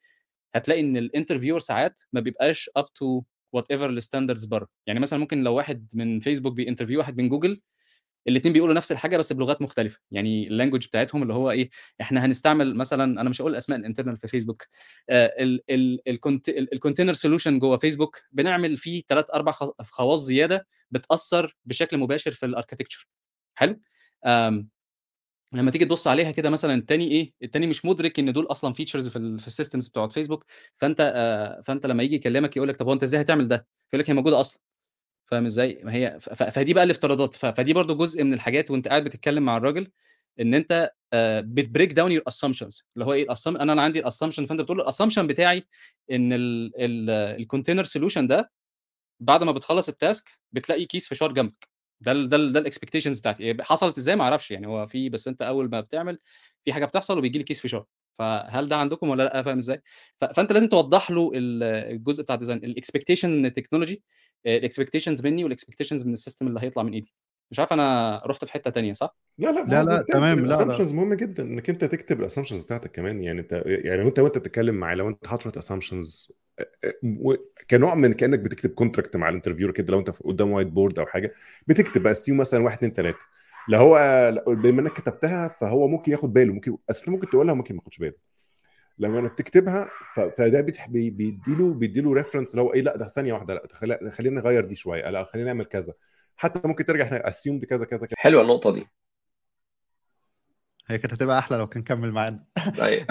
هتلاقي إن ال interviewer ساعات ما بيبقاش up to whatever ال standards بره. يعني مثلا ممكن لو واحد من فيسبوك بي interview واحد من جوجل الاثنين بيقولوا نفس الحاجة بس بلغات مختلفة. يعني ال language بتاعتهم اللي هو إيه إحنا هنستعمل مثلا أنا مش هقول أسماء ال internal في فيسبوك ال container solution جوه فيسبوك بنعمل فيه ثلاث أربع خواص زيادة بتأثر بشكل مباشر في ال architecture حلو؟ لما تيجي تبص عليها كده مثلا التاني إيه التاني مش مدرك إن دول أصلا features في, في ال systems بتوعت فيسبوك فأنت آه فأنت لما يجي يكلمك يقول لك طب هو أنت إزاي هتعمل ده؟ يقول لك هي موجودة أصلا. فاهم إزاي؟ ما هي فدي بقى الافتراضات. فدي برضو جزء من الحاجات وأنت قاعد بتتكلم مع الراجل إن أنت بت break down your assumptions اللي هو إيه ال assum أنا أنا عندي ال assumption فأنت بتقول ال assumption بتاعي إن ال container solution ده بعد ما بتخلص ال task بتلاقي كيس فشار جنبك. ده ده ده ال expectations بتاعتي. حصلت إزاي؟ ما أعرفش يعني. هو في بس أنت أول ما بتعمل في حاجة بتحصل وبيجي لي كيس فشار فهل ده عندكم ولا لأ؟ فاهم إزاي؟ فأنت لازم توضح له الجزء بتاع ال design ال expectation من ال technology آه، ال expectations مني وال expectations من ال system اللي هيطلع من إيدي. مش عارف أنا رحت في حتة تانية صح؟ لا لا لا لا تمام لا ال assumptions مهم جدا إنك أنت تكتب ال assumptions بتاعتك كمان. يعني أنت يعني وأنت وأنت بتتكلم معاه لو أنت حاطط assumptions آه، آه، كنوع من كأنك بتكتب contract مع ال interviewer كده لو أنت قدام whiteboard أو حاجة بتكتب بقى assume مثلا 1 2 3 لا هو بما انك كتبتها فهو ممكن ياخد باله ممكن أصل ممكن تقولها وممكن ما ياخدش باله. لما أنا بتكتبها فده بيديله بيديله reference اللي هو إيه لا ده ثانية واحدة لا خلينا نغير دي شوية لا خلينا نعمل كذا. حتى ممكن ترجع إحنا assume كذا كذا كذا. حلوة النقطة دي. هي كانت هتبقى أحلى لو كان كمل معانا. طيب.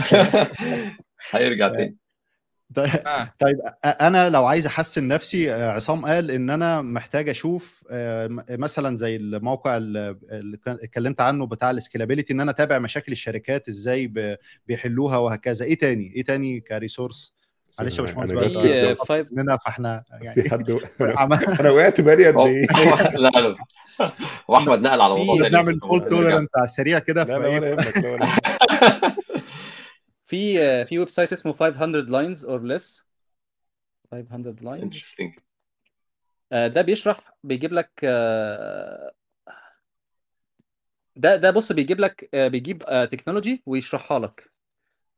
<laughs> هيرجع تاني. طيب أنا لو عايز أحسن نفسي عصام قال إن أنا محتاج أشوف مثلا زي الموقع اللي اتكلمت عنه بتاع ال scalability إن أنا أتابع مشاكل الشركات إزاي بيحلوها وهكذا. إيه تاني؟ إيه تاني ك resource؟ معلش يا باشمهندس بقى مننا فإحنا يعني <laughs> <laughs> أنا وقعت بالي قد إيه؟ <laughs> لا لا واحمد نقل على الموضوع ده نعمل fault tolerant على السريع كده لا لا ولا يهمك لا ولا في في website اسمه 500 lines or less. 500 lines. Interesting. ده بيشرح بيجيب لك ده ده بص بيجيب لك بيجيب technology ويشرحها لك.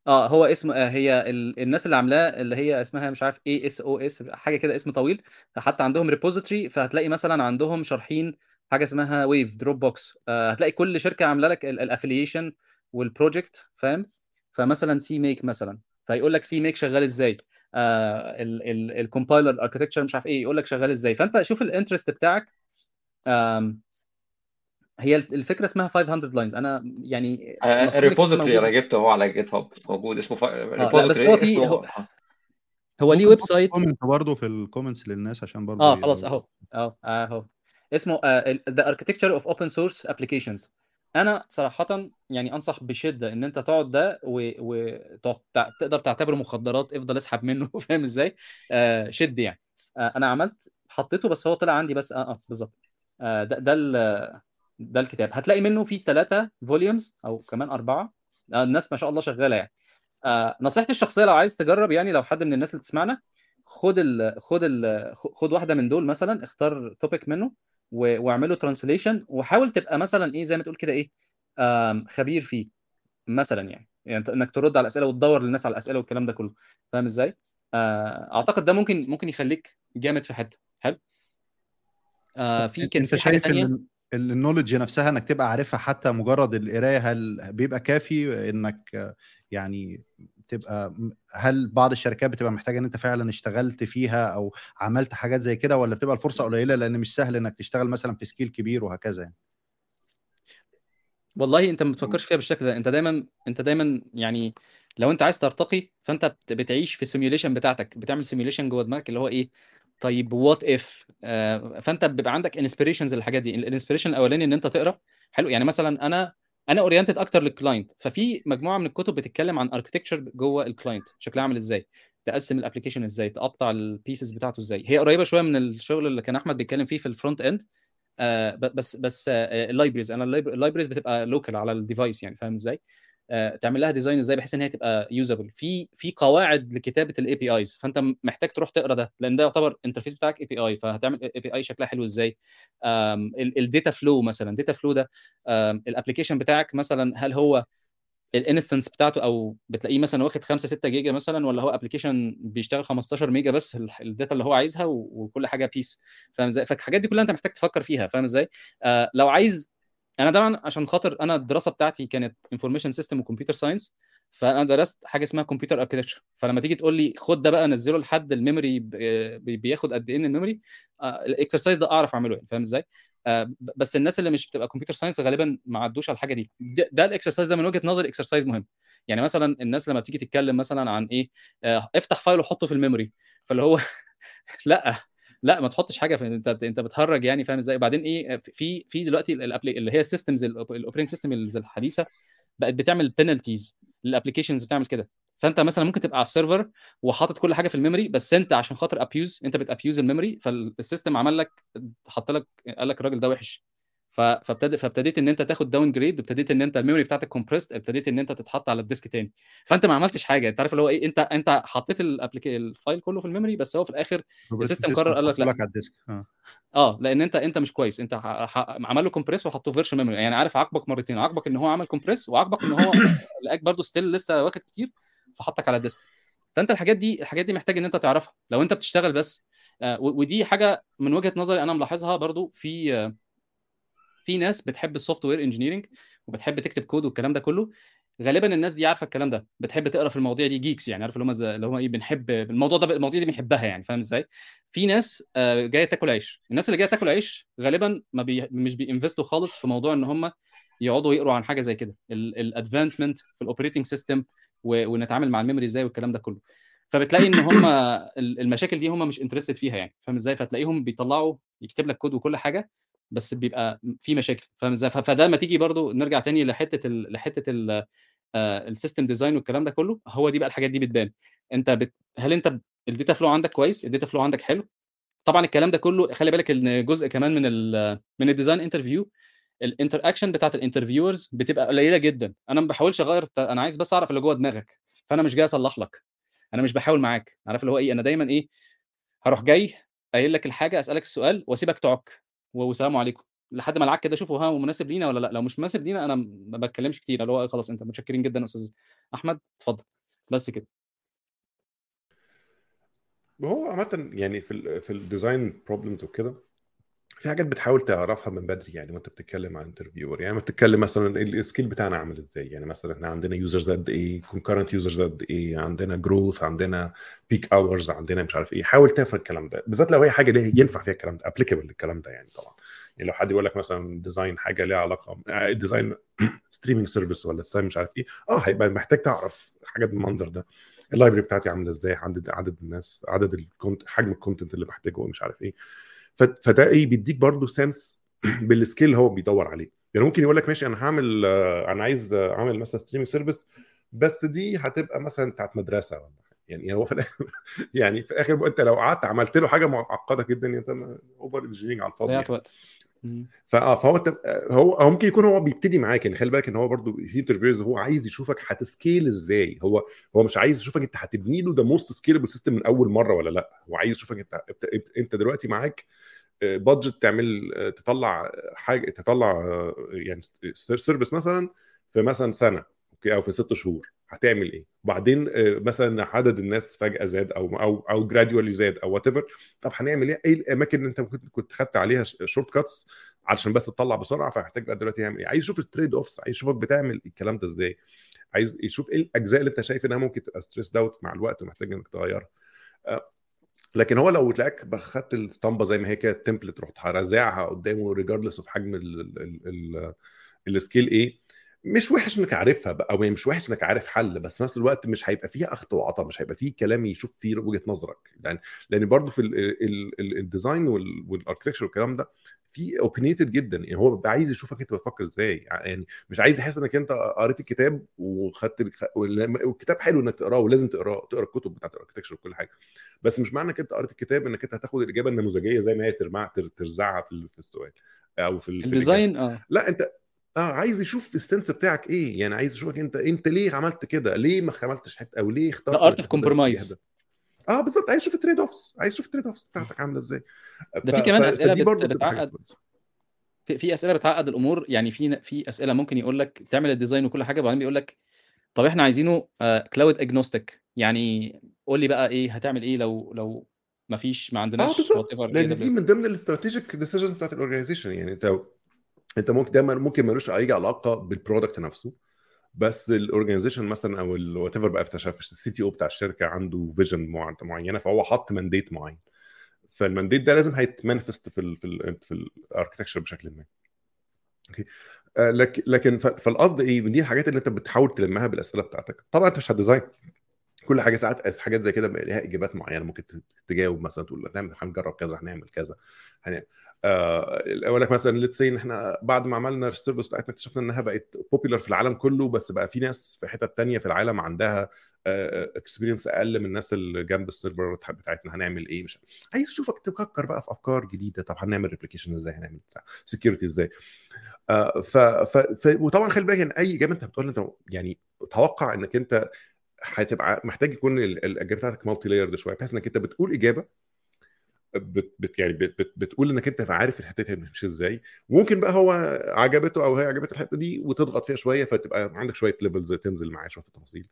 آه هو اسم هي الناس اللي عاملاه اللي هي اسمها مش عارف إيه SOS حاجة كده اسم طويل. حتى عندهم repository فهتلاقي مثلا عندهم شارحين حاجة اسمها ويف Dropbox هتلاقي كل شركة عاملة لك ال affiliation وال project فاهم؟ فمثلا CMake مثلا فيقول لك CMake شغال إزاي؟ ال compiler ال architecture مش عارف إيه يقول لك شغال إزاي؟ فأنت شوف ال interest بتاعك. هي الفكرة اسمها 500 lines أنا يعني ال repository أنا جبته هو على GitHub موجود اسمه لا بس هو في هو, هو ليه website comment برضه في ال comments للناس عشان برضه آه خلاص أهو أهو أهو. اسمه The Architecture of Open Source Applications أنا صراحة يعني أنصح بشدة إن أنت تقعد ده وتقدر تعتبره مخدرات افضل اسحب منه <laughs> فاهم إزاي؟ آه شد يعني. آه أنا عملت حطيته بس هو طلع عندي بس آه, آه بالظبط. آه ده ده ده الكتاب. هتلاقي منه فيه ثلاثة volumes أو كمان أربعة. آه الناس ما شاء الله شغالة يعني. آه نصيحتي الشخصية لو عايز تجرب يعني لو حد من الناس اللي تسمعنا خد ال خد ال خد واحدة من دول مثلا اختار topic منه. واعمله translation وحاول تبقى مثلا إيه زي ما تقول كده إيه خبير فيه مثلا يعني. يعني إنك ترد على الأسئلة وتدور للناس على الأسئلة والكلام ده كله. فاهم إزاي؟ آه أعتقد ده ممكن ممكن يخليك جامد في حتة. حلو؟ آه في كان في حاجة ثانية ال knowledge نفسها إنك تبقى عارفها حتى مجرد القراية هل بيبقى كافي إنك يعني تبقى هل بعض الشركات بتبقى محتاجة إن أنت فعلا اشتغلت فيها أو عملت حاجات زي كده ولا بتبقى الفرصة قليلة لأن مش سهل إنك تشتغل مثلا في scale كبير وهكذا يعني؟ والله أنت ما بتفكرش فيها بالشكل ده. أنت دايما أنت دايما يعني لو أنت عايز ترتقي فأنت بتعيش في ال simulation بتاعتك. بتعمل simulation جوه دماغك اللي هو إيه؟ طيب what if آه فأنت بيبقى عندك inspirations للحاجات دي. ال inspiration الأولاني إن أنت تقرأ. حلو يعني مثلا أنا أنا oriented أكتر لل client ففي مجموعة من الكتب بتتكلم عن architecture جوه ال client شكلها عامل إزاي؟ تقسم ال application إزاي؟ تقطع ال pieces بتاعته إزاي؟ هي قريبة شوية من الشغل اللي كان أحمد بيتكلم فيه في ال front end آه بس بس آه ال libraries أنا ال libraries بتبقى local على ال device يعني فاهم إزاي؟ آه تعمل لها design إزاي بحيث إن هي تبقى usable في في قواعد لكتابة ال APIs فأنت محتاج تروح تقرأ ده لأن ده يعتبر interface بتاعك API فهتعمل API شكلها حلو إزاي؟ ال data flow مثلا ال data flow ده ال application بتاعك مثلا هل هو ال instance بتاعته أو بتلاقيه مثلا واخد 5 6 جيجا مثلا ولا هو application بيشتغل 15 ميجا بس ال data اللي هو عايزها وكل حاجة piece فاهم إزاي؟ فالحاجات دي كلها أنت محتاج تفكر فيها فاهم إزاي؟ آه لو عايز أنا طبعا عشان خاطر أنا الدراسة بتاعتي كانت information system و computer science فانا درست حاجة اسمها computer architecture فلما تيجي تقول لي خد ده بقى نزله لحد ال memory بياخد قد إيه من ال memory آه ال exercise ده أعرف أعمله يعني فاهم إزاي؟ آه بس الناس اللي مش بتبقى computer science غالبا ما عدوش على الحاجة دي. ده, ال exercise ده من وجهة نظري exercise مهم. يعني مثلا الناس لما تيجي تتكلم مثلا عن إيه آه افتح file وحطه في ال memory فاللي هو <laughs> لأ. لا ما تحطش حاجة في أنت أنت بتهرج يعني فاهم إزاي؟ وبعدين إيه في في دلوقتي اللي هي ال systems ال operating system الحديثة بقت بتعمل penalties لل applications بتعمل كده. فأنت مثلا ممكن تبقى على ال server وحاطط كل حاجة في ال memory بس أنت عشان خاطر abuse أنت بت abuse ال memory فال system عمل لك حط لك قال لك الراجل ده وحش. فابتديت فابتديت إن أنت تاخد downgrade ابتديت إن أنت ال memory بتاعتك compressed ابتديت إن أنت تتحط على ال disk تاني. فأنت ما عملتش حاجة. أنت عارف اللي هو إيه؟ انت أنت حطيت ال file كله في ال memory بس هو في الآخر ال system قرر قال لك لأ. على ال disk. آه. آه لأن انت أنت مش كويس. أنت عمل له compress وحطه virtual memory يعني عارف عاقبك مرتين. عاقبك إن هو عمل compress وعاقبك إن هو <coughs> لقاك برضه still لسه واخد كتير فحطك على ال disk. فأنت الحاجات دي الحاجات دي محتاج إن أنت تعرفها. لو أنت بتشتغل بس آه ودي حاجة من وجهة نظري أنا ملاحظها برضو في آه في ناس بتحب ال software engineering وبتحب تكتب كود والكلام ده كله. غالبا الناس دي عارفة الكلام ده بتحب تقرأ في المواضيع دي geeks يعني عارف اللي هم اللي هم إيه بنحب الموضوع ده المواضيع دي بنحبها يعني فاهم إزاي؟ في ناس آه جاية تاكل عيش. الناس اللي جاية تاكل عيش غالبا ما بي مش بي invest وا خالص في موضوع إن هم يقعدوا يقروا عن حاجة زي كده. ال advancement في ال operating system ونتعامل مع ال memory إزاي والكلام ده كله. فبتلاقي إن هم المشاكل دي هم مش interested فيها يعني فاهم إزاي؟ فتلاقيهم بيطلعوا يكتب لك كود وكل حاجة بس بيبقى في مشاكل. فاهم إزاي فده ما تيجي برضو نرجع تاني لحتة ال لحتة ال ال system design والكلام ده كله هو دي بقى الحاجات دي بتبان. انت بت... هل انت ال data flow عندك كويس؟ ال data flow عندك حلو؟ طبعا الكلام ده كله خلي بالك إن جزء كمان من ال من ال design interview ال interaction بتاعت ال interviewers بتبقى قليلة جدا. أنا ما بحاولش أغير أنا عايز بس أعرف اللي جوه دماغك فأنا مش جاي أصلح لك. أنا مش بحاول معاك. عارف اللي هو إيه؟ أنا دايما إيه؟ هروح جاي قايل لك الحاجة أسألك السؤال وأسيبك تعك. والسلام عليكم. لحد ما العك كده شوفوا ها مناسب لينا ولا لأ؟ لو مش مناسب لينا أنا ما بتكلمش كتير. اللي هو خلاص انت متشكرين جدا أستاذ أحمد. اتفضل. بس كده. هو عامة يعني في ال في ال design problems وكده في حاجات بتحاول تعرفها من بدري يعني وانت بتتكلم عن interviewer يعني بتتكلم مثلا ال scale بتاعنا عامل إزاي. يعني مثلا إحنا عندنا users قد إيه concurrent users قد إيه عندنا growth عندنا peak hours عندنا مش عارف إيه. حاول تفهم الكلام ده. بالذات لو هي حاجة ليه ينفع فيها الكلام ده applicable للكلام ده يعني طبعا. يعني لو حد يقول لك مثلا design حاجة ليها علاقة design streaming service ولا design مش عارف إيه آه هيبقى محتاج تعرف حاجات بالمنظر ده. ال library بتاعتي عاملة إزاي؟ عدد عدد الناس عدد ال content حجم ال content اللي بحتاجه مش عارف إيه. فده إيه بيديك برضه sense بال scale اللي هو بيدور عليه. يعني ممكن يقول لك ماشي أنا هعمل أنا عايز اعمل مثلا streaming service بس دي هتبقى مثلا بتاعت مدرسة ولا يعني هو في الآخر <laughs> يعني في الآخر انت لو قعدت عملت له حاجة معقدة جدا انت over engineering على الفاضي ضيعت وقت. فاه فهو هو هو ممكن يكون هو بيبتدي معاك يعني خلي بالك إن هو برضو في interviews هو عايز يشوفك هت scale إزاي. هو هو مش عايز يشوفك أنت هتبني له the most scalable system من أول مرة ولا لأ؟ هو عايز يشوفك انت انت دلوقتي معاك budget تعمل تطلع حاجة تطلع يعني service مثلا في مثلا سنة okay أو في ست شهور. هتعمل إيه؟ وبعدين مثلا عدد الناس فجأة زاد أو أو أو gradually زاد أو what طب هنعمل إيه؟ إيه الأماكن اللي أنت كنت خدت عليها shortcuts علشان بس تطلع بسرعة فهحتاج بقى دلوقتي يعمل إيه؟ عايز يشوف ال trade offs عايز يشوفك بتعمل الكلام ده إزاي؟ عايز يشوف إيه الأجزاء اللي أنت شايف إنها ممكن تبقى stressed out مع الوقت ومحتاج إنك تغيرها. لكن هو لو تلاقيك خدت الاسطمبة زي ما هي كده ال template رحت رازعها قدامه regardless of حجم ال scale إيه مش وحش إنك عارفها بقى أو مش وحش إنك عارف حل بس في نفس الوقت مش هيبقى فيها أخد وعطا مش هيبقى فيه كلام يشوف فيه وجهة نظرك. لأن لأن برضه في ال design وال architecture والكلام ده في opinionated جدا يعني هو بيبقى عايز يشوفك أنت بتفكر إزاي يعني مش عايز يحس إنك أنت قريت الكتاب وخدت والكتاب حلو إنك تقراه ولازم تقراه تقرا الكتب بتاعت ال architecture وكل حاجة. بس مش معنى إنك أنت قريت الكتاب إنك أنت هتاخد الإجابة النموذجية زي ما هي ترمع ترزعها في السؤال أو في ال design آه. لا أنت آه عايز يشوف ال sense بتاعك إيه؟ يعني عايز يشوفك أنت أنت ليه عملت كده؟ ليه ما عملتش حتة؟ أو ليه اخترت art of compromise آه بالظبط. عايز يشوف ال trade offs عايز يشوف ال trade offs بتاعتك عاملة إزاي. ده في كمان أسئلة بت... بتعقد في, في أسئلة بتعقد الأمور. يعني في في أسئلة ممكن يقول لك تعمل ال design وكل حاجة وبعدين بيقول لك طب إحنا عايزينه cloud agnostic يعني قول لي بقى إيه هتعمل إيه لو لو ما فيش ما عندناش آه بالظبط. لأن دي من ضمن ال strategic decisions بتاعت ال organization يعني أنت انت ممكن دايما ممكن ملوش أي علاقة بال product نفسه بس ال organization مثلا أو whatever بقى في ال CTO بتاع الشركة عنده vision معينة فهو حط mandate معين. فال mandate ده لازم هيت manifest في ال في ال في ال architecture بشكل ما. okay لكن لكن فالقصد إيه؟ دي الحاجات اللي أنت بتحاول تلمها بالأسئلة بتاعتك. طبعا أنت مش هت design. كل حاجة ساعات حاجات زي كده بقى ليها إجابات معينة. ممكن تجاوب مثلا تقول هنعمل هنجرب كذا هنعمل كذا هنعمل. أقول لك مثلا let's say إن إحنا بعد ما عملنا ال service بتاعتنا اكتشفنا إنها بقت popular في العالم كله بس بقى في ناس في حتت تانية في العالم عندها experience أقل من الناس اللي جنب ال server بتاعتنا. هنعمل إيه؟ مش عايز أشوفك تفكر بقى في أفكار جديدة. طب هنعمل replication إزاي؟ هنعمل security إزاي؟ ف, ف, ف وطبعا خلي بالك ان أي إجابة أنت بتقول أنت يعني توقع إنك أنت هتبقى محتاج يكون الاجابه بتاعتك multi layered شوية بحيث إنك أنت بتقول إجابة بت بت يعني بت بت بتقول إنك أنت عارف الحتة دي مش إزاي. ممكن بقى هو عجبته أو هي عجبته الحتة دي وتضغط فيها شوية فتبقى عندك شوية levels تنزل معاه شوية في التفاصيل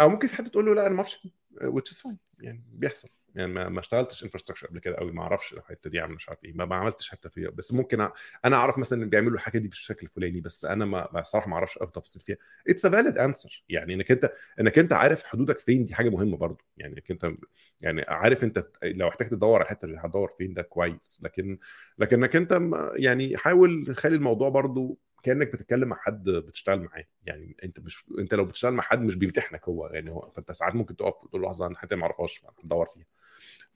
أو ممكن في حد تقول له لا أنا ما أعرفش which is fine يعني بيحصل. يعني ما, اشتغلتش infrastructure قبل كده قوي ما أعرفش الحتة دي مش عارف إيه ما, ما عملتش حتى فيها. بس ممكن أنا أعرف مثلا ان بيعملوا الحاجة دي بالشكل الفلاني بس أنا ما الصراحه ما أعرفش قوي تفاصيل فيها. it's a valid answer يعني إنك أنت إنك أنت عارف حدودك فين دي حاجة مهمة برضو يعني إنك أنت يعني عارف أنت لو احتجت تدور على الحتة اللي هتدور فين ده كويس. لكن لكنك أنت يعني حاول تخلي الموضوع برضو كأنك بتتكلم مع حد بتشتغل معاه. يعني أنت مش أنت لو بتشتغل مع حد مش بيمتحنك هو. يعني هو فأنت ساعات ممكن تقف تقول له لحظة أنا حتة ما أعرفهاش تدور فيها.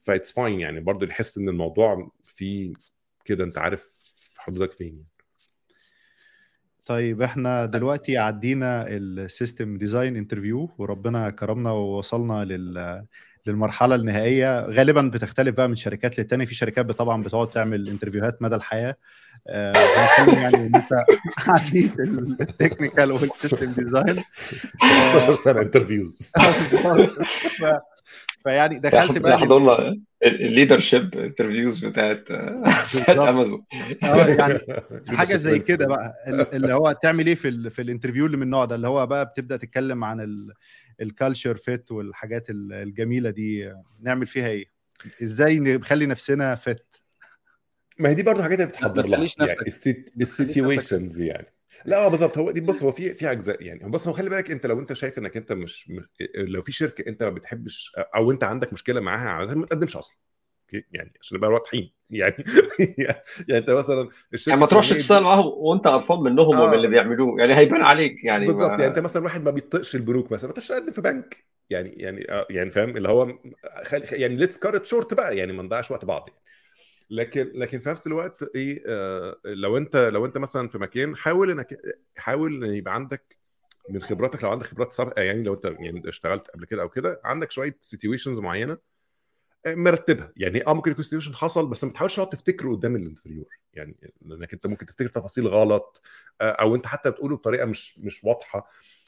فا it's fine يعني. برضه يحس إن الموضوع فيه كده أنت عارف حدودك فين طيب إحنا دلوقتي عدينا ال system design interview وربنا كرمنا ووصلنا لل للمرحلة النهائية. غالبا بتختلف بقى من شركات للتانية. في شركات طبعا بتقعد تعمل interview هات مدى الحياة. آه يعني إن أنت <laughs> عديت ال technical وال system design 12 سنة <laughs> interviews فيعني دخلت بقى حضرنا ال leadership interviews بتاعت بتاعت امازون آه يعني <laughs> حاجة زي كده بقى. اللي هو تعمل إيه في ال في ال interview اللي من النوع ده؟ اللي هو بقى بتبدأ تتكلم عن ال culture fit والحاجات الجميلة دي نعمل فيها إيه؟ إزاي نخلي نفسنا fit؟ ما هي دي برضه حاجات بتحضر لها. يعني ال situations يعني. لا بالظبط. هو دي بص هو في في أجزاء يعني. بص هو خلي بالك أنت لو أنت شايف إنك أنت مش لو في شركة أنت ما بتحبش أو أنت عندك مشكلة معاها عاده ما تقدمش أصلا. أوكي؟ يعني عشان نبقى واضحين. <laughs> يعني يعني انت مثلا يعني ما تروحش تشتغل معاهم وأنت قرفان منهم آه. ومن اللي بيعملوه. يعني هيبان عليك يعني بالظبط. ما... يعني انت مثلا واحد ما بيطقش البنوك مثلا ما تقدم في بنك. يعني يعني آه يعني فاهم؟ اللي هو خلي يعني let's cut it short بقى يعني ما نضيعش وقت بعض. يعني. لكن لكن في نفس الوقت إيه آه لو انت لو انت مثلا في مكان حاول إنك حاول إن يبقى عندك من خبراتك لو عندك خبرات سابقة يعني لو انت يعني اشتغلت قبل كده أو كده عندك شوية situations معينة مرتبها. يعني آه ممكن يكون situation حصل بس ما تحاولش تقعد تفتكره قدام ال interviewer يعني لأنك أنت ممكن تفتكر تفاصيل غلط أو أنت حتى بتقوله بطريقة مش مش واضحة.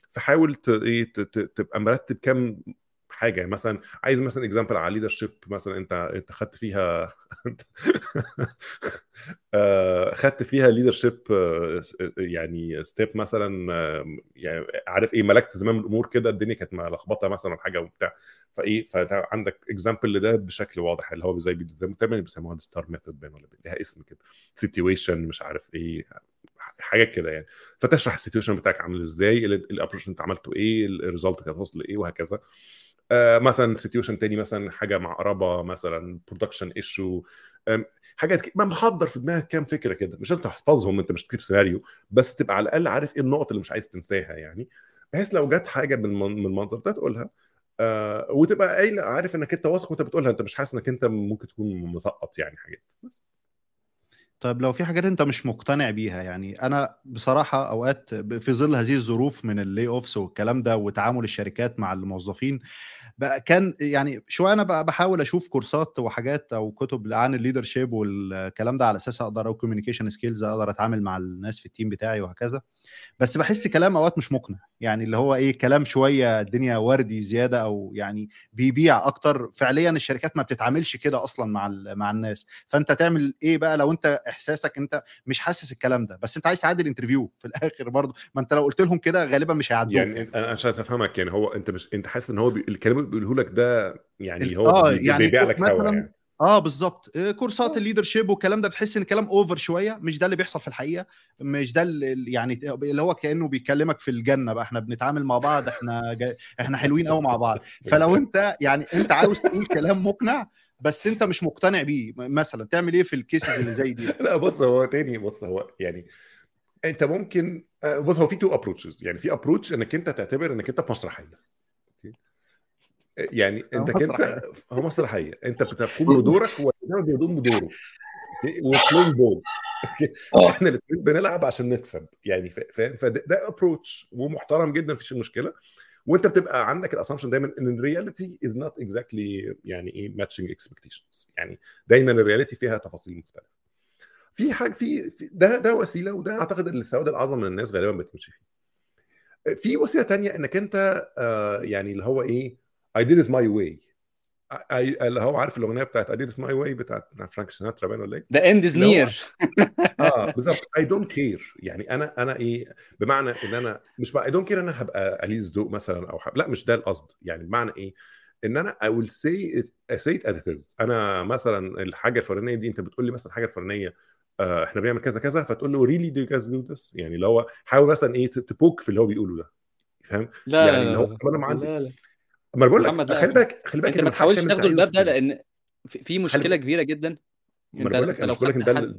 فحاول إيه تبقى مرتب كام حاجة. يعني مثلا عايز مثلا example على leadership مثلا أنت أنت خدت فيها آه، <laughs> خدت فيها leadership آه، يعني step مثلا يعني عارف إيه ملكت زمام الأمور كده الدنيا كانت ملخبطة مثلا حاجة وبتاع. فإيه فعندك example لده بشكل واضح اللي هو زي زي ما بيسموها ال STAR method باين ولا ليها اسم كده. situation مش عارف إيه حاجات كده يعني. فتشرح ال situation بتاعك عامل إزاي ال approach أنت عملته إيه ال result كانت وصل لإيه وهكذا. آه مثلا situation تاني مثلا حاجة معقربة مثلا production issue حاجات ما محضر في دماغك كام فكرة كده. مش لازم تحفظهم انت مش تكتب سيناريو بس تبقى على الأقل عارف إيه النقط اللي مش عايز تنساها يعني. بحيث لو جت حاجة من المنظر ده تقولها. آه وتبقى قايل عارف انك انت واثق وانت بتقولها انت مش حاسس انك انت ممكن تكون مسقط يعني حاجات. بس. طيب لو في حاجات انت مش مقتنع بيها يعني أنا بصراحة أوقات في ظل هذه الظروف من اللي اوفس والكلام ده وتعامل الشركات مع الموظفين بقى كان يعني شوية أنا بقى بحاول أشوف كورسات وحاجات أو كتب عن ال leadership والكلام ده على أساس أقدر أو communication skills أقدر أتعامل مع الناس في ال team بتاعي وهكذا. بس بحس كلام أوقات مش مقنع. يعني اللي هو إيه كلام شوية الدنيا وردي زيادة أو يعني بيبيع أكتر. فعليا الشركات ما بتتعاملش كده أصلا مع مع الناس. فأنت تعمل إيه بقى لو أنت إحساسك أنت مش حاسس الكلام ده؟ بس أنت عايز تعدي ال interview <laughs> في الآخر برضه. ما أنت لو قلت لهم كده غالبا مش هيعدوا يعني أنا عشان أفهمك يعني هو أنت مش أنت حاسس إن هو بي... الكلام اللي بيقوله لك ده يعني هو آه بي... يعني بيبيع لك هوا يعني. آه بالظبط. كورسات ال leadership والكلام ده بتحس إن الكلام over شوية. مش ده اللي بيحصل في الحقيقة. مش ده اللي يعني اللي هو كأنه بيكلمك في الجنة بقى. إحنا بنتعامل مع بعض إحنا إحنا حلوين قوي مع بعض. فلو أنت يعني أنت عاوز تقول كلام مقنع بس أنت مش مقتنع بيه. مثلا تعمل إيه في ال cases اللي زي دي؟ لا بص هو تاني بص هو يعني أنت ممكن بص هو في two approaches يعني في approach إنك أنت تعتبر إنك أنت في مسرحية. يعني انت كنت هو مسرحية. انت بتقوم بدورك وهو بيقوم بدوره. و play ball إحنا الاثنين بنلعب عشان نكسب. يعني فاهم؟ فده approach ومحترم جدا مفيش مشكلة. وانت بتبقى عندك ال assumption دايما إن ال reality is not exactly يعني إيه matching expectations يعني دايما ال reality فيها تفاصيل مختلفة. في حاجة في ده ده وسيلة وده أعتقد السواد الأعظم من الناس غالبا بتمشي فيه. في وسيلة تانية إنك أنت آه يعني اللي هو إيه I did it my way. اللي هو عارف الأغنية بتاعت I did it my way بتاعت فرانك سيناترا باين ولا إيه؟ The end is near. <laughs> آه بالظبط. I don't care. يعني أنا أنا إيه بمعنى إن أنا مش I don't care أنا هبقى قليل ذوق مثلا أو حب... لا مش ده القصد. يعني بمعنى إيه؟ إن أنا I will say it, say it as it is. أنا مثلا الحاجة الفلانية دي أنت بتقول لي مثلا الحاجة الفلانية آه إحنا بنعمل كذا كذا فتقول له really do you guys do this يعني اللي هو حاول مثلا إيه ت poke في اللي هو بيقوله ده. فاهم؟ لا يعني لا اللي هو لا أنا ما عندي لا لا. ما بقول لك خلي بالك خلي بالك أنت ما تحاولش أنت الباب ده. لأن في مشكلة كبيرة جدا. ما أنا بقول لك مش بقول لك ده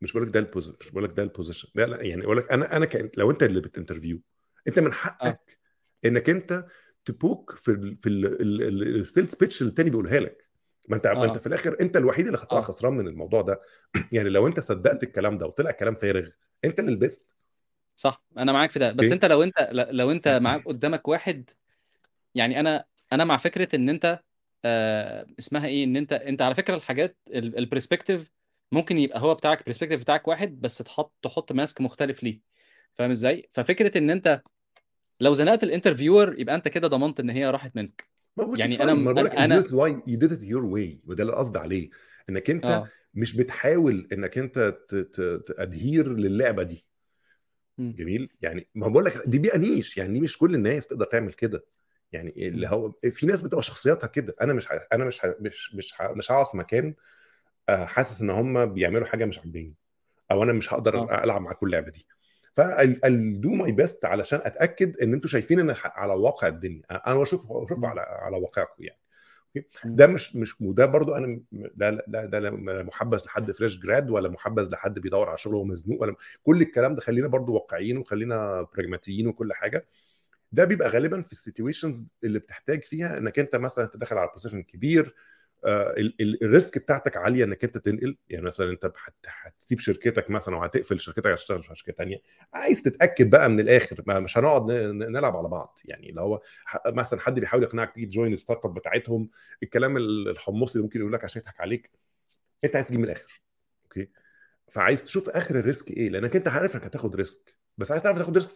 مش بقول لك ده ال position مش بقول لك ده ال position لا لا يعني أقول لك أنا أنا كان لو أنت اللي بت interview أنت من آه. حقك إنك أنت ت poke في ال في ال sales pitch اللي التاني بيقولها لك. ما أنت ما أنت آه. في الآخر أنت الوحيد اللي هتطلع آه. خسران من الموضوع ده. <clears throat> يعني لو أنت صدقت الكلام ده وطلع كلام فارغ أنت اللي لبست صح أنا معاك في ده. بس أوكي أنت لو أنت لو أنت معاك قدامك واحد يعني أنا أنا مع فكرة إن أنت آه اسمها إيه إن أنت أنت على فكرة الحاجات ال perspective ممكن يبقى هو بتاعك ال perspective بتاعك واحد بس تحط تحط mask مختلف ليه. فاهم إزاي؟ ففكرة إن أنت لو زنقت ال interviewer يبقى أنت كده ضمنت إن هي راحت منك. يعني أنا ما بقول لك أنا you did it your way. وده اللي قصدي عليه. إنك أنت آه. مش بتحاول إنك أنت ت adhere للعبة دي. مم. جميل؟ يعني ما بقول لك دي بيئة niche. يعني دي مش كل الناس تقدر تعمل كده. يعني اللي. هو في ناس بتبقى شخصياتها كده أنا مش. أنا مش. مش مش ه... مش هقف مكان آه، حاسس إن هم بيعملوا حاجة مش عاجباني أو أنا مش هقدر آه ألعب معاكم اللعبة دي فا ال do my best علشان أتأكد إن أنتوا شايفين إن ح- على واقع الدنيا أنا بشوف بشوفكم مم. على على واقعكم يعني. ده مش مش وده برضو أنا ده ده ده لا محبذ لحد fresh grad ولا محبذ لحد بيدور على شغل وهو مزنوق ولا كل الكلام ده خلينا برضو واقعيين وخلينا pragmatic يين وكل حاجة ده بيبقى غالبا في ال situations اللي بتحتاج فيها إنك أنت مثلا تدخل على position كبير آه، ال risk بتاعتك عالية إنك أنت تنقل. يعني مثلا أنت هتسيب شركتك مثلا وهتقفل شركتك عشان تشتغل في شركة ثانية عايز تتأكد بقى من الآخر ما مش هنقعد نلعب على بعض. يعني لو هو مثلا حد بيحاول يقنعك تيجي ت join ال startup بتاعتهم الكلام الحمصي اللي ممكن يقول لك عشان يضحك عليك أنت عايز تجيب من الآخر. أوكي؟ فعايز تشوف آخر ال risk إيه؟ لأنك أنت عارف إنك هتاخد risk بس عايز تعرف تاخد risk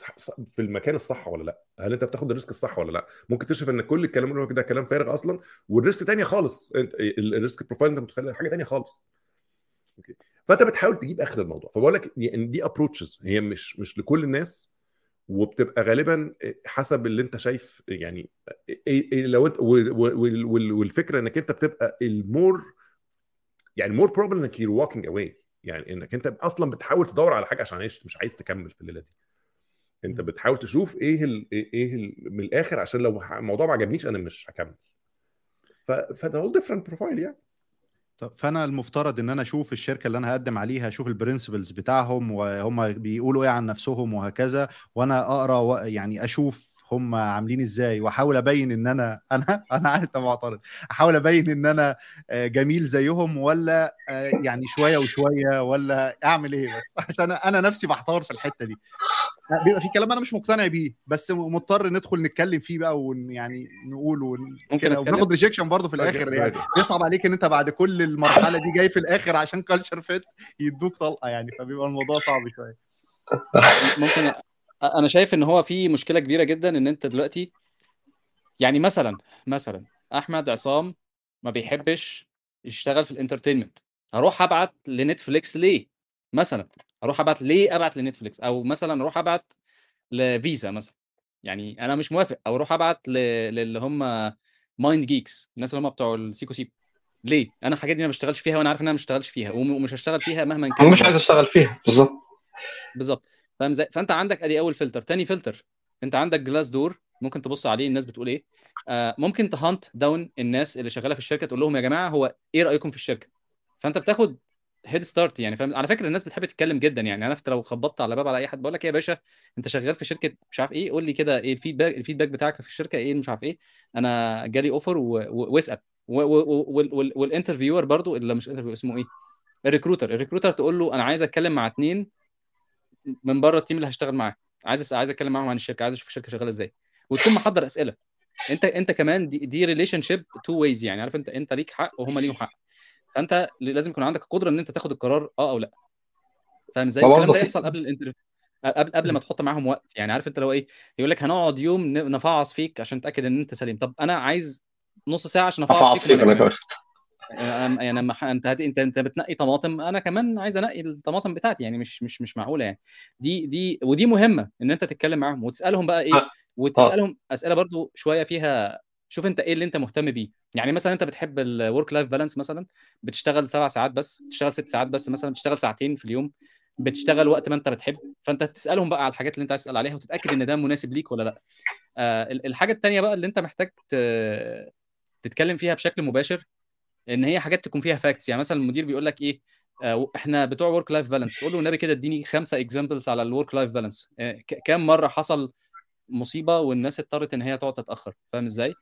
في المكان الصح ولا لأ؟ هل أنت بتاخد ال risk الصح ولا لأ؟ ممكن تكتشف إن كل الكلام اللي ده كلام فارغ أصلا وال risk تانية خالص أنت ال risk profile أنت متخيل حاجة تانية خالص. أوكي. فأنت بتحاول تجيب آخر الموضوع. فبقول لك يعني دي approaches هي مش مش لكل الناس وبتبقى غالبا حسب اللي أنت شايف يعني لو أنت والفكرة إنك أنت بتبقى ال more يعني more problem إنك you're walking away يعني إنك أنت أصلا بتحاول تدور على حاجة عشان عايش مش عايز تكمل في الليلة دي. أنت بتحاول تشوف إيه ال إيه ال من الآخر عشان لو الموضوع ما عجبنيش أنا مش هكمل. فده هو different profile يعني. طب فأنا المفترض إن أنا أشوف الشركة اللي أنا هقدم عليها أشوف ال principles بتاعهم وهم بيقولوا إيه عن نفسهم وهكذا وأنا أقرأ يعني أشوف هم عاملين إزاي؟ وأحاول أبين إن أنا <laughs> أنا أنا عارف معترض. أحاول أبين إن أنا آه، جميل زيهم ولا آه، يعني شوية وشوية ولا أعمل إيه بس؟ <laughs> عشان أنا نفسي بحتار في الحتة دي. بيبقى في كلام أنا مش مقتنع بيه بس مضطر ندخل نتكلم فيه بقى ويعني نقول ممكن وناخد rejection برضه في الآخر يعني. بيصعب عليك إن أنت بعد كل المرحلة دي جاي في الآخر عشان culture fit يدوك طلقة يعني فبيبقى الموضوع صعب شوية. ممكن أنا شايف إن هو في مشكلة كبيرة جدا إن أنت دلوقتي يعني مثلا مثلا أحمد عصام ما بيحبش يشتغل في ال entertainment. هروح أبعت ل Netflix ليه؟ مثلا أروح أبعت ليه أبعت ل Netflix؟ أو مثلا أروح أبعت لفيزا مثلا. يعني أنا مش موافق. أو أروح أبعت للي هم MindGeek الناس اللي هم بتوع السيكو سيب ليه؟ أنا الحاجات دي ما بشتغلش فيها وأنا عارف إن أنا ما بشتغلش فيها. ومش هشتغل فيها مهما كان مش عايز أشتغل فيها. بالظبط. بالظبط. فاهم إزاي فأنت عندك أدي أول فلتر تاني فلتر أنت عندك Glassdoor ممكن تبص عليه الناس بتقول إيه. آه ممكن ت hunt down الناس اللي شغالة في الشركة تقول لهم يا جماعة هو إيه رأيكم في الشركة؟ فأنت بتاخد head start يعني فاهم؟ على فكرة الناس بتحب تتكلم جدا يعني. أنا لو خبطت على باب على أي حد بقول لك إيه يا باشا أنت شغال في شركة مش عارف إيه قول لي كده إيه ال feedback ال feedback بتاعك في الشركة إيه مش عارف إيه. أنا جالي offer واسأل. وال interviewer برضو اللي مش interviewer اسمه إيه؟ ال recruiter ال recruiter تقول له أنا عايز أتكلم مع اثنين من بره ال team اللي هشتغل معاه. عايز عايز أتكلم معاهم عن الشركة عايز أشوف الشركة شغالة إزاي. وتكون محضر أسئلة. أنت أنت كمان دي, دي relationship two ways يعني. عارف أنت أنت ليك حق وهم ليهم حق. فأنت لازم يكون عندك القدرة إن أنت تاخد القرار آه أو لأ. فاهم إزاي؟ الكلام ده يحصل قبل ال interview قبل قبل ما تحط معاهم وقت يعني. عارف أنت لو إيه؟ يقول لك هنقعد يوم نفعص فيك عشان نتأكد إن أنت سليم. طب أنا عايز نص ساعة عشان أفعص فيك, فيك يعني لما أنت أنت أنت بتنقي طماطم أنا كمان عايز أنقي الطماطم بتاعتي يعني مش مش مش معقولة يعني. دي دي ودي مهمة إن أنت تتكلم معاهم وتسألهم بقى إيه آه. وتسألهم أسئلة برضو شوية فيها شوف أنت إيه اللي أنت مهتم بيه. يعني مثلا أنت بتحب ال work life balance مثلا بتشتغل سبع ساعات بس بتشتغل ست ساعات بس مثلا بتشتغل ساعتين في اليوم بتشتغل وقت ما أنت بتحب فأنت تسألهم بقى على الحاجات اللي أنت عايز تسأل عليها وتتأكد إن ده مناسب ليك ولا لأ. آه الحاجة الثانية بقى اللي أنت محتاج تتكلم فيها بشكل مباشر إن هي حاجات تكون فيها facts يعني مثلا المدير بيقول لك إيه آه إحنا بتوع work life balance تقول له النبي كده اديني خمسة examples على ال work life balance كام مرة حصل مصيبة والناس اضطرت إن هي تقعد تتأخر فاهم إزاي؟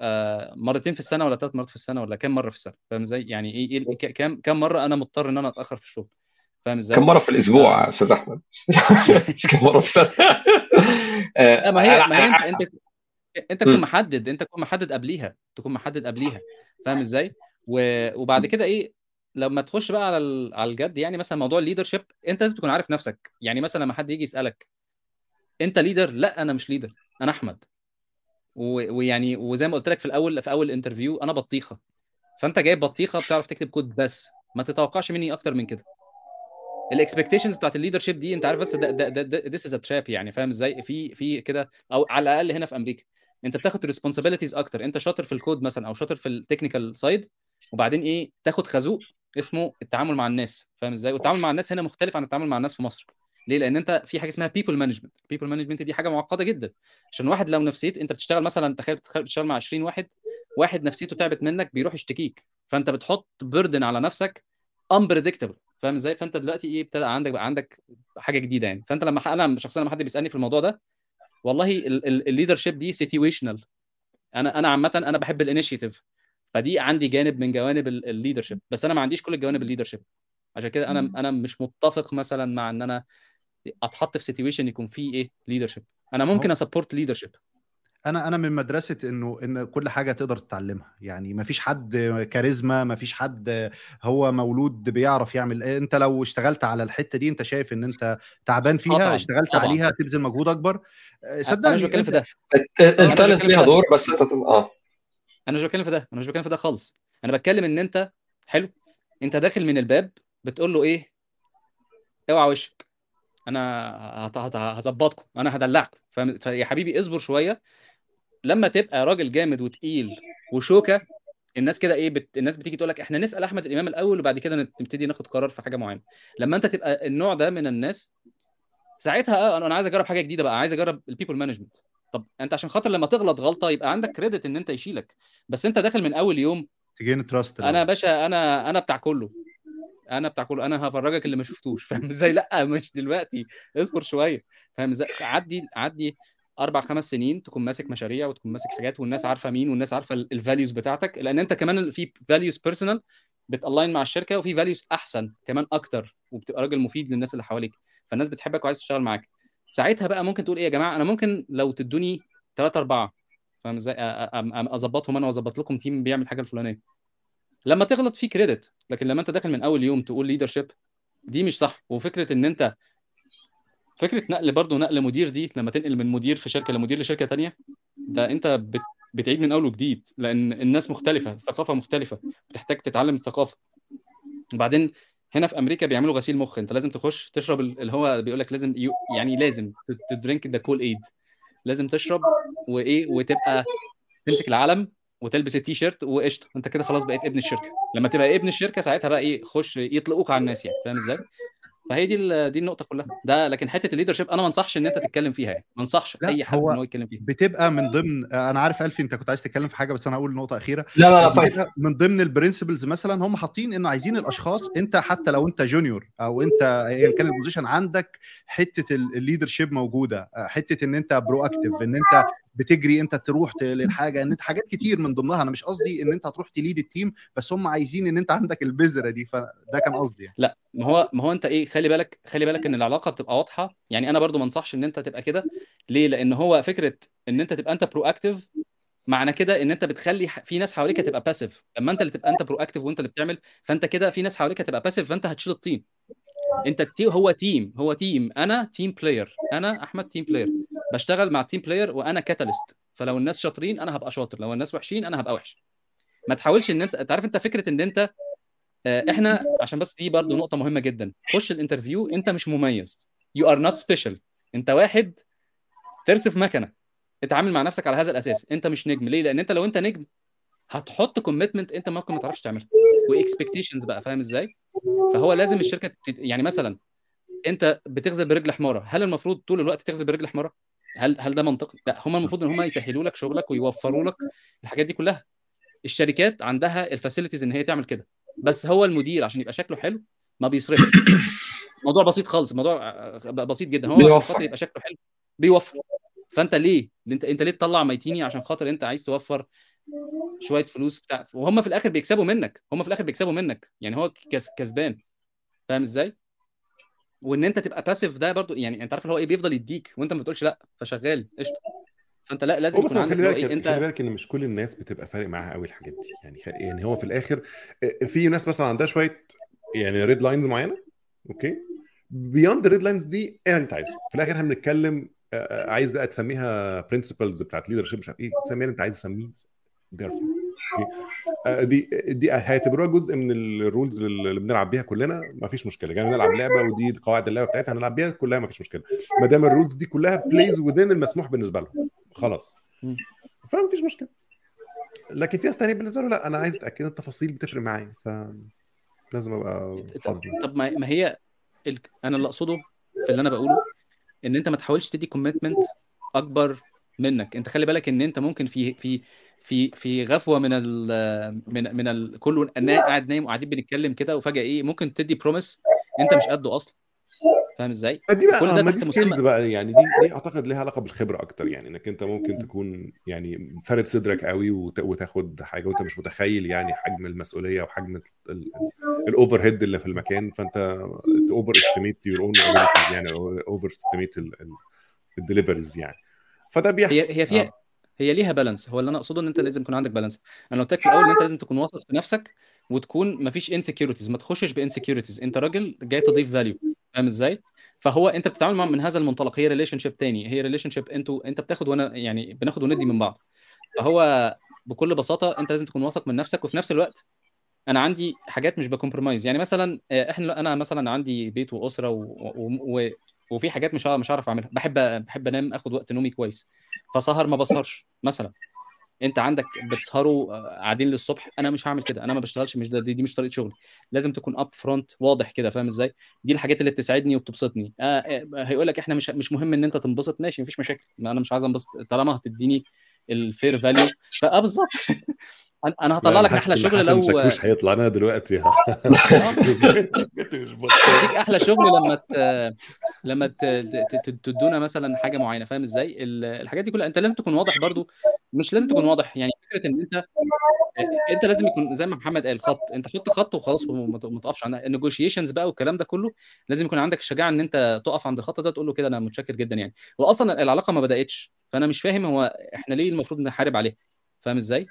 آه مرتين في السنة ولا ثلاث مرات في السنة ولا كام مرة في السنة فاهم إزاي؟ يعني إيه, إيه كام كام مرة أنا مضطر إن أنا أتأخر في الشغل فاهم إزاي؟ كم مرة في الأسبوع يا أستاذ أحمد؟ مش <laughs> كم مرة في السنة <laughs> ما هي ما هي انت انت أنت تكون محدد أنت تكون محدد قبليها تكون محدد قبليها فاهم إزاي؟ وبعد كده إيه لما تخش بقى على على الجد يعني مثلا موضوع الليدرشيب أنت لازم تكون عارف نفسك. يعني مثلا لما حد يجي يسألك أنت leader لأ أنا مش leader أنا أحمد. ويعني وزي ما قلت لك في الأول في أول interview أنا بطيخة. فأنت جايب بطيخة بتعرف تكتب كود بس. ما تتوقعش مني أكتر من كده. ال expectations بتاعت ال leadership دي أنت عارف بس ده ده ده this is trap يعني فاهم إزاي؟ في في كده أو على الأقل هنا في أمريكا. أنت بتاخد responsibilities أكتر. أنت شاطر في الكود مثلا أو شاطر في ال technical side وبعدين إيه تاخد خازوق اسمه التعامل مع الناس. فاهم إزاي؟ والتعامل مع الناس هنا مختلف عن التعامل مع الناس في مصر. ليه؟ لأن أنت في حاجة اسمها people management people management دي حاجة معقدة جدا. عشان واحد لو نفسيته أنت بتشتغل مثلا تخيل بتشتغل مع 20 واحد واحد نفسيته تعبت منك بيروح يشتكيك. فأنت بتحط burden على نفسك unpredictable. فاهم إزاي؟ فأنت دلوقتي إيه ابتدى عندك بقى عندك حاجة جديدة يعني. فأنت لما أنا شخصيا لما حد بيسألني في الموضوع ده والله ال leadership دي situational أنا أنا عامة أنا بحب ال initiative فدي عندي جانب من جوانب ال leadership بس أنا ما عنديش كل الجوانب ال leadership عشان كده أنا أنا مش متفق مثلا مع إن أنا أتحط في situation يكون فيه إيه leadership أنا ممكن support leadership أنا أنا من مدرسة انه إن كل حاجة تقدر تتعلمها. يعني ما فيش حد كاريزما ما فيش حد هو مولود بيعرف يعمل أنت لو اشتغلت على الحتة دي أنت شايف إن أنت تعبان فيها طبعاً، اشتغلت طبعاً. عليها تبذل مجهود أكبر. أنا صدقني مش بتكلم في ده. ال talent ليها دور بس انت آه. أنا مش بتكلم في ده أنا مش بتكلم في ده خالص. أنا بتكلم إن أنت حلو أنت داخل من الباب بتقول له إيه؟ أوعى وشك. أنا هظبطكم أنا هدلعكم. فاهم؟ يا حبيبي اصبر شوية. لما تبقى راجل جامد وتقيل وشوكة الناس كده إيه بت... الناس بتيجي تقول لك إحنا نسأل أحمد الإمام الأول وبعد كده نبتدي ناخد قرار في حاجة معينة. لما أنت تبقى النوع ده من الناس ساعتها آه أنا عايز أجرب حاجة جديدة بقى عايز أجرب ال people management طب انت عشان خاطر لما تغلط غلطة يبقى عندك credit إن أنت يشيلك. بس أنت داخل من أول يوم ت gain trust أنا يا باشا أنا أنا بتاع كله. أنا بتاع كله. أنا هفرجك اللي ما شفتوش. <laughs> فاهم إزاي؟ لأ مش دلوقتي. اصبر شوية. فاهم إزاي؟ عدي عدي أربع خمس سنين تكون ماسك مشاريع وتكون ماسك حاجات والناس عارفة مين والناس عارفة ال values بتاعتك. لأن أنت كمان في values personal بت align مع الشركة وفي values أحسن كمان أكتر وبتبقى راجل مفيد للناس اللي حواليك. فالناس بتحبك وعايز تشتغل معاك. ساعتها بقى ممكن تقول إيه يا جماعة؟ أنا ممكن لو تدوني ثلاثة أربعة فاهم إزاي؟ أظبطهم أنا وأظبط لكم team بيعمل الحاجة الفلانية. لما تغلط في credit لكن لما أنت داخل من أول يوم تقول leadership دي مش صح. وفكرة إن أنت فكرة نقل برضو نقل مدير دي لما تنقل من مدير في شركة لمدير لشركة تانية ده أنت بت... بتعيد من أول وجديد. لأن الناس مختلفة الثقافه مختلفة بتحتاج تتعلم الثقافة. وبعدين هنا في أمريكا بيعملوا غسيل مخ. أنت لازم تخش تشرب ال- اللي هو بيقول لك لازم. يعني لازم ت drink the Kool-Aid لازم تشرب وإيه وتبقى تمسك العلم وتلبس التي شيرت وقشطة. أنت كده خلاص بقيت ابن الشركة. لما تبقى ابن الشركة ساعتها بقى إيه خش يطلقوك على الناس يعني. فاهم إزاي؟ فهي دي دي النقطة كلها. ده لكن حتة ال leadership أنا ما أنصحش إن أنت تتكلم فيها يعني. ما أنصحش أي حد هو إن هو يتكلم فيها. بتبقى من ضمن أنا عارف ألفي أنت كنت عايز تتكلم في حاجة بس أنا هقول نقطة أخيرة. لا لا لا من ضمن ال principles مثلا هم حاطين انه عايزين الأشخاص أنت حتى لو أنت junior أو أنت ايا كان ال position عندك حتة ال leadership موجودة. حتة إن أنت proactive إن أنت بتجري انت تروح للحاجة ان انت حاجات كتير من ضمنها. أنا مش قصدي ان انت هتروح ت lead ال team بس هم عايزين ان انت عندك البذرة دي. فده كان قصدي يعني. لا ما هو ما هو انت إيه خلي بالك خلي بالك ان العلاقة بتبقى واضحة. يعني أنا برضو ما انصحش إن انت تبقى كده. ليه؟ لأن هو فكرة إن انت تبقى أنت proactive معنى كده إن انت بتخلي في ناس حواليك تبقى passive لما أنت اللي تبقى أنت proactive وأنت اللي بتعمل فأنت كده في ناس حواليك هتبقى passive فأنت هتشيل ال team أنت ال team هو team هو team أنا team player أنا أحمد team player بشتغل مع team player وأنا catalyst فلو الناس شاطرين أنا هبقى شاطر لو الناس وحشين أنا هبقى وحش. ما تحاولش إن أنت أنت عارف أنت فكرة إن أنت آه، إحنا عشان بس دي برضو نقطة مهمة جدا. خش ال interview أنت مش مميز. you are not special أنت واحد ترس في مكنة. اتعامل مع نفسك على هذا الأساس. أنت مش نجم. ليه؟ لأن أنت لو أنت نجم هتحط commitment أنت ممكن ما تعرفش تعملها. و expectations بقى فاهم إزاي؟ فهو لازم الشركة تت... يعني مثلا أنت بتغزل برجل حمارة. هل المفروض طول الوقت تغزل برجل حمارة؟ هل هل ده منطقي؟ لا هم المفروض إن هم يسهلوا لك شغلك ويوفروا لك الحاجات دي كلها. الشركات عندها ال facilities إن هي تعمل كده بس هو المدير عشان يبقى شكله حلو ما بيصرفش. موضوع بسيط خالص موضوع آه، بسيط جدا. هو عشان بيوفر. خاطر يبقى شكله حلو بيوفر. فأنت ليه؟ أنت أنت ليه تطلع ميتيني عشان خاطر أنت عايز توفر شوية فلوس بتاع؟ وهم في الآخر بيكسبوا منك هم في الآخر بيكسبوا منك. يعني هو كس... كسبان. فاهم إزاي؟ وان انت تبقى passive ده برضو يعني انت عارف اللي هو إيه بيفضل يديك وانت ما بتقولش لا فشغال قشطة. فانت لا لازم يكون عندك خلي بالك إيه انت خلي بالك ان مش كل الناس بتبقى فارق معاها قوي الحاجات دي. يعني خ- يعني هو في الآخر آه، في ناس مثلا عندها شوية يعني red lines معينة okay؟ beyond ال red lines دي إيه انت عايزه في الآخر إحنا بنتكلم آه، آه، عايز بقى تسميها principles بتاعت leadership مش عارف إيه تسميها اللي انت عايز تسميه آه، دي دي هيعتبروها جزء من ال rules اللي بنلعب بيها كلنا ما فيش مشكلة. يعني نلعب لعبة ودي قواعد اللعبة بتاعتها هنلعب بيها كلها ما فيش مشكلة. ما دام ال rules دي كلها plays within المسموح بالنسبة لهم. خلاص. مم. فما فيش مشكلة. لكن في ناس تانية بالنسبة له لا أنا عايز أتأكد إن التفاصيل بتفرق معايا ف لازم أبقى طب, حاضر طب ما ما هي ال... أنا اللي أقصده في اللي أنا بقوله إن أنت ما تحاولش تدي commitment أكبر منك. أنت خلي بالك إن أنت ممكن في في في في غفوة من ال من من ال كله نا- قاعد نايم وقاعدين بنتكلم كده وفجأة إيه ممكن تدي promise أنت مش قده أصلا. فاهم إزاي؟ دي بقى كل ده دي skills بقى يعني دي دي أعتقد ليها علاقة بالخبرة أكتر يعني إنك أنت ممكن تكون يعني فارد صدرك قوي وت- وتاخد حاجة وأنت مش متخيل يعني حجم المسؤولية وحجم ال overhead اللي في المكان فأنت overestimate your own يعني overestimate ال deliveries يعني. فده بيحصل. هي هي فيها آه. هي ليها balance هو اللي أنا أقصده إن أنت لازم يكون عندك balance أنا قلت لك في الأول إن أنت لازم تكون واثق في نفسك وتكون مفيش insecurities ما تخشش ب insecurities أنت راجل جاي تضيف value فاهم إزاي؟ فهو أنت بتتعامل معاه من هذا المنطلق. هي relationship تاني. هي relationship أنتوا أنت بتاخد وأنا يعني بناخد وندي من بعض. فهو بكل بساطة أنت لازم تكون واثق من نفسك. وفي نفس الوقت أنا عندي حاجات مش ب compromise. يعني مثلا آه، إحنا أنا مثلا عندي بيت وأسرة و... و... وفي حاجات مش مش هعرف أعملها. بحب بحب أنام آخد وقت نومي كويس. فسهر ما بسهرش. مثلا أنت عندك بتسهروا آه، قاعدين للصبح أنا مش هعمل كده. أنا ما بشتغلش مش ده دي, دي مش طريقة شغلي. لازم تكون upfront واضح كده فاهم إزاي؟ دي الحاجات اللي بتسعدني وبتبسطني. آه آه هيقول لك إحنا مش مش مهم إن أنت تنبسط. ماشي مفيش مشاكل. ما أنا مش عايز أنبسط. طالما هتديني ال fair value. فاه بالظبط أنا أنا هطلع لك أحلى شغل لو شاكوش هيطلع لنا دلوقتي. <laughs> مش. هديك أحلى شغل لما ت... لما ت... تدونا مثلا حاجة معينة. فاهم إزاي؟ ال- الحاجات دي كلها. أنت لازم تكون واضح برضو مش لازم تكون واضح. يعني فكرة إن أنت أنت لازم يكون زي ما محمد قال خط. أنت حط خط وخلاص وما تقفش عند النيجوشيشنز بقى والكلام ده كله. لازم يكون عندك الشجاعه إن أنت تقف عند الخط ده تقول له كده أنا متشكر جدا يعني. واصلا العلاقة ما بدأتش. فأنا مش فاهم هو إحنا ليه المفروض نحارب عليه فاهم إزاي؟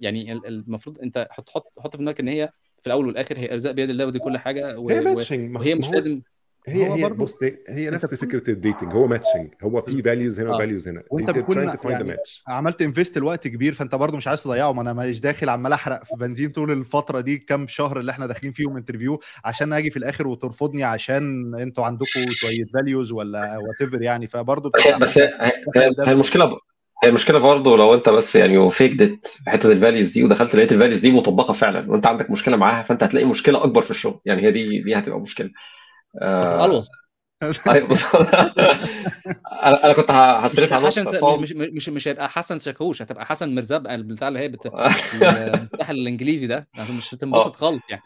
يعني ال- المفروض أنت حط حط حط في دماغك إن هي في الأول والآخر هي أرزاق بيد الله ودي كل حاجة و... هي. matching وهي مش لازم هي هو هي بص هي نفس فكرة ال dating هو matching هو في values هنا آه. و values هنا. وانت بتكون يعني عملت invest لوقت كبير فانت برضو مش عايز تضيعه. ما أنا مش داخل عمال احرق في بنزين طول الفترة دي كام شهر اللي إحنا داخلين فيهم interview عشان أجي في الآخر وترفضني عشان أنتوا عندكم شوية values ولا whatever يعني. فبرضو بس بتبقى بس هي المشكلة ب- هي المشكلة برضه لو انت بس يعني faked it في حتة ال values دي ودخلت لقيت ال values دي مطبقة فعلا وانت عندك مشكلة معاها فانت هتلاقي مشكلة أكبر في الشغل. يعني هي دي دي هتبقى مشكلة. آه أيوة، <laughs> بص أنا أنا كنت ه- مش ه stress على حسن نقطه س... عصام مش مش مش هيبقى حسن شاكوش هتبقى حسن مرزب البتاع اللي هي بت... <laughs> المفتاح الإنجليزي ده. يعني مش هتنبسط آه. خالص يعني.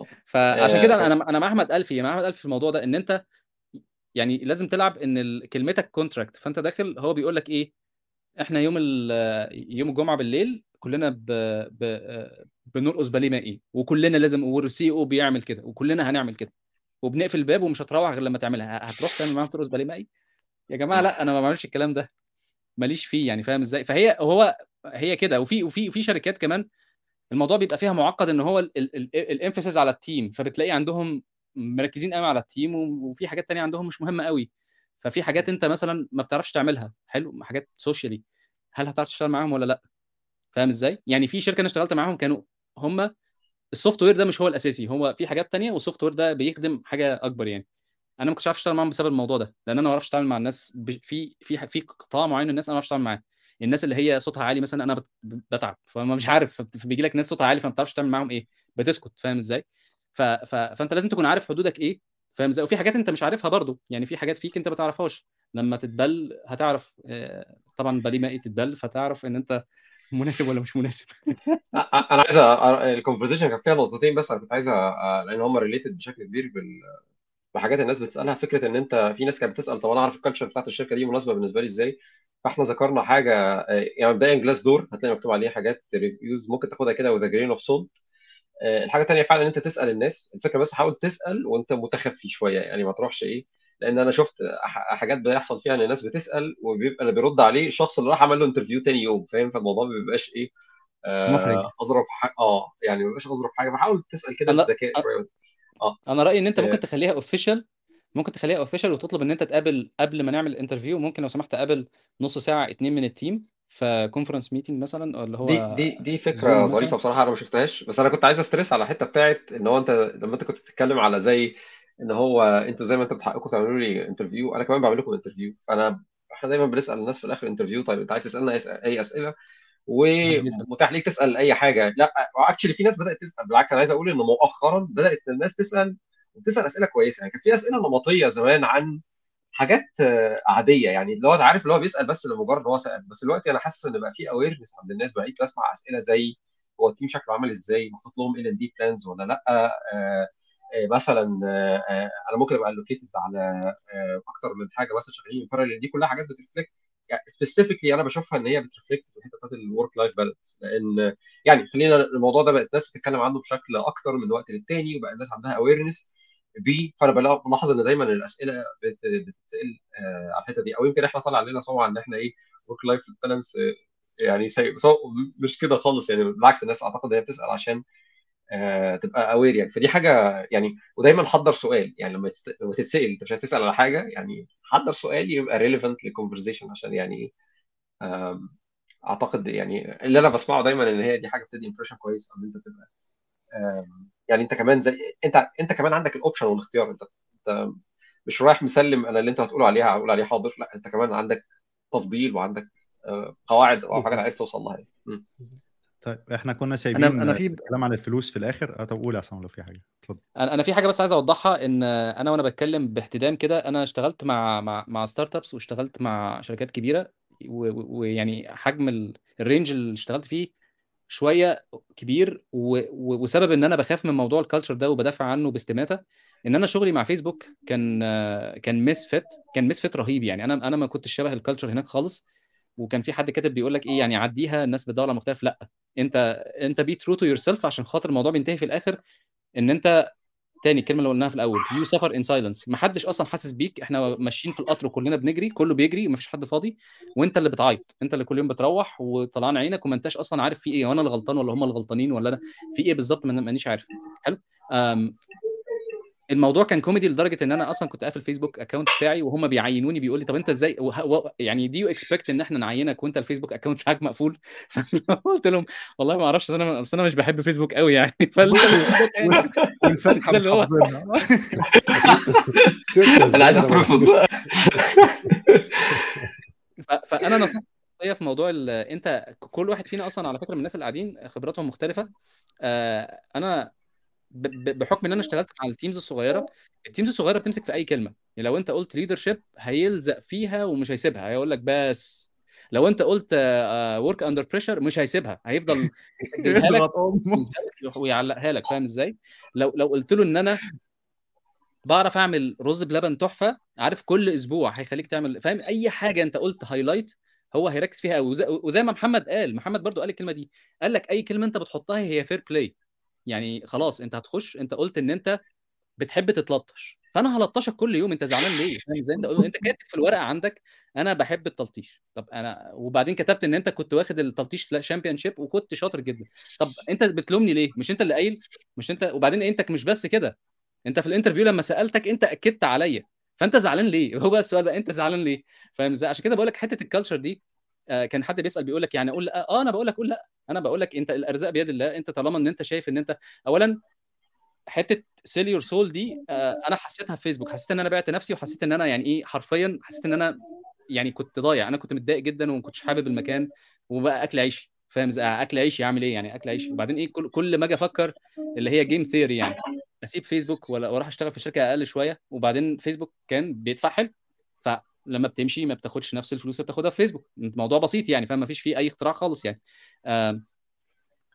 <laughs> فعشان كده آه، أنا أنا مع أحمد ألفي مع أحمد ألفي في الموضوع ده إن أنت يعني لازم تلعب إن كلمتك contract فأنت داخل هو بيقول لك إيه إحنا يوم ال- يوم الجمعة بالليل كلنا ب... ب... بنرقص باليه مائي. وكلنا لازم وال CEO بيعمل كده وكلنا هنعمل كده. وبنقفل الباب ومش هتروح غير لما تعملها. هتروح تعمل معاهم ترقص باليه مائي يا جماعة لا أنا ما بعملش الكلام ده. ماليش فيه يعني فاهم إزاي؟ فهي هو هي كده. وفي وفي وفي شركات كمان الموضوع بيبقى فيها معقد إن هو ال emphasis على ال team فبتلاقي عندهم مركزين قوي على ال team وفي حاجات تانية عندهم مش مهمة قوي. ففي حاجات أنت مثلا ما بتعرفش تعملها. حلو حاجات socially هل هتعرف تشتغل معاهم ولا لا؟ فاهم إزاي؟ يعني في شركة أنا اشتغلت معاهم كانوا هم ال software ده مش هو الأساسي هو في حاجات تانية وال software ده بيخدم حاجة أكبر يعني. أنا ما كنتش عارف أشتغل معاهم بسبب الموضوع ده لأن أنا ما بعرفش أتعامل مع الناس في في في قطاع معين الناس أنا ما بعرفش أتعامل معاه. الناس اللي هي صوتها عالي مثلا أنا بت- بتعب فما مش عارف فبيجي لك ناس صوتها عالي فما بتعرفش تعمل معاهم إيه بتسكت فاهم إزاي؟ ف... ف... فأنت لازم تكون عارف حدودك إيه فاهم إزاي؟ وفي حاجات أنت مش عارفها برضو يعني في حاجات فيك أنت ما تعرفهاش. لما تتبل هتعرف آه، طبعا بالي مائي تتبل فتعرف إن أنت مناسب ولا مش مناسب؟ <laughs> أنا عايز ال conversation كان فيها نقطتين بس أنا كنت عايز لأن هم related بشكل كبير بال بحاجات الناس بتسألها. فكرة إن أنت في ناس كانت بتسأل طب أنا أعرف ال culture بتاعت الشركة دي مناسبة بالنسبة لي إزاي؟ فإحنا ذكرنا حاجة آه، يعني مبدئيا Glassdoor هتلاقي مكتوب عليه حاجات reviews ممكن تاخدها كده with grain of salt الحاجة الثانية فعلا إن أنت تسأل الناس. الفكرة بس حاول تسأل وأنت متخفي شوية يعني ما تروحش إيه لأن أنا شفت حاجات بيحصل فيها ان الناس بتسأل وبيبقى اللي بيرد عليه الشخص اللي راح عمل له interview تاني يوم فاهم؟ فالموضوع ما بيبقاش إيه محرج. آه، أظرف حاجة آه يعني ما بيبقاش أظرف حاجة. فحاول تسأل كده بذكاء شوية. آه. أنا رأيي إن أنت ممكن آه، تخليها official ممكن تخليها official وتطلب إن أنت تقابل قبل ما نعمل ال interview ممكن لو سمحت قابل نص ساعة اتنين من ال team في conference meeting مثلا اللي دي هو دي دي Zoom فكرة ظريفة بصراحة أنا ما شفتهاش. بس أنا كنت عايز أ stress على الحته بتاعت إن هو أنت لما أنت كنت بتتكلم على زي إن هو أنتوا زي ما أنتوا بتحققوا تعملوا لي interview أنا كمان بعمل لكم interview فأنا إحنا دايما بنسأل الناس في الآخر interview طيب أنت عايز تسألنا أي أسئلة؟ ومتاح ليك تسأل أي حاجة. لا actually في ناس بدأت تسأل. بالعكس أنا عايز أقول ان مؤخرا بدأت الناس تسأل وبتسال أسئلة كويسة. يعني كان في اسئله نمطية زمان عن حاجات عادية. يعني اللي هو عارف اللي هو بيسأل بس لمجرد إن هو سأل. بس دلوقتي أنا حاسس إن بقى في awareness عند الناس. بقيت بسمع أسئلة زي هو ال team شكله عامل إزاي؟ محطوط لهم L&D plans ولا لأ؟ آه، مثلا أنا ممكن أبقى allocated على أكتر من حاجة مثلا شغالين parallel دي كلها حاجات بت reflect. يعني specifically أنا بشوفها إن هي بت reflect في الحتة بتاعت ال work-life balance لأن يعني خلينا الموضوع ده بقت الناس بتتكلم عنه بشكل أكتر من وقت للتاني وبقى الناس عندها awareness بيه فأنا بلاحظ إن دايما الأسئلة بتتسأل على الحتة دي. أو يمكن إحنا طالع علينا سمعه إن إحنا إيه work-life balance يعني سيء مش كده خالص. يعني بالعكس الناس أعتقد هي بتسأل عشان آه تبقى aware يعني. فدي حاجة يعني ودايما حضر سؤال. يعني لما تتسأل أنت مش هتسال على حاجة يعني حضر سؤال يبقى relevant لل conversation عشان يعني أعتقد يعني اللي أنا بسمعه دايما إن هي دي حاجة بتدي impression كويس إن أنت تبقى يعني أنت كمان زي أنت أنت كمان عندك ال option والاختيار. أنت أنت مش رايح مسلم أنا اللي أنت هتقوله عليها هقول عليه حاضر. لا أنت كمان عندك تفضيل وعندك قواعد أو حاجة عايز توصل لها طيب إحنا كنا سايبين أنا أنا في كلام عن الفلوس في الآخر. طب قول يا عصام لو في حاجة. اتفضل. أنا في حاجة بس عايز أوضحها إن أنا وأنا بتكلم باحتدام كده أنا اشتغلت مع مع مع startups واشتغلت مع شركات كبيرة ويعني حجم ال- ال range اللي اشتغلت فيه شوية كبير و- و- وسبب إن أنا بخاف من موضوع ال culture ده وبدافع عنه باستماتة إن أنا شغلي مع فيسبوك كان كان misfit كان misfit رهيب يعني. أنا أنا ما كنتش شبه ال culture هناك خالص وكان في حد كاتب بيقول لك إيه يعني عديها الناس بتدور على مختلف لأ أنت أنت be true to yourself عشان خاطر الموضوع بينتهي في الآخر إن أنت تاني الكلمة اللي قلناها في الأول you suffer in silence ما حدش أصلا حاسس بيك إحنا ماشيين في القطر وكلنا بنجري كله بيجري ومفيش حد فاضي وأنت اللي بتعيط أنت اللي كل يوم بتروح وطلعان عينك وما أنتش أصلا عارف في إيه وأنا اللي غلطان ولا هم اللي غلطانين ولا أنا في إيه بالظبط ما- مانيش عارف. حلو؟ الموضوع كان كوميدي لدرجة إن أنا أصلا كنت قافل فيسبوك account بتاعي وهم بيعينوني بيقول لي طب أنت إزاي و- يعني did you expect إن إحنا نعينك وأنت الفيسبوك account بتاعك مقفول؟ <laughs> فقلت لهم والله ما أعرفش أنا بس أنا مش بحب فيسبوك قوي يعني. <laughs> فال والفتحه <laughs> اللي هو- أنا عايز اترفض فأنا نصيحتي في موضوع ال- أنت كل واحد فينا أصلا على فكرة من الناس اللي قاعدين خبراتهم مختلفة. آه، أنا بحكم إن أنا اشتغلت مع ال teams الصغيرة ال teams الصغيرة بتمسك في أي كلمة. يعني لو أنت قلت leadership هيلزق فيها ومش هيسيبها هيقول لك بس. لو أنت قلت work under pressure مش هيسيبها هيفضل <laughs> يسجلها لك <laughs> ويعلقها لك. فاهم إزاي؟ لو لو قلت له إن أنا بعرف أعمل رز بلبن تحفة عارف كل أسبوع هيخليك تعمل فاهم؟ أي حاجة أنت قلت highlight هو هيركز فيها. قوي وزي, وزي ما محمد قال محمد برضو قال الكلمة دي قال لك أي كلمة أنت بتحطها هي fair play يعني خلاص انت هتخش انت قلت ان انت بتحب تتلطش. فأنا هلطشك كل يوم انت زعلان ليه؟ فاهم إزاي؟ انت انت كاتب في الورقة عندك أنا بحب التلطيش. طب أنا وبعدين كتبت إن أنت كنت واخد التلطيش championship وكنت شاطر جدا. طب أنت بتلومني ليه؟ مش أنت اللي قايل؟ مش انت وبعدين انت مش بس كده. أنت في ال interview لما سألتك أنت أكدت عليا. فأنت زعلان ليه؟ هو بقى السؤال بقى أنت زعلان ليه؟ فاهم إزاي؟ عشان كده بقول لك حتة ال culture دي كان حد بيسأل بيقول لك يعني أقول آه أنا بقول لك قول لا. أنا بقول لك أنت الأرزاق بيد الله أنت طالما إن أنت شايف إن أنت اولا حتة sell your soul دي آه، أنا حسيتها في فيسبوك حسيت إن أنا بعت نفسي وحسيت إن أنا يعني إيه حرفيا حسيت إن أنا يعني كنت ضايع. أنا كنت متضايق جدا وما كنتش حابب المكان وبقى أكل عيشي. فاهم؟ أكل عيشي أعمل إيه يعني؟ أكل عيشي. وبعدين إيه كل كل ما أجي أفكر اللي هي game theory يعني أسيب فيسبوك ولا وأروح أشتغل في شركة أقل شوية وبعدين فيسبوك كان بيدفع حلو. فلما بتمشي ما بتاخدش نفس الفلوس اللي بتاخدها في فيسبوك. الموضوع بسيط يعني فاهم ما فيش فيه أي اختراع خالص يعني.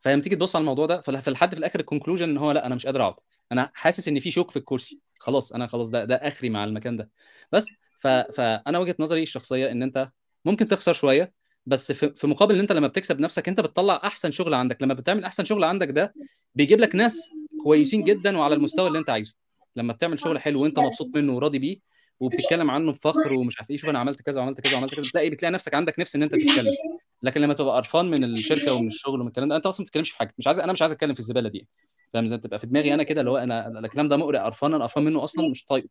فلما تيجي تبص على الموضوع ده فل- فلحد في الآخر ال conclusion إن هو لأ أنا مش قادر أقعد. أنا حاسس ان في شوك في الكرسي. خلاص أنا خلاص ده ده آخري مع المكان ده. بس ف... فانا وجهة نظري الشخصية إن أنت ممكن تخسر شوية بس في, في مقابل إن أنت لما بتكسب نفسك أنت بتطلع أحسن شغل عندك. لما بتعمل أحسن شغل عندك ده بيجيب لك ناس كويسين جدا وعلى المستوى اللي أنت عايزه. لما بتعمل شغل حلو وأنت مبسوط منه وراضي بيه وبتتكلم عنه بفخر ومش عارف إيه شوف أنا عملت كذا وعملت كذا وعملت كذا بتلاقي بتلاقي نفسك عندك نفس إن أنت تتكلم. لكن لما تبقى قرفان من الشركة ومن الشغل ومن الكلام ده أنت أصلا ما بتتكلمش في حاجة. مش عايز أنا مش عايز أتكلم في الزبالة دي. فاهم إزاي؟ تبقى في دماغي أنا كده اللي هو أنا الكلام ده مقرع قرفان أنا قرفان منه أصلا مش طايقه.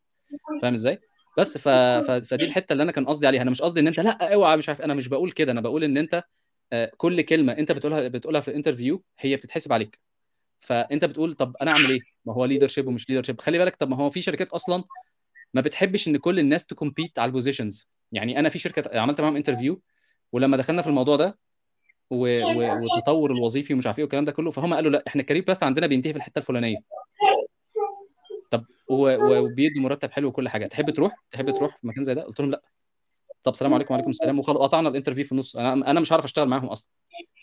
فاهم إزاي؟ بس ف... ف... فدي الحتة اللي أنا كان قصدي عليها. أنا مش قصدي إن أنت لأ أوعى مش عارف أنا مش بقول كده. أنا بقول إن أنت آه، كل كلمة أنت بتقولها بتقولها في الانترفيو هي بتتحسب عليك. فأنت بتقول طب أنا أعمل إيه؟ ما هو leadership ومش leadership خلي بالك طب ما هو في شركات أصلا ما بتحبش إن كل الناس ت compete على ال positions يعني أنا في شركة عملت معاهم interview ولما دخلنا في الموضوع ده و... و... والتطور الوظيفي ومش عارف إيه والكلام ده كله فهم قالوا لا إحنا ال career path عندنا بينتهي في الحتة الفلانية. طب. وبيدوا مرتب حلو وكل حاجة. تحب تروح؟ تحب تروح في مكان زي ده؟ قلت لهم لا. طب سلام عليكم وعليكم السلام. وخلاص قطعنا ال interview في النص. أنا أنا مش عارف أشتغل معاهم أصلا.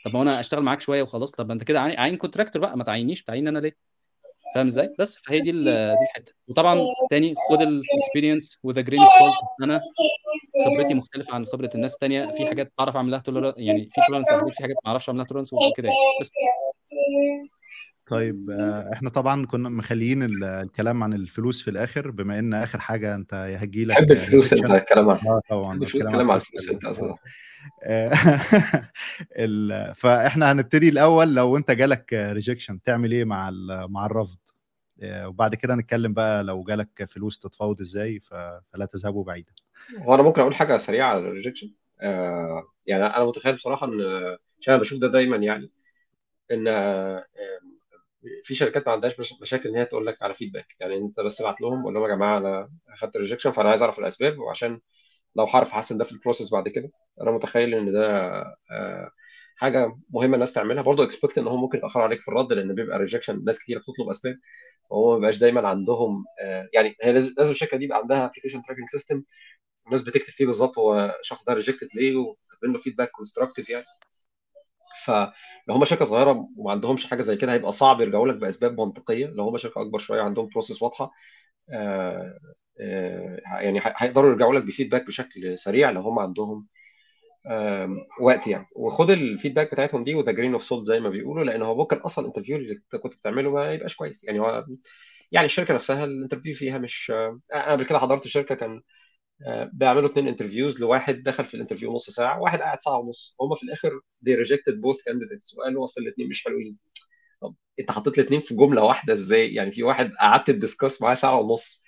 طب ما أنا أشتغل معاك شوية وخلاص. طب أنت كده عين contractor بقى. ما تعينيش. تعين أنا ليه؟ فاهم إزاي؟ بس فهي دي دي الحتة. وطبعا تاني خد ال experience with grain of salt أنا خبرتي مختلفة عن خبرة الناس التانيه في حاجات بعرف اعمل لها tolerate يعني في tolerance في حاجات ما أعرفش اعمل لها tolerance وكده يعني. بس طيب آه، إحنا طبعا كنا مخليين ال- الكلام عن الفلوس في الآخر بما إن آخر حاجة أنت هجي لك تحب الفلوس أنت الكلام عن آه طبعا الكلام عن الفلوس أنت أصلا. <laughs> فإحنا هنبتدي الأول لو أنت جالك rejection تعمل إيه مع مع الرفض؟ آه، وبعد كده نتكلم بقى لو جالك فلوس تتفاوض إزاي فلا تذهبوا بعيدا. هو أنا ممكن أقول حاجة سريعة على ال rejection آه يعني أنا متخيل بصراحة إن عشان أنا بشوف ده دايما يعني إن في شركات ما عندهاش مش- مشاكل إن هي تقول لك على feedback يعني أنت بس ابعت لهم قول لهم يا جماعة أنا أخدت rejection فأنا عايز أعرف الأسباب وعشان لو هعرف أحسن ده في ال process بعد كده. أنا متخيل إن ده آه، حاجة مهمة الناس تعملها. برضه expect إن هم ممكن يتأخروا عليك في الرد لأن بيبقى rejection ناس كتير بتطلب أسباب وهو ما بيبقاش دايما عندهم آه، يعني هي لازم الشركة دي يبقى عندها application tracking system الناس بتكتب فيه بالظبط هو الشخص ده rejected ليه وكاتبين له feedback constructive يعني. فلو هم شركة صغيرة وما عندهمش حاجة زي كده هيبقى صعب يرجعوا لك بأسباب منطقية. لو هم شركة أكبر شوية عندهم process واضحة آه، آه، يعني هيقدروا يرجعوا لك ب feedback بشكل سريع لو هم عندهم وقت يعني. وخد ال feedback بتاعتهم دي with a grain of salt زي ما بيقولوا لأن هو ممكن أصلا ال interview اللي كنت بتعمله ما يبقاش كويس. يعني هو يعني الشركة نفسها ال interview فيها مش آه، أنا قبل كده حضرت شركة كان بيعملوا اثنين interviews لواحد دخل في ال interview نص ساعة وواحد قاعد ساعة ونص. هم في الآخر they rejected both candidates. وقالوا أصل الاثنين مش حلوين. طب أنت حطيت الاثنين في جملة واحدة إزاي؟ يعني في واحد قعدت ت discuss معاه ساعة ونص.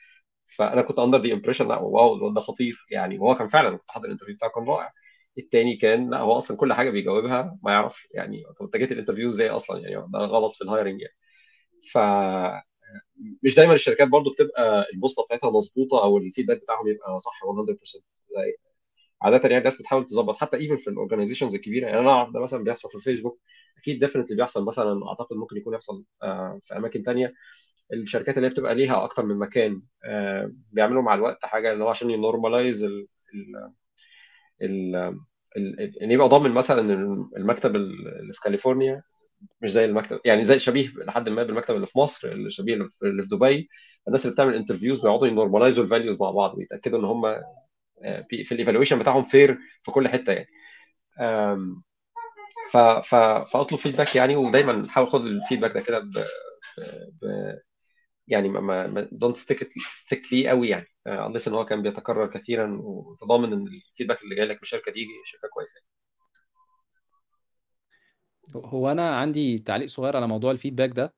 فأنا كنت under the impression لا wow الواد ده خطير. يعني وهو كان فعلا كنت حاضر ال interview بتاعه كان رائع. التاني كان لا هو أصلا كل حاجة بيجاوبها ما يعرفش يعني طب أنت جيت ال interview إزاي أصلا؟ يعني ده غلط في ال hiring يعني. ف مش دايما الشركات برضو بتبقى البوصلة بتاعتها مظبوطة أو ال feedback بتاعهم يبقى صح 100% زي- عادة يعني الناس بتحاول تظبط حتى even في ال organizations الكبيرة. يعني أنا أعرف ده مثلا بيحصل في الفيسبوك أكيد definitely بيحصل مثلا أعتقد ممكن يكون يحصل آه، في أماكن تانية. الشركات اللي هي بتبقى ليها أكتر من مكان آه، بيعملوا مع الوقت حاجة اللي هو عشان ي normalize ال ال ان يبقى ضامن مثلا المكتب اللي في كاليفورنيا مش زي المكتب يعني زي شبيه لحد ما بالمكتب اللي في مصر اللي شبيه اللي في دبي. الناس اللي بتعمل interviews بيقعدوا ي normalize وا ال values مع بعض ويتأكدوا إن هم آه، في ال evaluation بتاعهم fair في كل حتة يعني. ف ف فأطلب فيدباك يعني ودايما حاول خد الفيدباك ده كده ب... ب... يعني ما ما stick it stick ليه قوي يعني. آه، unless إن هو كان بيتكرر كثيرا وتضامن إن الفيدباك اللي جاي لك من الشركة دي شركة كويسة. يعني. هو أنا عندي تعليق صغير على موضوع الفيدباك ده.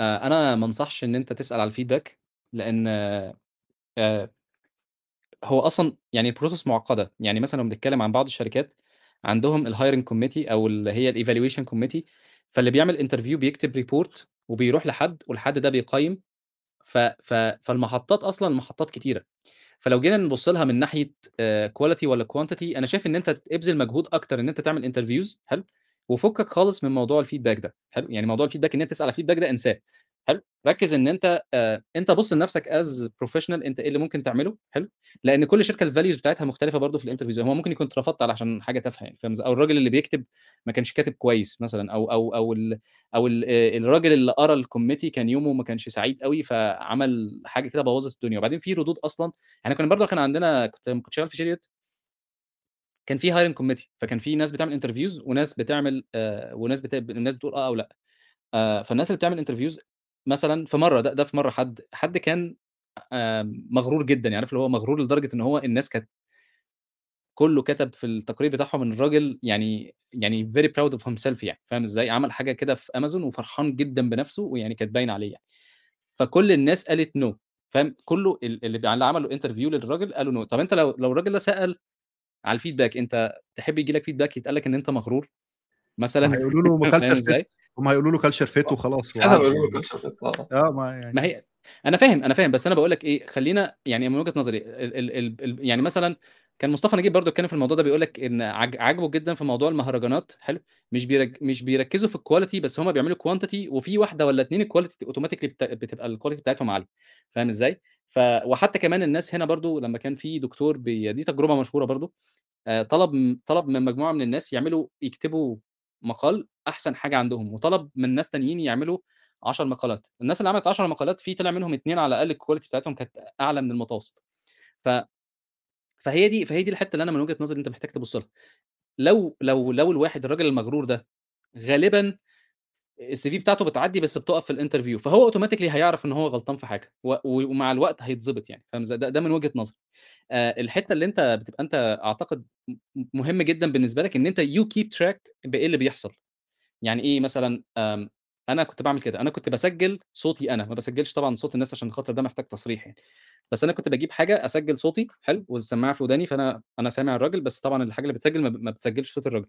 آه، أنا ما انصحش إن أنت تسأل على الفيدباك لأن آه، آه، هو أصلا يعني ال process معقدة. يعني مثلا لو بنتكلم عن بعض الشركات عندهم ال hiring committee أو اللي هي ال evaluation committee فاللي بيعمل interview بيكتب report وبيروح لحد والحد ده بيقيم. ف... ف... فالمحطات أصلا محطات كتيرة. فلو جينا نبص لها من ناحية quality ولا quantity أنا شايف إن أنت تبذل مجهود أكتر إن أنت تعمل interviews حلو؟ وفكك خالص من موضوع ال feedback ده. حلو؟ يعني موضوع ال feedback إن أنت تسأل على ال feedback ده انساه. حلو؟ ركز إن أنت آه، أنت بص لنفسك as professional أنت إيه اللي ممكن تعمله؟ حلو؟ لأن كل شركة ال values بتاعتها مختلفة برضه في ال interviews هو ممكن يكون اترفضت علشان حاجة تافهة يعني فاهم؟ أو الراجل اللي بيكتب ما كانش كاتب كويس مثلا أو أو أو ال أو ال آه، الراجل اللي قرأ ال committee كان يومه ما كانش سعيد قوي فعمل حاجة كده بوظت الدنيا. وبعدين في ردود أصلا. يعني كنا برضه كان عندنا كنت كنت شغال في شركة كان في hiring committee فكان في ناس بتعمل interviews وناس بتعمل آه وناس بت... الناس بتقول آه أو لأ. آه فالناس اللي بتعمل interviews مثلا في مرة ده ده في مرة حد حد كان آه مغرور جدا يعني عارف اللي هو مغرور لدرجة إن هو الناس كانت كله كتب في التقرير بتاعهم إن الراجل يعني يعني very proud of himself يعني فاهم إزاي؟ عمل حاجة كده في امازون وفرحان جدا بنفسه ويعني كانت باينة عليه يعني. فكل الناس قالت no فاهم؟ كله ال- اللي اللي عملوا interview للراجل قالوا no طب أنت لو لو الراجل ده سأل على ال feedback أنت تحب يجي لك feedback يتقال لك إن أنت مغرور؟ مثلا هيقولوا له <laughs> إزاي؟ fit هم هيقولوا له culture fit وخلاص ساعتها وعدى بيقولوا له يعني. culture fit آه. آه ما ما يعني هي أنا فاهم أنا فاهم بس أنا بقول لك إيه خلينا يعني من وجهة نظري ال ال ال ال يعني مثلا كان مصطفى نجيب برضو اتكلم في الموضوع ده بيقول لك إن عج- عاجبه جدا في موضوع المهرجانات. حلو. مش بيرك مش بيركزوا في ال quality بس هم بيعملوا quantity وفي واحدة ولا اتنين ال quality automatically بتبقى ال quality بتاعتهم عاليه فاهم إزاي؟ ف وحتى كمان الناس هنا برضو لما كان في دكتور بي... دي تجربة مشهورة برضو. آه، طلب طلب من مجموعة من الناس يعملوا يكتبوا مقال أحسن حاجة عندهم وطلب من ناس تانيين يعملوا 10 مقالات. الناس اللي عملت 10 مقالات في طلع منهم اثنين على الأقل ال quality بتاعتهم كانت أعلى من المتوسط. ف فهي دي فهي دي الحتة اللي أنا من وجهة نظري أنت محتاج تبص لها. لو لو لو الواحد الراجل المغرور ده غالبا ال CV بتاعته بتعدي بس بتقف في ال interview فهو automatically هيعرف إن هو غلطان في حاجة ومع الوقت هيتظبط يعني فاهم؟ ده, ده من وجهة نظري. آه الحتة اللي أنت بتبقى أنت أعتقد مهم جدا بالنسبة لك إن أنت you keep track بإيه اللي بيحصل. يعني إيه مثلا أنا كنت بعمل كده أنا كنت بسجل صوتي أنا ما بسجلش طبعا صوت الناس عشان خاطر ده محتاج تصريح يعني. بس أنا كنت بجيب حاجة أسجل صوتي حلو والسماعة في وداني فأنا أنا سامع الراجل بس طبعا الحاجة اللي بتسجل ما بتسجلش صوت الراجل.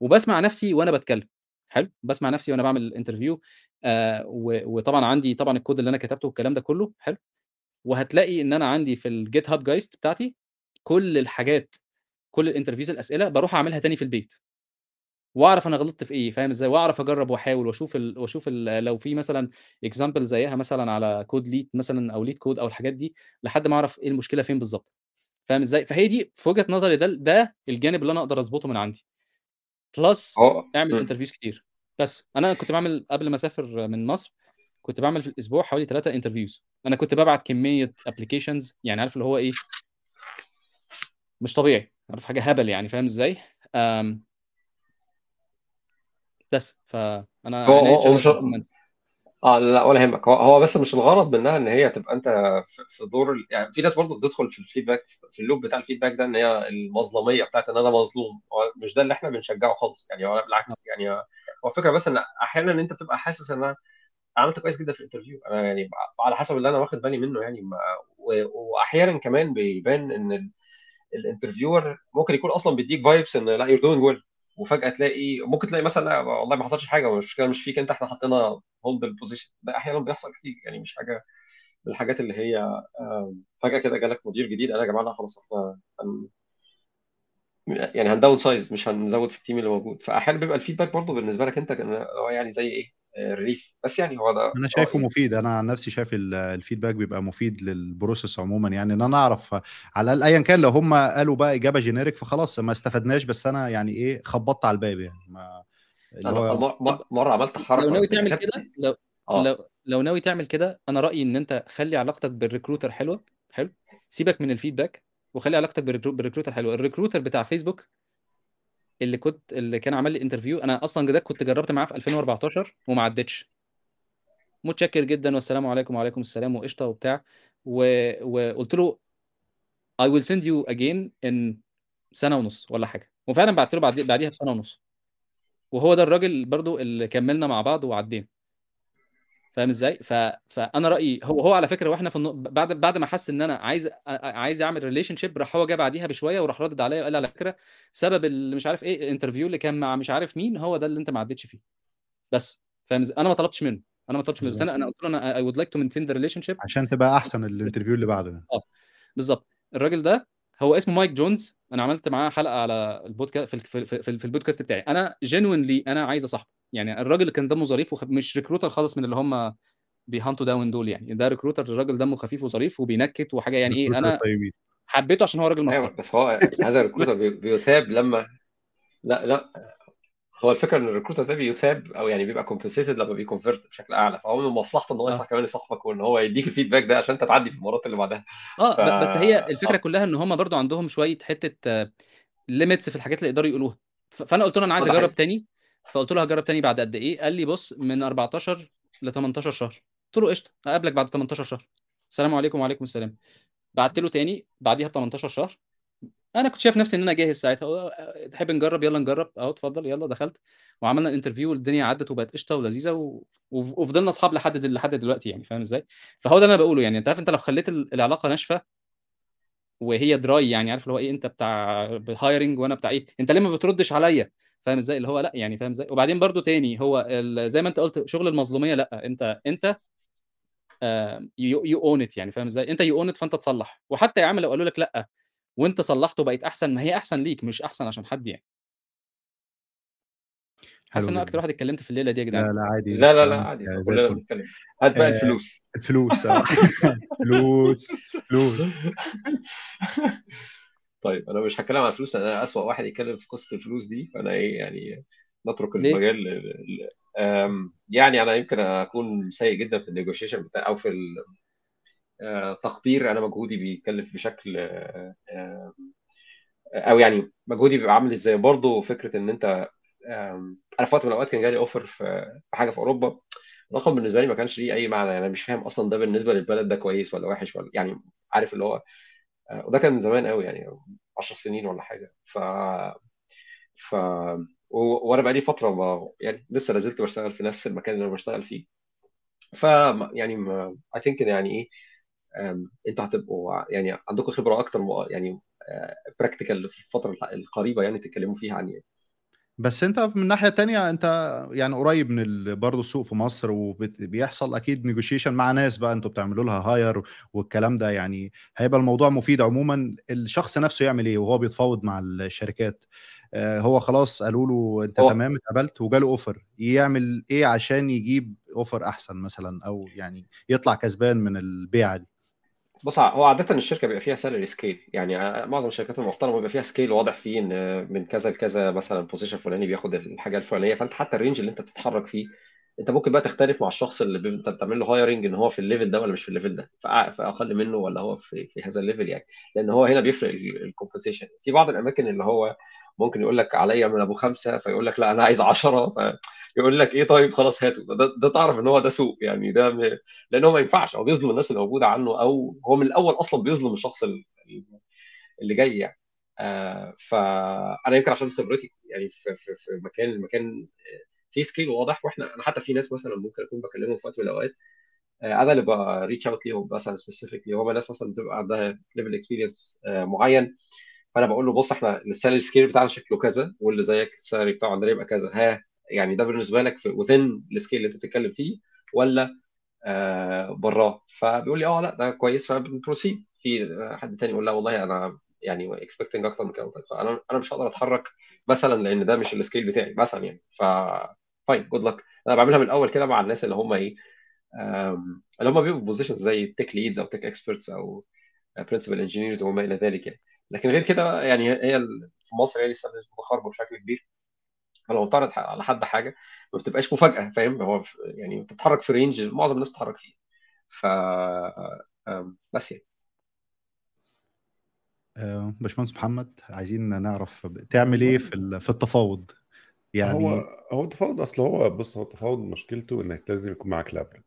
وبسمع نفسي وأنا بتكلم. حلو بسمع نفسي وأنا بعمل interview آه وطبعا عندي طبعا الكود اللي أنا كتبته والكلام ده كله حلو وهتلاقي إن أنا عندي في ال GitHub gist بتاعتي كل الحاجات كل ال interviews الأسئلة بروح أعملها تاني في البيت. وأعرف أنا غلطت في إيه فاهم إزاي؟ وأعرف أجرب وأحاول وأشوف ال... وأشوف ال... لو في مثلا example زيها مثلا على code lead مثلا أو LeetCode أو الحاجات دي لحد ما أعرف إيه المشكلة فين بالظبط فاهم إزاي؟ فهي دي في وجهة نظري ده ده الجانب اللي أنا أقدر اظبطه من عندي. plus اعمل. interviews كتير. بس أنا كنت بعمل قبل ما أسافر من مصر كنت بعمل في الأسبوع حوالي ثلاثة interviews أنا كنت ببعت كمية applications يعني عارف اللي هو إيه؟ مش طبيعي. عارف حاجة هبل يعني فاهم إزاي؟ أم... بس فأنا هو هو هو مش آه لا ولا يهمك. هو هو بس مش الغرض منها إن هي تبقى أنت في دور. يعني في ناس برضه بتدخل في ال feedback في ال loop بتاع ال feedback ده إن هي المظلوميه بتاعت إن أنا مظلوم. هو مش ده اللي إحنا بنشجعه خالص. يعني هو بالعكس يعني هو الفكرة بس إن أحيانا أنت بتبقى حاسس إن أنا عملت كويس جدا في ال interview أنا يعني على حسب اللي أنا واخد بالي منه يعني. واحيانا كمان بيبان إن ال... ال interviewer ممكن يكون أصلا بيديك vibes إن لا you're doing well وفجأة تلاقي ممكن تلاقي مثلا لا والله ما حصلش حاجة المشكلة مش فيك انت إحنا حطينا hold ال position ده أحيانا بيحصل كتير يعني مش حاجة من الحاجات اللي هي فجأة كده جالك مدير جديد أنا يا جماعة لا خلاص إحنا هن يعني هن downsize مش هنزود في ال team اللي موجود. فاحيانا بيبقى ال feedback برضه بالنسبة لك انت هو يعني زي إيه؟ آه، rev بس يعني هو ده أنا شايفه رايي مفيد. أنا عن نفسي شايف ال- ال feedback بيبقى مفيد لل process عموما. يعني إن أنا أعرف على الأقل ايا كان لو هم قالوا بقى إجابة generic فخلاص ما استفدناش. بس أنا يعني إيه خبطت على الباب يعني. ما اللي هو مر- مر- مرة عملت لو حركة ناوي كنت تعمل كده لو آه. لو لو ناوي تعمل كده أنا رأيي إن أنت خلي علاقتك بال recruiter حلوة. حلو. سيبك من ال feedback وخلي علاقتك بال recru- بال recruiter حلوة. ال recruiter بتاع فيسبوك اللي كنت اللي كان عمل لي interview أنا أصلا ده كنت جربت معاه في 2014 وما عدتش. متشكر جدا والسلام عليكم وعليكم السلام وقشطة وبتاع. و... وقلت له I will send you again in سنة ونص ولا حاجة. وفعلا بعت له بعد... بعديها بسنه ونص. وهو ده الراجل برضو اللي كملنا مع بعض وعدينا. فاهم إزاي؟ ف... فأنا رأيي هو هو على فكرة وإحنا في النو... بعد بعد ما حس إن أنا عايز عايز أعمل relationship راح هو جه بعديها بشوية وراح ردد عليا وقال على فكرة سبب اللي مش عارف إيه ال interview اللي كان مع مش عارف مين هو ده اللي أنت ما عدتش فيه. بس فاهم إزاي؟ أنا ما طلبتش منه. أنا ما طلبتش منه. بس أنا أنا قلت له أنا I would like to maintain the relationship. عشان تبقى أحسن ال interview اللي بعده. آه بالظبط. الراجل ده هو اسمه مايك جونز. أنا عملت معاه حلقة على البودكاست في في في, في, في البودكاست بتاعي. أنا genuinely أنا عايز أصاحبه. يعني الراجل اللي كان دمه ظريف ومش recruiter خالص من اللي هم بي hunt وا down دول يعني. ده recruiter الراجل دمه خفيف وظريف وبينكت وحاجة يعني إيه. أنا حبيته عشان هو راجل مسخره بس هو هذا ال recruiter بي- بيثاب لما لا لا. هو الفكرة إن ال recruiter ده بيثاب أو يعني بيبقى compensated لما بي convert بشكل أعلى فهو من مصلحته إن هو آه. يصح كمان يصاحبك وإن هو يديك ال feedback ده عشان أنت تعدي في المرات اللي بعدها. ف آه ب- بس هي الفكرة آه. كلها إن هم برضو عندهم شوية حتة limits في الحاجات اللي يقدروا يقولوها. ف- فأنا قلت له أنا عايز أجرب تاني فقلت له هجرب تاني بعد قد إيه؟ قال لي بص من 14 ل 18 شهر. قلت له قشطة هقابلك بعد 18 شهر. السلام عليكم وعليكم السلام. بعت له تاني بعديها ب 18 شهر. أنا كنت شايف نفسي إن أنا جاهز ساعتها. تحب نجرب؟ يلا نجرب. أهو اتفضل. يلا دخلت. وعملنا الانترفيو والدنيا عدت وبقت قشطة ولذيذة و... وف- وفضلنا أصحاب لحد دل... لحد دلوقتي يعني فاهم إزاي؟ فهو ده أنا بقوله يعني. أنت عارف أنت لو خليت ال- العلاقة ناشفة وهي dry يعني عارف اللي هو إيه؟ أنت بتاع hiring وأنا بتاع إيه؟ أنت ليه ما بتردش عليا؟ فاهم إزاي؟ اللي هو لأ يعني فاهم إزاي؟ وبعدين برضو تاني هو ال... زي ما أنت قلت شغل المظلومية لأ. أنت أنت you own it يعني فاهم إزاي؟ أنت you own it فأنت تصلح. وحتى يا عم لو قالوا لك لأ وانت صلحت وبقيت أحسن ما هي أحسن ليك مش أحسن عشان حد يعني. حاسس إن أنا أكتر واحد اتكلمت في الليلة دي يا لا جدعان. لا عادي لا لا لا عادي زي كلنا بنتكلم. هات بقى آه الفلوس. الفلوس آه. <laughs> فلوس فلوس. <laughs> طيب أنا مش هتكلم عن الفلوس أنا أسوأ واحد يتكلم في قصة الفلوس دي فأنا إيه يعني نترك؟ المجال يعني أنا يمكن أكون سيء جدا في النيجوشيشن بتاع أو في ال- تقدير أنا مجهودي بيكلف بشكل آه، آه، أو يعني مجهودي بيبقى عامل إزاي؟ برضه فكرة إن أنت أنا في وقت من الأوقات كان جالي offer في حاجة في أوروبا الرقم بالنسبة لي ما كانش ليه أي معنى يعني أنا مش فاهم أصلا ده بالنسبة للبلد ده كويس ولا وحش ولا يعني عارف اللي هو آه، وده كان من زمان قوي يعني 10 سنين ولا حاجة. ف ف و- وأنا بقالي فترة ما يعني لسه لازلت بشتغل في نفس المكان اللي أنا بشتغل فيه. ف يعني I think يعني إيه أنتوا هتبقوا يعني عندكم خبرة أكتر يعني practical في الفترة القريبة يعني تتكلموا فيها عن إيه؟ بس انت من ناحية تانية انت يعني قريب من برضه السوق في مصر وبيحصل أكيد نيجوشيشن مع ناس بقى أنتوا بتعملوا لها hire والكلام ده يعني هيبقى الموضوع مفيد. عموما الشخص نفسه يعمل إيه وهو بيتفاوض مع الشركات؟ آه، هو خلاص قالوا له أنت هو تمام اتقبلت وجاله offer يعمل إيه عشان يجيب offer أحسن مثلا؟ أو يعني يطلع كسبان من البيعة دي؟ بص هو عادة الشركة بيبقى فيها salary scale يعني معظم الشركات المحترمة بيبقى فيها scale واضح فيه إن من كذا لكذا مثلا position فلاني بياخد الحاجة الفلانية. فأنت حتى ال range اللي أنت بتتحرك فيه أنت ممكن بقى تختلف مع الشخص اللي أنت بتعمل له hiring إن هو في ال level ده ولا مش في ال level ده. فأع- في أقل منه ولا هو في في هذا الليفل يعني. لأن هو هنا بيفرق ال compensation في بعض الأماكن اللي هو ممكن يقول لك عليا من أبو خمسة فيقول لك لا أنا عايز 10 فيقول لك إيه طيب خلاص هاته. ده, ده تعرف إن هو ده سوق يعني ده م... لأن هو ما ينفعش. هو بيظلم الناس اللي موجودة عنده أو هو من الأول أصلا بيظلم الشخص ال- اللي جاي يعني. آه فانا يمكن عشان خبرتي يعني في في في مكان المكان في scale واضح. وإحنا أنا حتى في ناس مثلا ممكن أكون بكلمهم في وقت من الأوقات. آه، أنا اللي ب reach out ليهم مثلا specifically هم ناس مثلا بتبقى عندها level experience معين. فأنا بقول له بص إحنا ال salary scale بتاعنا شكله كذا واللي زيك ال salary بتاعه عندنا يبقى كذا. ها يعني ده بالنسبة لك في within ال scale اللي انت بتتكلم فيه ولا آه براه؟ فبيقول لي آه لا ده كويس فبن proceed في حد تاني يقول لا والله أنا يعني expecting أكتر من كده. فأنا أنا مش هقدر أتحرك مثلا لأن ده مش ال scale بتاعي مثلا يعني. ف fine good luck أنا بعملها من الأول كده مع الناس اللي هم إيه اللي هم بيبقوا في positions زي ال tech leads أو tech experts أو principal engineers وما إلى ذلك يعني. لكن غير كده يعني هي في مصر يعني لسه متخرجه بشكل كبير. فلو بتعرض على حد حاجة ما بتبقاش مفاجأة فاهم؟ هو يعني بتتحرك في range معظم الناس بتتحرك فيه. ف بس يعني. آه، باشمهندس محمد عايزين نعرف تعمل إيه في ال- في التفاوض؟ هو يعني هو التفاوض أصل هو بص هو التفاوض مشكلته إنك لازم يكون معاك لافرج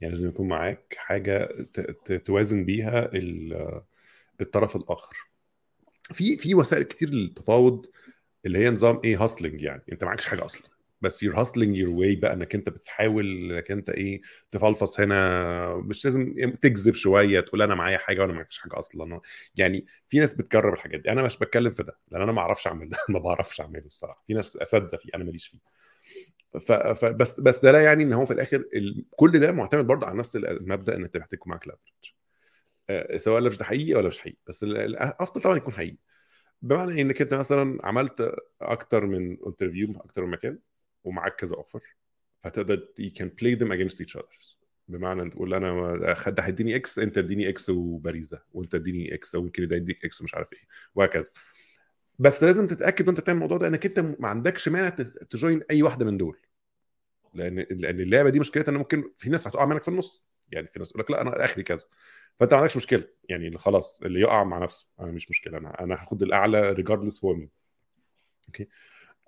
يعني لازم يكون معاك حاجة ت- ت- توازن بيها ال- الطرف الآخر. في في وسائل كتير للتفاوض اللي هي نظام إيه هاسلنج يعني. أنت معكش حاجة أصلا. بس you're hustling your way بقى إنك أنت بتحاول إنك أنت إيه تفلفص هنا. مش لازم تكذب شوية تقول أنا معايا حاجة وأنا معكش حاجة أصلا. يعني في ناس بتجرب الحاجات دي. أنا مش بتكلم في ده لأن أنا ما أعرفش أعمل ده. <laughs> ما بعرفش أعمله الصراحة. في ناس أساتذة فيه أنا ماليش فيه. ف... ف... بس ده لا يعني إن هو في الآخر ال... كل ده معتمد برضه على نفس المبدأ إن أنت محتاج يكون معاك leverage آه، سواء ال leverage ده حقيقي ولا مش حقيقي. بس ال- الافضل طبعا يكون حقيقي. بمعنى إنك أنت مثلا عملت أكتر من interview أكتر من مكان ومعاك كذا offer فتقدر you can play them against each other بمعنى تقول أنا ده هيديني X أنت اديني X وبريزة وأنت اديني X وممكن ده يديك إكس مش عارف إيه وهكذا. بس لازم تتأكد وأنت بتعمل الموضوع ده إنك أنت ما عندكش مانع ت join أي واحدة من دول. لأن لأن اللعبة دي مشكلتها إن ممكن في ناس هتقع منك في النص. يعني في ناس يقول لك لا أنا أخري كذا. فانت ما عندكش مشكلة. يعني خلاص اللي يقع مع نفسه. أنا مش مشكلة. أنا أنا هاخد الأعلى regardless هو مين. okay؟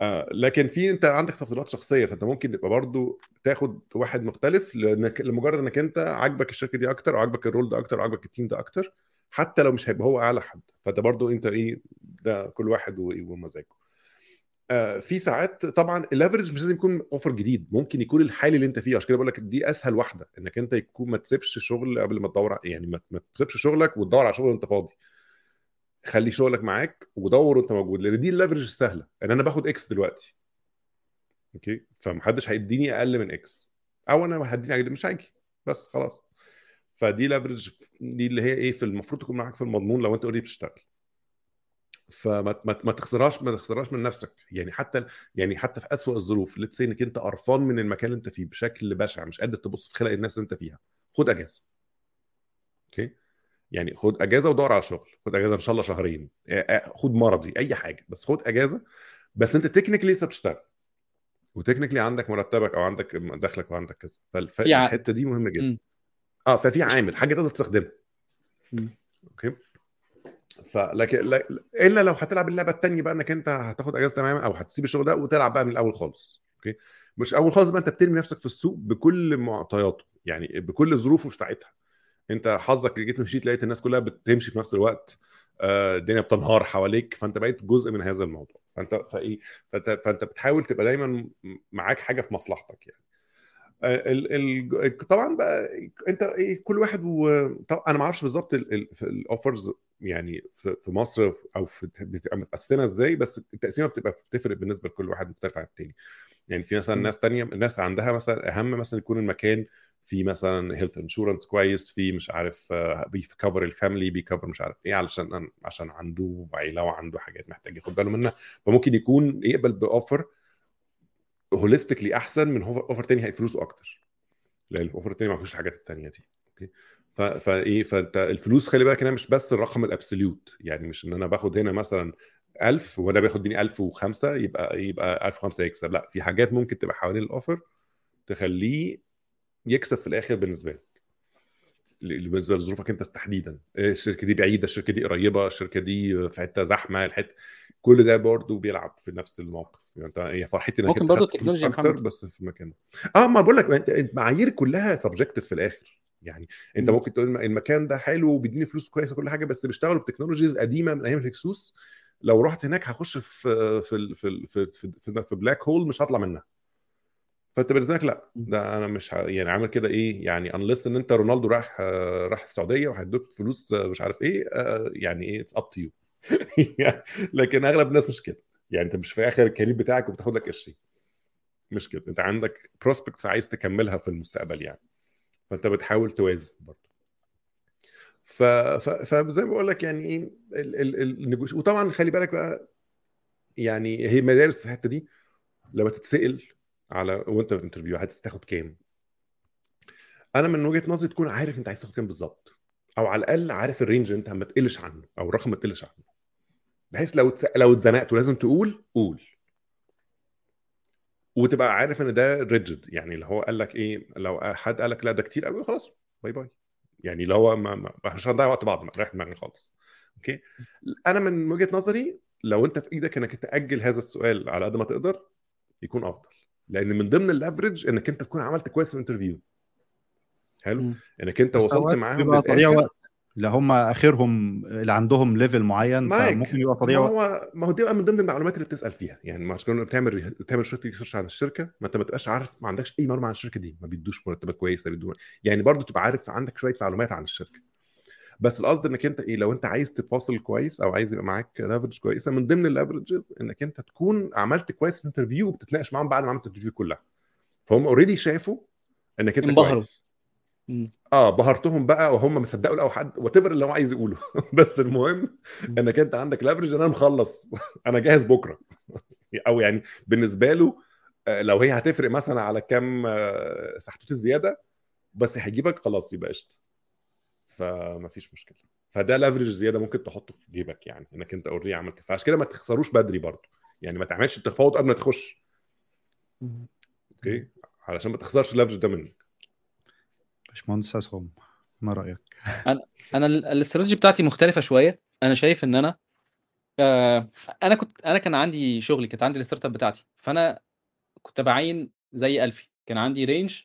آه لكن في أنت عندك تفضيلات شخصية. فأنت ممكن تبقى برضو تاخد واحد مختلف لانك لمجرد إنك أنت عاجبك الشركة دي أكتر أو عاجبك ال role ده أكتر أو عاجبك ال team ده أكتر حتى لو مش هيبقى هو أعلى حد. فأنت برضو أنت إيه ده كل واحد ومزاجه. في ساعات طبعا ال leverage مش لازم يكون offer جديد ممكن يكون الحالي اللي انت فيه عشان كده بقول لك دي أسهل واحدة إنك انت يكون ما تسيبش شغل قبل ما تدور يعني ما تسيبش شغلك وتدور على شغل وانت فاضي. خلي شغلك معاك ودور وانت موجود لأن دي ال leverage السهله ان أنا باخد X دلوقتي. okay؟ فمحدش هيديني أقل من X أو أنا هديني مش هاجي بس خلاص. فدي leverage دي اللي هي إيه في المفروض تكون معاك في المضمون لو أنت already بتشتغل. فما ما, ما تخسرهاش ما تخسرهاش من نفسك. يعني حتى يعني حتى في أسوأ الظروف let's إنك أنت قرفان من المكان اللي أنت فيه بشكل بشع مش قادر تبص في خلق الناس اللي أنت فيها خد أجازة. أوكي؟ يعني خد أجازة ودور على شغل خد أجازة إن شاء الله شهرين خد مرضي أي حاجة بس خد أجازة. بس أنت technically لسه بتشتغل و technically عندك مرتبك أو عندك دخلك وعندك كذا. فالحته دي مهمة جدا. آه ففي عامل حاجة تقدر تستخدمها. أوكي؟ فلكن لا- إلا لو هتلعب اللعبة التانية بقى إنك أنت هتاخد إجازة تماما أو هتسيب الشغل ده وتلعب بقى من الأول خالص أوكي؟ مش أول خالص بقى أنت بترمي نفسك في السوق بكل معطياته يعني بكل ظروفه في ساعتها. أنت حظك جيت مشيت لقيت الناس كلها بتمشي في نفس الوقت آه، الدنيا بتنهار حواليك فأنت بقيت جزء من هذا الموضوع. فأنت فإيه؟ فأنت فأنت بتحاول تبقى دايما معاك حاجة في مصلحتك يعني. طبعا بقى أنت إيه كل واحد و... طبعا أنا ما أعرفش بالظبط الاوفرز يعني في مصر أو في بتبقى متقسمة إزاي بس التقسيمة بتبقى بتفرق بالنسبة لكل واحد مختلف عن التاني يعني في مثلا. ناس تانية ناس عندها مثلا أهم مثلا يكون المكان في مثلا health insurance كويس في مش عارف بي cover ال family بي cover مش عارف إيه علشان عشان عنده عيلة وعنده حاجات محتاج ياخد باله منها فممكن يكون يقبل ب offer holistically أحسن من offer تاني هي فلوسه أكتر. لأن ال offer التاني ما فيهوش الحاجات التانية دي. أوكي؟ فايه فأنت الفلوس خلي بالك هنا مش بس الرقم ال absolute. يعني مش إن أنا باخد هنا مثلا 1000 وده بياخد دني 1005 يبقى يبقى 1005 يكسب. لا في حاجات ممكن تبقى حوالين الاوفر تخليه يكسب في الآخر بالنسبة لك ل- بالنسبة لظروفك انت تحديدا إيه الشركة دي بعيدة الشركة دي قريبة الشركة دي في حتة زحمة الحته كل ده برضه بيلعب في نفس الموقف يعني انت هي فرحتي إنك ممكن برضه التكنولوجيا يا أكتر محمد. بس في المكان ده. آه ما بقول لك المعايير كلها سبجكتيف في الآخر يعني أنت مم. ممكن تقول المكان ده حلو وبيديني فلوس كويسة كل حاجة بس بيشتغلوا بتكنولوجيز قديمة من أيام الهكسوس لو رحت هناك هخش في في في في في, في, في black hole مش هطلع منها فانت بالنسبة لك لا ده أنا مش ه... يعني عامل كده إيه؟ يعني unless إن أنت رونالدو راح راح السعودية وهيدوك فلوس مش عارف إيه آه، يعني إيه it's up to you لكن أغلب الناس مش كده. يعني أنت مش في آخر ال career بتاعك وبتاخد لك قرشين. مش كده. أنت عندك prospects عايز تكملها في المستقبل يعني. فأنت بتحاول توازن برضه. ف... ف... فزي ما بقول لك يعني إيه ال... ال... ال negotiation وطبعا خلي بالك بقى يعني هي مدارس في الحتة دي لما تتسأل على وانت في interview هتاخد كام. أنا من وجهة نظري تكون عارف أنت عايز تاخد كام بالظبط. أو على الأقل عارف ال range أنت ما تقلش عنه أو الرقم ما تقلش عنه. بحيث لو لو اتزنقت ولازم تقول قول. وتبقى عارف إن ده rigid يعني اللي هو قال لك إيه لو حد قال لك لا ده كتير قوي خلاص bye bye يعني اللي هو ما ما مش هنضيع وقت بعض ما رايح دماغي خالص. أوكي أنا من وجهة نظري لو أنت في إيدك إنك تأجل هذا السؤال على قد ما تقدر يكون أفضل. لأن من ضمن ال leverage انك انت تكون عملت كويس في ال interview. حلو. انك انت وصلت معاهم للآخر. اللي هم آخرهم اللي عندهم level معين فممكن يبقى ما تضييع وقت. هو ما هو دي بقى من ضمن المعلومات اللي بتسأل فيها. يعني ما عشان بتعمل بتعمل شوية research عن الشركة ما انت ما تبقاش عارف ما عندكش أي معلومة عن الشركة دي. ما بيدوش مرتبات كويسة بيدوا يعني برضو تبقى عارف عندك شوية معلومات عن الشركة. بس القصد إنك أنت إيه لو أنت عايز تفاصل كويس أو عايز يبقى معاك leverage كويسة من ضمن ال leverages إنك أنت تكون عملت كويس في ال interview وبتتناقش معاهم بعد ما عملت ال interview كلها. فهم already شافوا إنك أنت انبهروا. آه بهرتهم بقى وهم ما صدقوا لقوا حد what اللي هو عايز يقوله. <laughs> بس المهم إنك أنت عندك leverage ان أنا مخلص. <laughs> أنا جاهز بكرة. <laughs> أو يعني بالنسبة له آه، لو هي هتفرق مثلا على كام آه، سحتوت الزيادة بس هيجيبك خلاص يبقى قشطة. فما فيش مشكلة. فده leverage زيادة ممكن تحطه في جيبك يعني إنك أنت already عملت. فعشان كده ما تخسروش بدري برضه. يعني ما تعملش التفاوض قبل ما تخش. أوكي؟ علشان ما تخسرش ال leverage ده منك. باشمهندس عصام ما رأيك؟ أنا ال- الاستراتيجي بتاعتي مختلفة شوية. أنا شايف إن أنا آه أنا كنت أنا كان عندي شغلي كانت عندي ال startup بتاعتي. فأنا كنت بعين زي ألفي. كان عندي range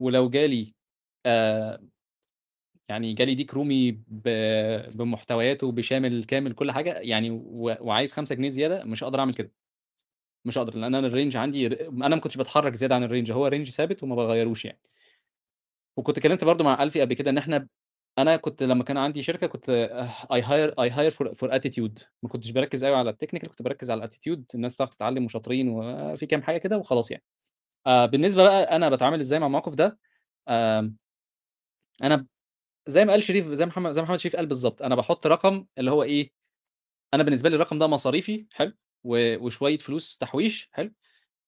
ولو جالي آه يعني جالي ديك رومي بمحتوياته بشامل كامل كل حاجة يعني وعايز 5 جنيه زيادة مش هقدر أعمل كده. مش هقدر لأن أنا ال range عندي أنا ما كنتش بتحرك زيادة عن ال range هو range ثابت وما بغيروش يعني. وكنت اتكلمت برضو مع ألفي قبل كده إن إحنا أنا كنت لما كان عندي شركة كنت I hire I hire for for attitude ما كنتش بركز قوي على ال technical كنت بركز على ال attitude الناس بتعرف تتعلم وشاطرين وفي كام حاجة كده وخلاص يعني. آه بالنسبة بقى أنا بتعامل إزاي مع الموقف ده؟ آه أنا زي ما قال شريف زي محمد زي محمد شريف قال بالظبط أنا بحط رقم اللي هو إيه أنا بالنسبة لي الرقم ده مصاريفي حلو وشوية فلوس تحويش حلو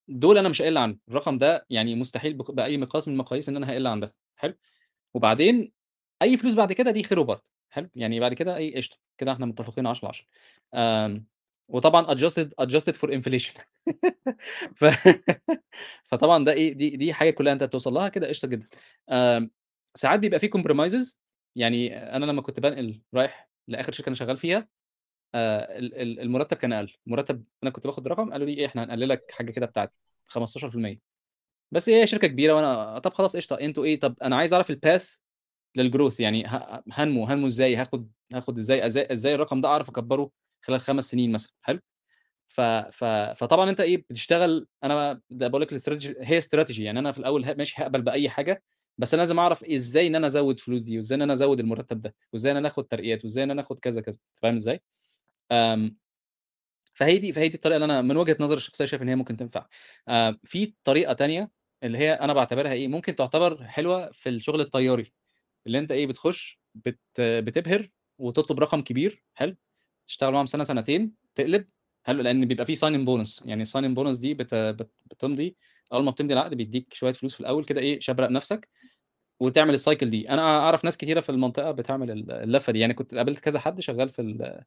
دول أنا مش هقل عنه الرقم ده يعني مستحيل بأي مقياس من المقاييس إن أنا هقل عن ده حلو وبعدين أي فلوس بعد كده دي خير وبركة حلو يعني بعد كده اي قشطة كده إحنا متفقين 10 10 آم، وطبعا adjusted adjusted for inflation <laughs> ف... <laughs> فطبعا ده إيه دي دي حاجة كلها أنت بتوصل لها كده قشطة جدا ساعات بيبقى في compromises يعني أنا لما كنت بنقل رايح لآخر شركة أنا شغال فيها آه، ال- ال- المرتب كان أقل. مرتب أنا كنت باخد رقم قالوا لي إيه إحنا هنقللك حاجة كده بتاعت 15% بس هي شركة كبيرة وأنا طب خلاص قشطة أنتوا إيه؟ طب أنا عايز أعرف الباث للجروث يعني هنمو هنمو إزاي؟ هاخد هاخد إزاي؟ إزاي, الرقم ده أعرف أكبره خلال خمس سنين مثلا؟ حلو. ف... ف... فطبعا أنت إيه بتشتغل أنا بقول لك هي استراتيجي يعني أنا في الأول ماشي هقبل بأي حاجة بس أنا لازم أعرف إزاي إن أنا أزود فلوس دي وإزاي إن أنا أزود المرتب ده وإزاي إن أنا آخد ترقيات وإزاي إن أنا آخد كذا كذا فاهم إزاي؟ أم، فهي دي فهي دي الطريقة اللي أنا من وجهة نظري الشخصية شايف إن هي ممكن تنفع آه، في طريقة تانية اللي هي أنا بعتبرها إيه ممكن تعتبر حلوة في الشغل الطياري اللي أنت إيه بتخش بت بتبهر وتطلب رقم كبير حلو تشتغل معاهم سنة سنتين تقلب حلو لأن بيبقى في sign-in bonus يعني ال sign-in bonus دي. بت... بتمضي أول ما بتمضي العقد بيديك شوية فلوس في الأول كده إيه شبرق نفسك وتعمل ال cycle دي. أنا أعرف ناس كتيرة في المنطقة بتعمل اللفة دي. يعني كنت قابلت كذا حد شغال في ال...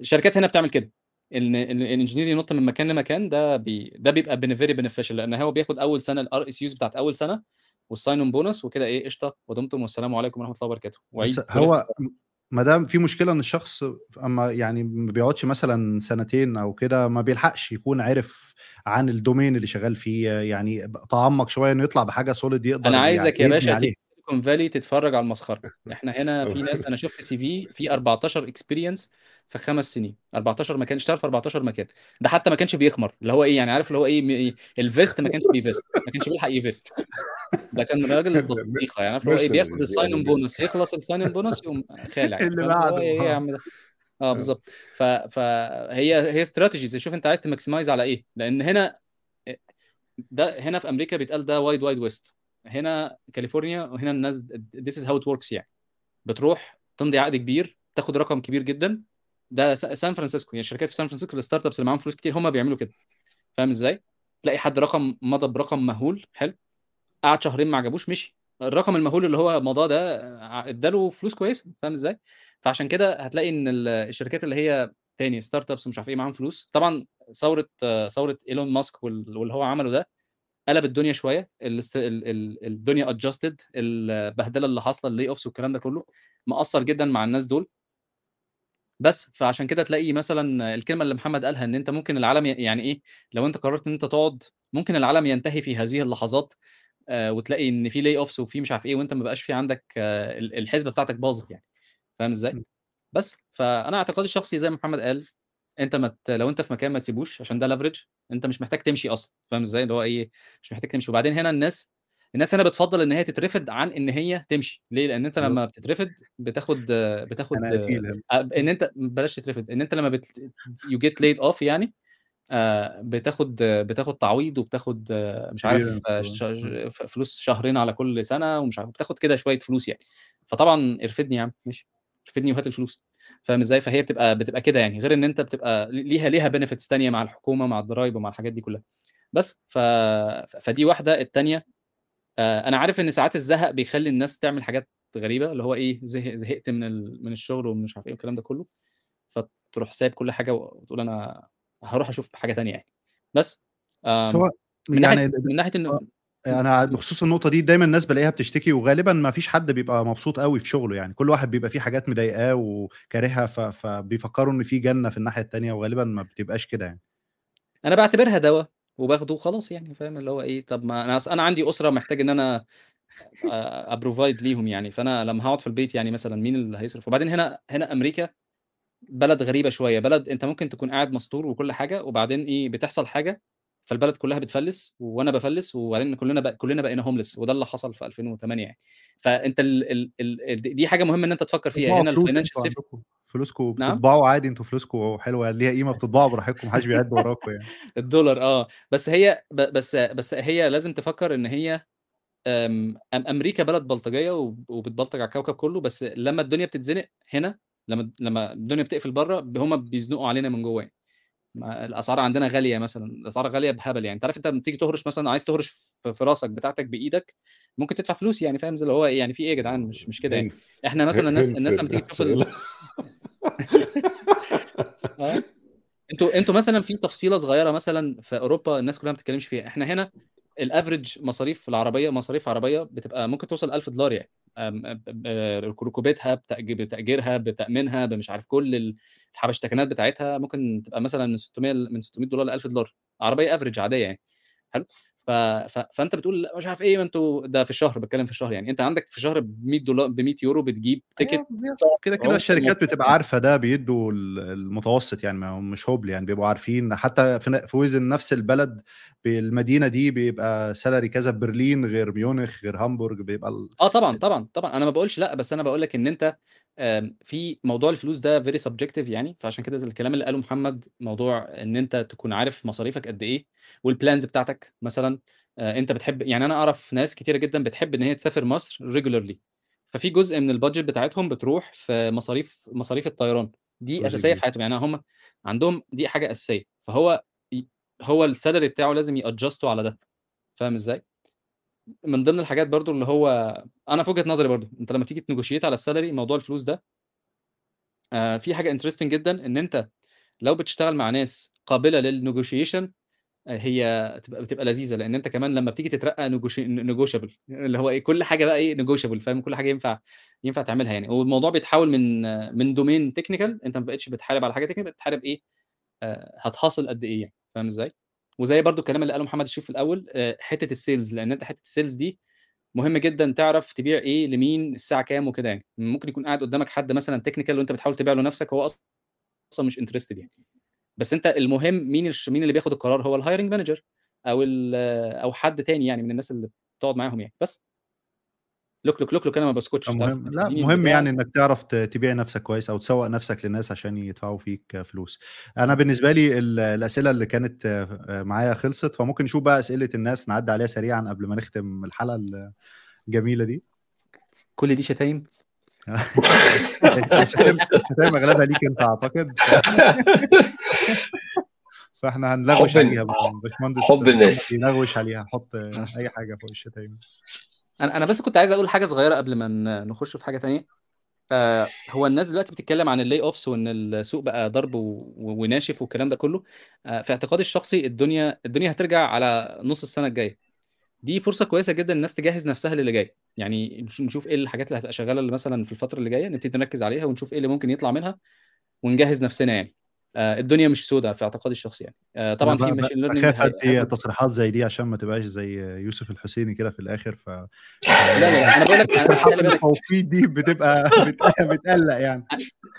الشركات هنا بتعمل كده. ان ال engineer ينط من مكان لمكان ده بي... ده بيبقى very beneficial لأن هو بياخد أول سنة ال RSUs بتاعت أول سنة وال sign-on bonus وكده إيه قشطة ودمتم والسلام عليكم ورحمة الله وبركاته. وعيد هو ما دام في مشكلة إن الشخص أما يعني ما بيقعدش مثلا سنتين أو كده ما بيلحقش يكون عارف عن ال domain اللي شغال فيه يعني تعمق شوية إنه يطلع بحاجة solid يقدر أنا عايزك يا باشا Silicon Valley تتفرج على المسخرة. إحنا هنا <laughs> في ناس أنا شفت CV فيه 14 experience في خمس سنين. 14 مكان اشتغل في 14 مكان ده حتى ما كانش بيخمر. اللي هو إيه يعني عارف اللي هو إيه م- إيه، ال vest ما كانش بي vest. ما كانش بيلحق ي vest. ده كان راجل <laughs> بطيخه يعني عارف اللي هو إيه بياخد Mercenaries ال sign-on يعني بونص يخلص ال sign-on bonus يقوم خالع. يعني اللي بعده. إيه إيه يا آه. عم ده. آه بالظبط. ف... فهي هي strategies شوف أنت عايز ت maximize على إيه. لأن هنا ده هنا في أمريكا بيتقال ده wild wild west هنا كاليفورنيا وهنا الناس this is how it works يعني. بتروح تمضي عقد كبير تاخد رقم كبير جدا. ده سان فرانسيسكو يعني الشركات في سان فرانسيسكو ال startups اللي معاهم فلوس كتير هم بيعملوا كده. فاهم إزاي؟ تلاقي حد رقم مضى برقم مهول حلو. قعد شهرين ما عجبوش مشي. الرقم المهول اللي هو مضاه ده اداله فلوس كويسة فاهم إزاي؟ فعشان كده هتلاقي إن ال- الشركات اللي هي تاني startups ومش عارف إيه معاهم فلوس. طبعا ثورة ثورة إيلون ماسك وال- واللي هو عمله ده قلب الدنيا شوية الدنيا adjusted البهدلة اللي حاصلة ال layoffs والكلام ده كله مأثر جدا مع الناس دول. بس فعشان كده تلاقي مثلا الكلمة اللي محمد قالها إن أنت ممكن العالم يعني إيه لو أنت قررت إن أنت تقعد ممكن العالم ينتهي في هذه اللحظات آه، وتلاقي إن في layoffs وفي مش عارف إيه وأنت ما بقاش في عندك آه، ال- الحسبة بتاعتك باظت يعني. فاهم إزاي؟ بس فأنا أعتقادي الشخصي زي ما محمد قال أنت ما ت- لو أنت في مكان ما تسيبوش عشان ده leverage أنت مش محتاج تمشي أصلا فاهم إزاي؟ اللي هو إيه مش محتاج تمشي. وبعدين هنا الناس الناس هنا بتفضل إن هي تترفد عن إن هي تمشي. ليه؟ لأن أنت لما بتترفد بتاخد بتاخد آه، إن أنت بلاش تترفد إن أنت لما بت you get laid off يعني آه، بتاخد بتاخد تعويض وبتاخد آه، مش عارف فلوس شهرين على كل سنة ومش عارف بتاخد كده شوية فلوس يعني. فطبعا ارفدني يا عم ماشي. ارفدني وهات الفلوس. فاهم إزاي؟ فهي بتبقى بتبقى كده يعني غير إن أنت بتبقى ليها ليها بنفيتس تانية مع الحكومة مع الضرايب ومع الحاجات دي كلها. بس ف... فدي واحدة. التانية آه، أنا عارف إن ساعات الزهق بيخلي الناس تعمل حاجات غريبة اللي هو إيه زهق زهقت من ال... من الشغل ومش عارف إيه والكلام ده كله. فتروح سايب كل حاجة وتقول أنا هروح أشوف حاجة تانية يعني. بس من ناحية يعني من ناحية إنه أنا بخصوص النقطة دي دايما الناس بلاقيها بتشتكي وغالبا ما فيش حد بيبقى مبسوط قوي في شغله يعني. كل واحد بيبقى فيه حاجات مضايقاه وكارهها. فبيفكروا إن في جنة في الناحية التانية وغالبا ما بتبقاش كده يعني. أنا بعتبرها دواء وباخده وخلاص يعني فاهم؟ اللي هو إيه طب ما أنا أنا عندي أسرة محتاج إن أنا أبروفايد ليهم يعني. فأنا لما هقعد في البيت يعني مثلا مين اللي هيصرف؟ وبعدين هنا هنا أمريكا بلد غريبة شوية. بلد أنت ممكن تكون قاعد مستور وكل حاجة وبعدين إيه بتحصل حاجة فالبلد كلها بتفلس وأنا بفلس وبعدين كلنا بق... كلنا بقينا homeless وده اللي حصل في 2008 يعني. فأنت ال... ال... ال... دي حاجة مهمة إن أنت تفكر فيها. هنا ال financial safety فلوسكم نعم. بتطبعوا عادي أنتوا فلوسكم حلوة ليها قيمة بتطبعوا براحتكم محدش بيعد وراكم يعني. <laughs> الدولار آه. بس هي. بس بس هي لازم تفكر إن هي أم... أمريكا بلد بلطجية وب- وبتبلطج على الكوكب كله بس لما الدنيا بتتزنق هنا لما لما الدنيا بتقفل بره هم بيزنقوا علينا من جوه يعني. الأسعار عندنا غالية مثلا الأسعار غالية بهبل يعني. أنت عارف أنت لما تيجي تهرش مثلا عايز تهرش في راسك بتاعتك بإيدك ممكن تدفع فلوس يعني فاهم؟ اللي هو؟ يعني في إيه يا جدعان؟ مش مش كده يعني. إحنا مثلا الناس الناس لما تيجي تشوف <laughs> آه. أنتوا أنتوا مثلا في تفصيلة صغيرة مثلا في أوروبا الناس كلها ما بتتكلمش فيها. إحنا هنا الافريج مصاريف العربية مصاريف عربية بتبقى ممكن توصل 1000 دولار يعني. ركوبتها بتأجيرها بتأمينها بمش عارف كل الحبشتكنات بتاعتها ممكن تبقى مثلا من 600 من 600 دولار ل 1000 دولار. عربية average عادية يعني. حلو؟ ف... ف... فأنت بتقول مش عارف إيه ما أنتوا ده في الشهر بتكلم في الشهر يعني. أنت عندك في شهر ب 100 دولار ب 100 يورو بتجيب ticket كده كده الشركات بتبقى عارفة ده بيدوا المتوسط يعني ما مش هبل يعني بيبقوا عارفين. حتى في وزن نفس البلد المدينة دي بيبقى salary كذا في برلين غير ميونخ غير هامبورج بيبقى ال... آه طبعا طبعا طبعا. أنا ما بقولش لأ بس أنا بقول لك إن أنت في موضوع الفلوس ده very subjective يعني فعشان كده زي الكلام اللي قاله محمد موضوع إن أنت تكون عارف مصاريفك قد إيه وال plans بتاعتك مثلا أنت بتحب يعني أنا أعرف ناس كتيرة جدا بتحب إن هي تسافر مصر regularly ففي جزء من ال budget بتاعتهم بتروح في مصاريف مصاريف الطيران دي أساسية في حياتهم يعني هم عندهم دي حاجة أساسية فهو هو ال salary بتاعه لازم ي adjust وا على ده فاهم إزاي؟ من ضمن الحاجات برضو اللي هو أنا في وجهة نظري برضو أنت لما تيجي ت negotiate على ال salary موضوع الفلوس ده آه في حاجة interesting جدا إن أنت لو بتشتغل مع ناس قابلة للنيجوشيشن هي بتبقى بتبقى لذيذة لأن أنت كمان لما بتيجي تترقى negotiable اللي هو إيه كل حاجة بقى إيه negotiable فاهم؟ كل حاجة ينفع ينفع تعملها يعني. والموضوع بيتحول من من domain technical أنت ما بقتش بتحارب على حاجة technical بتحارب إيه آه هتحاصل قد إيه يعني فاهم إزاي؟ وزي برضو الكلام اللي قاله محمد الشريف في الأول آه حتة ال sales لأن أنت حتة ال sales دي مهم جدا تعرف تبيع إيه لمين الساعة كام وكده يعني. ممكن يكون قاعد قدامك حد مثلا technical وأنت بتحاول تبيع له نفسك هو أصلا مش interested يعني. بس أنت المهم مين مين اللي بياخد القرار؟ هو ال hiring manager أو أو حد تاني يعني من الناس اللي بتقعد معاهم يعني. بس. look look look look أنا ما بسكتش مهم لا مهم يعني إنك تعرف تبيع نفسك كويس أو تسوق نفسك للناس عشان يدفعوا فيك فلوس. أنا بالنسبة لي الأسئلة اللي كانت معايا خلصت فممكن نشوف بقى أسئلة الناس نعدي عليها سريعا قبل ما نختم الحلقة الجميلة دي. كل دي <laughs> شتايم؟ شتايم أغلبها ليك أنت أعتقد. <laughs> فإحنا هنلغوش عليها باشمهندس حب الناس. يلغوش عليها حط أي حاجة فوق الشتايم. أنا أنا بس كنت عايز أقول حاجة صغيرة قبل ما نخش في حاجة تانية. آه هو الناس دلوقتي بتتكلم عن ال layoffs وإن السوق بقى ضرب وناشف والكلام ده كله. آه في اعتقادي الشخصي الدنيا الدنيا هترجع على نص السنة الجاية. دي فرصة كويسة جدا الناس تجهز نفسها للي جاي. يعني نشوف إيه الحاجات اللي هتبقى شغالة مثلا في الفترة اللي جاية نبتدي نركز عليها ونشوف إيه اللي ممكن يطلع منها ونجهز نفسنا يعني. الدنيا مش سوداء في اعتقادي الشخصي يعني. آه طبعا في ماشين ليرنينج بخاف ادي تصريحات زي دي عشان ما تبقاش زي يوسف الحسيني كده في الآخر ف لا لا أنا بقول لك أنا التوقيت دي بتبقى <laughs> بتقلق يعني.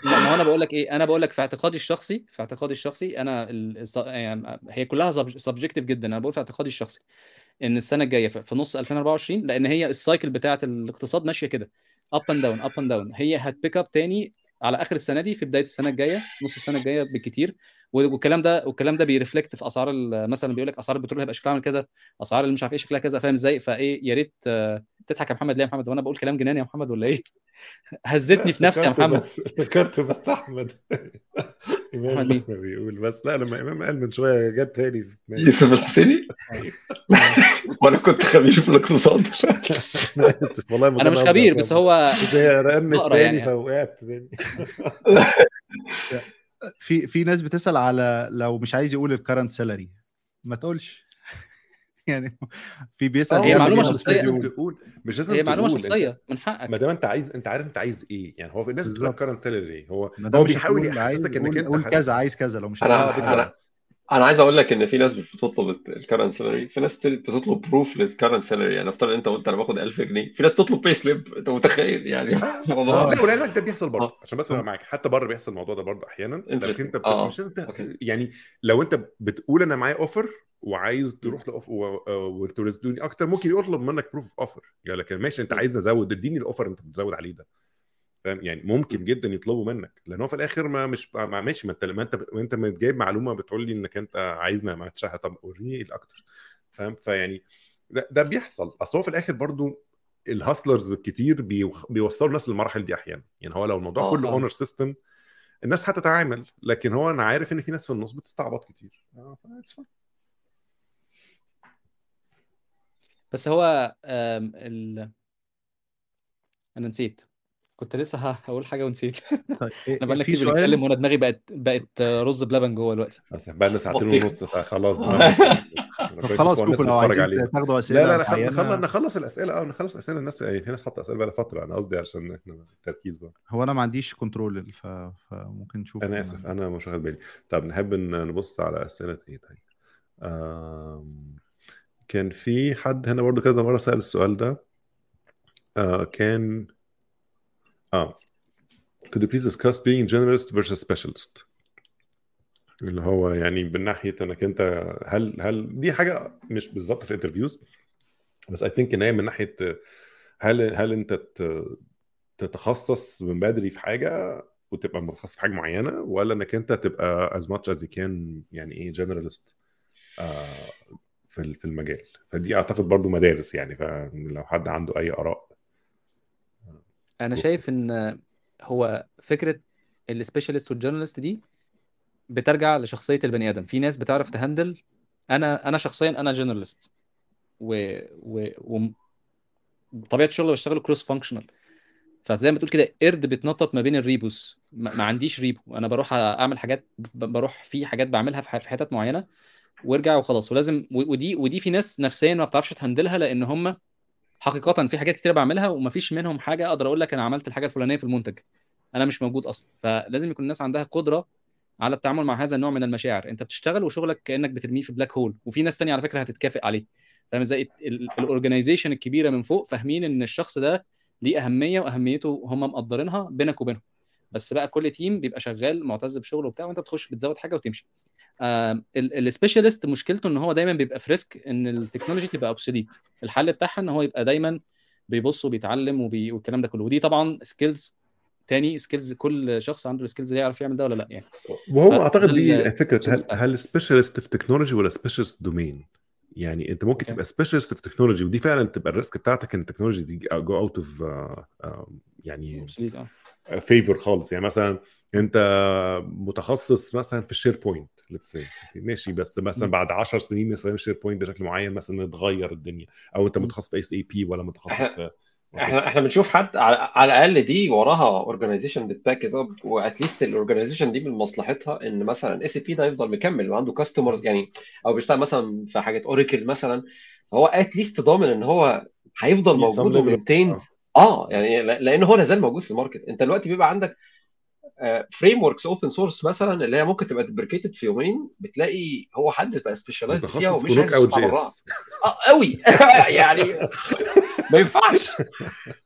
لا ما أنا بقول لك إيه أنا بقول لك في اعتقادي الشخصي في اعتقادي الشخصي أنا. يعني هي كلها subjective جدا. أنا بقول في اعتقادي الشخصي إن السنة الجاية في نص 2024 لأن هي ال cycle بتاعة الاقتصاد ماشية كده. up and down up and down هي هت pick up تاني على آخر السنة دي في بداية السنة الجاية نص السنة الجاية بالكتير والكلام ده والكلام ده بي reflect في أسعار مثلا بيقول لك أسعار البترول هيبقى شكلها عامل كذا أسعار اللي مش عارف إيه شكلها كذا فاهم إزاي؟ فإيه يا ريت تضحك يا محمد. ليه يا محمد؟ وأنا بقول كلام جنان يا محمد ولا إيه؟ <laughs> هزتني في نفسي يا محمد. افتكرت بس احمد <laughs> إمام بيقول. بس لا لما إمام قال من شوية جت تاني في يوسف الحسيني؟ <laughs> وأنا كنت خبير في الاقتصاد. والله أنا مش خبير بس هو زي رقمت تاني يعني. فوقعت تاني. <laughs> في في ناس بتسأل على لو مش عايز يقول الكرنت سالري ما تقولش. <laughs> يعني في بيسأل هي معلومة شخصية. تقول مش لازم هي معلومة شخصية. من حقك. ما دام أنت عايز أنت عارف أنت عايز إيه. يعني هو في الناس بتقول current salary هو هو بيحاول يحسسك إنك أنت كذا عايز كذا لو مش أنا أنا عايز أقول لك إن في ناس بتطلب ال current salary في ناس بتطلب proof لل current salary يعني افترض أنت قلت أنا باخد 1000 جنيه في ناس تطلب pay slip أنت متخيل؟ يعني <laughs> الموضوع لا ولعلمك ده بيحصل برضه. عشان بس معاك حتى بره بيحصل الموضوع ده برضه أحيانا. لكن أنت مش لازم يعني لو أنت بتقول أنا معايا اوفر وعايز تروح لاوف وترزدوني أكتر ممكن يطلب منك بروف اوف اوفر يعني لكن ماشي أنت عايز ازود اديني الاوفر أنت بتزود عليه ده. فاهم؟ يعني ممكن جدا يطلبوا منك لأن هو في الآخر ما مش ما ماشي ما أنت ما أنت وانت جايب معلومة بتقول لي إنك أنت عايزنا ما تشهى طب وريني الأكتر فاهم؟ فيعني ده, ده بيحصل. أصل هو في الآخر برضو الهاسلرز الكتير بيوصلوا الناس للمراحل دي أحيانا. يعني هو لو الموضوع آه كله اونر سيستم الناس هتتعامل لكن هو أنا عارف إن في ناس في النص بتستعبط كتير. بس هو ال... أنا نسيت. كنت لسه ه- هقول حاجة ونسيت. <laughs> طيب إحنا بقالنا في كتير سؤال؟ بنتكلم وأنا دماغي بقت بقت رز بلبن جوه دلوقتي. بس بقى لنا ساعتين بطيخ. ونص فخلاص طب <laughs> طب خلاص شوفوا لو عايزين تاخدوا اسئله لا لا لا معينة. نخلص نخلص الأسئلة. آه نخلص أسئلة. الناس يعني في ناس حاطة أسئلة بقى فترة. أنا قصدي عشان إحنا التركيز بقى. هو أنا ما عنديش كنترول ف... فممكن نشوف. أنا آسف. أنا مش واخد بالي. طب نحب إن نبص على أسئلة إيه طيب؟ آم، كان في حد هنا برضو كذا مرة سأل السؤال ده. آه كان آه. Could you please discuss being generalist versus specialist? اللي هو يعني من ناحية إنك أنت هل هل دي حاجة مش بالظبط في interviews بس I think إن هي من ناحية هل هل أنت تتخصص من بدري في حاجة وتبقى متخصص في حاجة معينة ولا إنك أنت تبقى as much as you can يعني إيه generalist في ال- في المجال؟ فدي أعتقد برضو مدارس يعني فلو حد عنده أي آراء أنا شايف إن هو فكرة ال specialist وال generalist دي بترجع لشخصية البني آدم. في ناس بتعرف ت handle. أنا أنا شخصيا أنا generalist. و و و طبيعة الشغل بشتغل cross functional فزي ما تقول كده قرد بيتنطط ما بين ال repos. ما, ما عنديش repo. أنا بروح أعمل حاجات بروح في حاجات بعملها في حتت معينة وأرجع وخلاص. ولازم ودي ودي في ناس نفسيا ما بتعرفش ت handle ها لأن هم حقيقه في حاجات كتير بعملها ومفيش منهم حاجة أقدر أقول لك أنا عملت الحاجة الفلانية في المنتج. أنا مش موجود أصلا. فلازم يكون الناس عندها قدرة على التعامل مع هذا النوع من المشاعر. أنت بتشتغل وشغلك كأنك بترميه في black hole وفي ناس تانية على فكرة هتتكافئ عليه. فاهم إزاي؟ ال organization الكبيرة من فوق فاهمين إن الشخص ده ليه أهمية وأهميته هم مقدرينها بينك وبينهم. بس بقى كل team بيبقى شغال معتز بشغله وبتاع وأنت بتخش بتزود حاجة وتمشي. ال specialist مشكلته إن هو دايما بيبقى في risk إن ال technology تبقى obsolete الحل بتاعها إن هو يبقى دايما بيبص وبيتعلم وبي... والكلام ده كله. ودي طبعا skills تاني skills كل شخص عنده ال skills دي يعرف يعمل ده ولا لأ يعني. وهو ف- أعتقد دي فكره هل. هل specialist في technology ولا specialist domain يعني أنت ممكن okay. تبقى specialist في technology ودي فعلا تبقى ال risk بتاعتك إن ال technology دي go out of يعني favor خالص. يعني مثلا أنت متخصص مثلا في ال SharePoint say ماشي بس مثلا. بعد 10 سنين نستخدم ال SharePoint بشكل معين مثلا يتغير الدنيا أو أنت. متخصص في SAP ولا متخصص في إحنا إحنا بنشوف حد على, الأقل دي وراها اورجانيزيشن بتباك اب واتليست الاورجانيزيشن دي من مصلحتها إن مثلا SAP ده يفضل مكمل وعنده customers يعني أو بيشتغل مثلا في حاجة Oracle مثلا هو at least ضامن إن هو هيفضل موجود و maintained آه. آه يعني لأن هو لازال موجود في ال market أنت دلوقتي بيبقى عندك frameworks open source مثلا اللي هي ممكن تبقى deprecated في يومين بتلاقي هو حد بقى specialized فيها ومش براها اس آه قوي. <laughs> يعني ما ينفعش.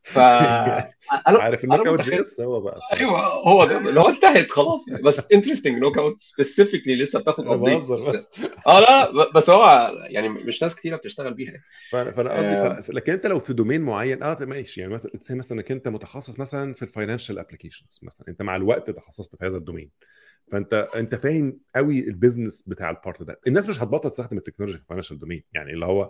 ف أنا عارف ال Knockout JS هو بقى. أيوه هو ده. اللي هو انتهت خلاص. يعني بس interesting Knockout specifically لسه بتاخد update آه لا بس هو يعني مش ناس كتيرة بتشتغل بيها. فانا فأنا قصدي آه. ف... لكن أنت لو في domain معين آه ماشي. يعني مثلا إنك أنت متخصص مثلا في ال financial applications مثلا. أنت مع الوقت تخصصت في هذا ال domain فانت أنت فاهم قوي ال business بتاع ال part ده. الناس مش هتبطل تستخدم ال technology في ال financial domain يعني اللي هو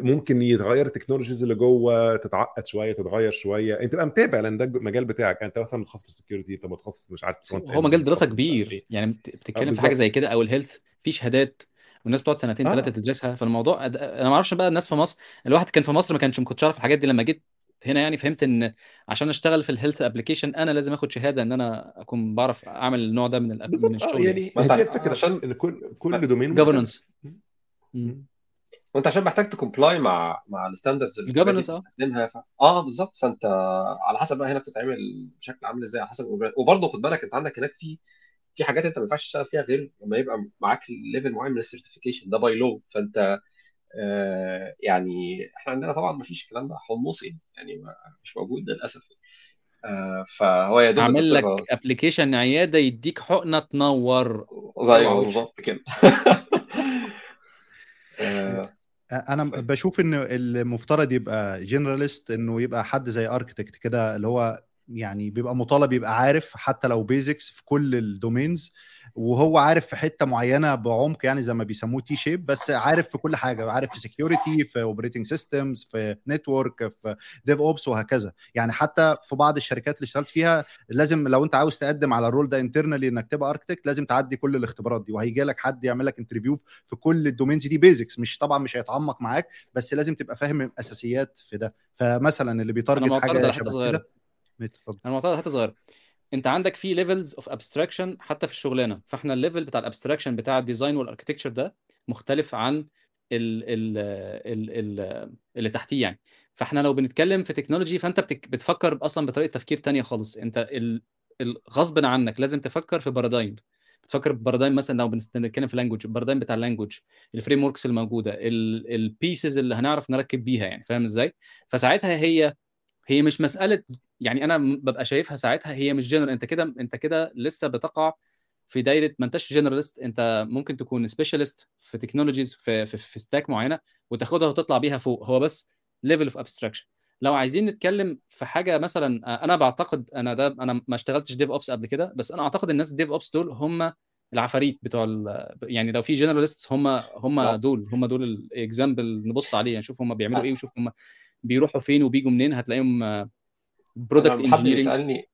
ممكن يتغير ال technologies اللي جوه تتعقد شوية تتغير شوية. انت تبقى متابع لأن ده المجال بتاعك. انت مثلا متخصص في ال security انت متخصص مش عارف هو مجال دراسة كبير. إيه. يعني بت- بتتكلم آه، في حاجة. زي كده أو ال health في شهادات والناس بتقعد سنتين آه. ثلاثة تدرسها. فالموضوع أنا ما أعرفش بقى الناس في مصر الواحد كان في مصر ما كانش ما كنتش اعرف الحاجات دي. لما جيت هنا يعني فهمت إن عشان أشتغل في ال health application أنا لازم آخد شهادة إن أنا أكون بعرف أعمل النوع ده من ال- من بالظبط آه الشغل يعني. يعني هي الفكرة. عشان إن كل كل domain. governance وانت عشان محتاج ت comply مع مع ال standards اللي ال governance بتبقى آه تستخدمها ف... آه بالظبط. فانت على حسب بقى هنا بتتعمل بشكل عامل إزاي على حسب وبرضه خد بالك انت عندك هناك في في حاجات انت ما ينفعش تشتغل فيها غير لما يبقى معاك ليفل معين من السيرتيفيكيشن ده باي لو فانت آه يعني إحنا عندنا طبعا ما فيش الكلام ده حمصي يعني ما مش موجود للأسف آه فهو يا دوب اعمل لك ابلكيشن عيادة يديك حقنة تنور. أيوه بالظبط كده. <laughs> آه أنا بشوف إن المفترض يبقى generalist إنه يبقى حد زي architect كده اللي هو يعني بيبقى مطالب يبقى عارف حتى لو basics في كل ال domains وهو عارف في حتة معينة بعمق يعني زي ما بيسموه T-shape بس عارف في كل حاجة عارف في security في operating systems في network في DevOps وهكذا. يعني حتى في بعض الشركات اللي اشتغلت فيها لازم لو انت عاوز تقدم على ال role ده internally انك تبقى architect لازم تعدي كل الاختبارات دي. وهيجي لك حد يعمل لك interview في كل ال domains دي basics مش طبعا مش هيتعمق معاك بس لازم تبقى فاهم الأساسيات في ده. فمثلا اللي بي target معترض حاجة شبه صغيره كده اتفضل. أنا معتقد حتة صغيرة. انت عندك في levels of abstraction حتى في الشغلانة. فاحنا ال level بتاع ال abstraction بتاع ال design وال architecture ده مختلف عن ال ال ال ال اللي تحتيه يعني. فاحنا لو بنتكلم في technology فانت بتفكر أصلا بطريقة تفكير تانية خالص. انت غصب عنك لازم تفكر في paradigm بتفكر ب paradigm مثلا لو بنتكلم في language ال paradigm بتاع ال language ال frameworks الموجوده ال basics اللي هنعرف نركب بيها يعني. فاهم إزاي؟ فساعتها هي هي مش مسألة يعني أنا ببقى شايفها ساعتها هي مش جنرال أنت كده أنت كده لسه بتقع في دايرة ما أنتش generalist أنت ممكن تكون specialist في technologies في في, في stack معينة وتاخدها وتطلع بيها فوق. هو بس level of abstraction لو عايزين نتكلم في حاجة مثلا أنا بعتقد أنا ده أنا ما اشتغلتش DevOps قبل كده بس أنا أعتقد الناس ال DevOps دول هم العفاريت بتوع يعني لو في generalist هم هم دول هم دول ال example نبص عليه يعني نشوف هم بيعملوا إيه وشوف هم بيروحوا فين وبيجوا منين هتلاقيهم product لما حد بيسألني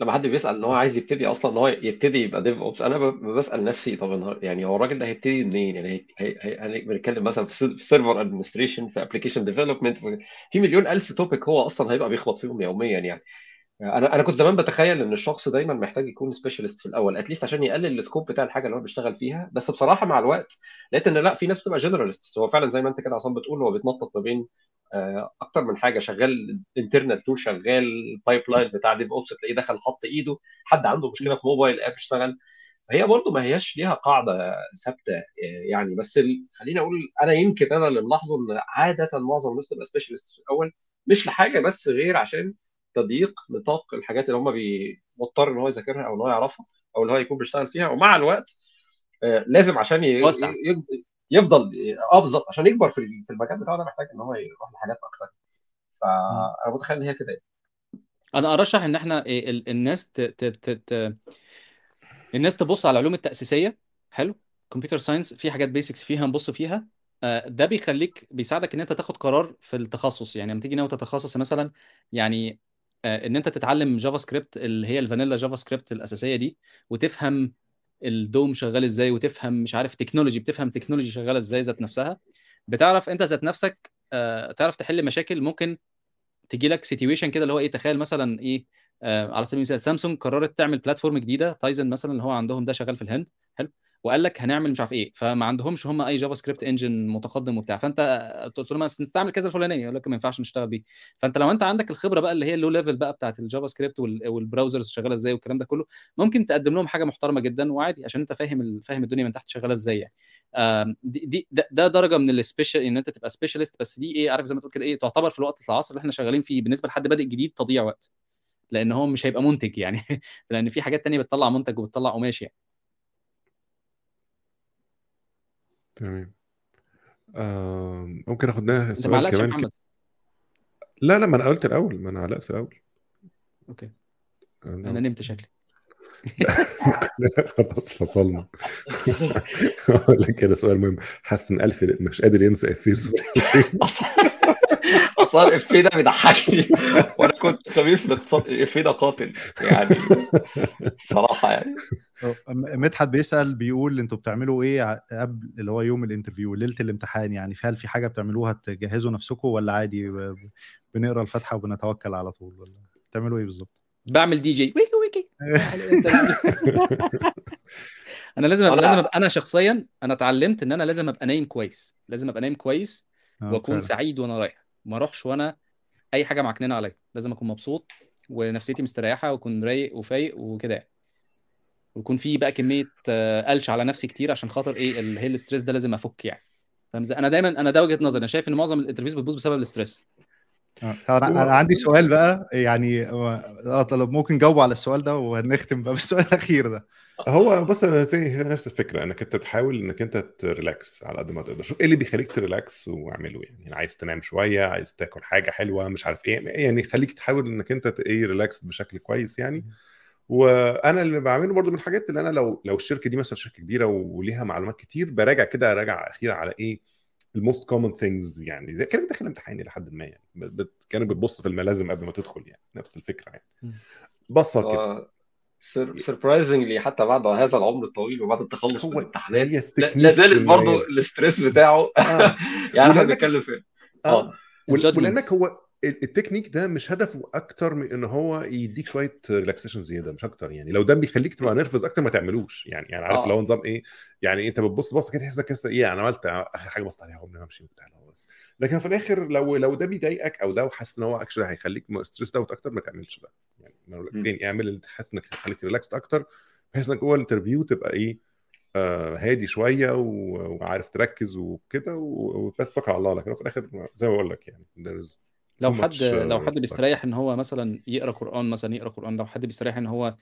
لما حد بيسأل إن هو عايز يبتدي أصلا إن هو يبتدي يبقى DevOps أنا بسأل نفسي طب يعني هو الراجل ده هيبتدي منين؟ يعني هي هي بنتكلم مثلا في server administration في application development في مليون ألف topic هو أصلا هيبقى بيخبط فيهم يوميا يعني. أنا أنا كنت زمان بتخيل إن الشخص دايما محتاج يكون specialist في الأول at least عشان يقلل ال scope بتاع الحاجة اللي هو بيشتغل فيها. بس بصراحة مع الوقت لقيت إن لأ في ناس بتبقى generalist هو فعلا زي ما أنت كده عصام بتقول هو بيتنطط ما بين أكتر من حاجة شغال internal tool شغال pipeline بتاع DevOps تلاقيه دخل حط إيده حد عنده مشكلة في mobile app اشتغل فهي برضه ما هياش ليها قاعدة ثابتة يعني بس خليني أقول أنا يمكن أنا اللي ملاحظه إن عادة معظم الناس تبقى specialist في الأول مش لحاجة بس غير عشان تضييق نطاق الحاجات اللي هم مضطر إن هو يذاكرها أو إن هو يعرفها أو اللي هو يكون بيشتغل فيها ومع الوقت لازم عشان وسع. يفضل بالظبط عشان يكبر في في المجال بتاعه ده محتاج إن هو يروح لحاجات أكتر. فأنا متخيل إن هي كده أنا أرشح إن إحنا الناس ت... ت... ت... ت... الناس تبص على العلوم التأسيسية. حلو. computer science في حاجات basics فيها نبص فيها. ده بيخليك بيساعدك إن أنت تاخد قرار في التخصص. يعني لما تيجي ناوي تتخصص مثلا يعني إن أنت تتعلم JavaScript اللي هي ال vanilla JavaScript الأساسية دي وتفهم ال DOM شغال إزاي وتفهم مش عارف technology بتفهم technology شغالة إزاي ذات نفسها. بتعرف أنت ذات نفسك آه تعرف تحل مشاكل ممكن تجي لك situation كده اللي هو إيه تخيل مثلا إيه آه على سبيل المثال سامسونج قررت تعمل platform جديدة Tizen مثلا اللي هو عندهم ده شغال في الهند حلو؟ وقال لك هنعمل مش عارف إيه. فما عندهمش هم أي JavaScript engine متقدم وبتاع. فأنت قلت لهم نستعمل كذا الفلانية. يقول لك ما ينفعش نشتغل بيه. فأنت لو أنت عندك الخبرة بقى اللي هي ال low level بقى بتاعت ال JavaScript وال browsers شغالة إزاي والكلام ده كله ممكن تقدم لهم حاجة محترمة جدا وعادي عشان أنت فاهم فاهم الدنيا من تحت شغالة إزاي يعني. دي, دي ده, ده درجة من ال special إن أنت تبقى specialist بس دي إيه عارف زي ما تقول كده إيه تعتبر في الوقت العصر اللي إحنا شغالين فيه بالنسبة لحد بادئ جديد تضييع وقت. لأن هو مش هيبقى منتج يعني. <laughs> لأن في حاجات تانية بتطلع منتج وبتطلع قماش يعني. تمام. آه ممكن آخد لها أنت ما سؤال علقتش يا كمان محمد. كده لا لا ما أنا قلت الأول ما أنا علقت في الأول. أوكي. أنا أنا نمت شكلي. <laughs> خلاص فصلنا أقول لك كده سؤال مهم. حاسس إن الف مش قادر ينسى إفيه <laughs> أصلا الافيه ده بيضحكني. وأنا كنت خبير في الاقتصاد الافيه ده قاتل. يعني الصراحه يعني. مدحت بيسأل بيقول أنتوا بتعملوا إيه قبل اللي هو يوم ال interview ليلة الامتحان يعني؟ هل في حاجة بتعملوها تجهزوا نفسكم ولا عادي بنقرأ الفاتحة وبنتوكل على طول ولا بتعملوا إيه بالظبط؟ بعمل دي جي. ويكي ويكي. أنا لازم أبقى لازم ابقى أنا شخصيا أنا اتعلمت إن أنا لازم أبقى نايم كويس. لازم أبقى نايم كويس آه، وأكون. سعيد وأنا رايح. ما أروحش وأنا أي حاجة معكننة عليا. لازم أكون مبسوط ونفسيتي مستريحة وأكون رايق وفايق وكده يعني. ويكون في بقى كمية آه، قلش على نفسي كتير عشان خاطر إيه اللي هي ال stress ده لازم أفك يعني. فاهم؟ أنا دايما أنا ده وجهة نظري. أنا شايف إن معظم ال interviews بتبوظ بسبب ال stress طب أنا عندي سؤال بقى يعني آه طب ممكن جاوبوا على السؤال ده وهنختم بقى بالسؤال <laughs> الأخير ده. هو بص زي نفس الفكرة إنك أنت تحاول إنك أنت ت relax على قد ما تقدر. شوف إيه اللي بيخليك ت relax واعمله يعني عايز تنام شوية عايز تاكل حاجة حلوة مش عارف إيه يعني خليك تحاول إنك أنت إيه relax بشكل كويس يعني. وأنا اللي بعمله برضو من الحاجات اللي أنا لو لو الشركة دي مثلا شركة كبيرة وليها معلومات كتير براجع كده راجع أخيرا على إيه ال most common things يعني ده كانك داخل امتحان إلى حد ما يعني كانك بتبص في الملازم قبل ما تدخل يعني نفس الفكرة يعني. بصة كده surprisingly حتى بعد هذا العمر الطويل وبعد التخلص من الامتحانات لا زالت برضه. ال stress بتاعه آه. <laughs> يعني إحنا بنتكلم في آه ال judgment. ولأنك هو التكنيك ده مش هدفه أكتر من إن هو يديك شوية relaxation زيادة مش أكتر يعني. لو ده بيخليك تبقى nervous أكتر ما تعملوش يعني. يعني عارف آه. لو نظام إيه؟ يعني أنت بتبص بص كده تحس إنك كده إيه أنا عملت آخر حاجة بصت عليها قبل ما أمشي وبتاع هو بس. لكن في الآخر لو لو ده بيضايقك أو لو حاسس إن هو actually هيخليك stressed out أكتر ما تعملش ده يعني. تاني اعمل اللي تحس إنك هيخليك relaxed أكتر بحيث إنك جوه ال interview تبقى إيه؟ آه هادي شوية وعارف تركز وكده وبس توكل على الله. لكن في الآخر زي ما بقول لك يعني there is لو حد much, لو uh, حد بيستريح إن هو مثلا يقرأ قرآن مثلا يقرأ قرآن لو حد بيستريح إن هو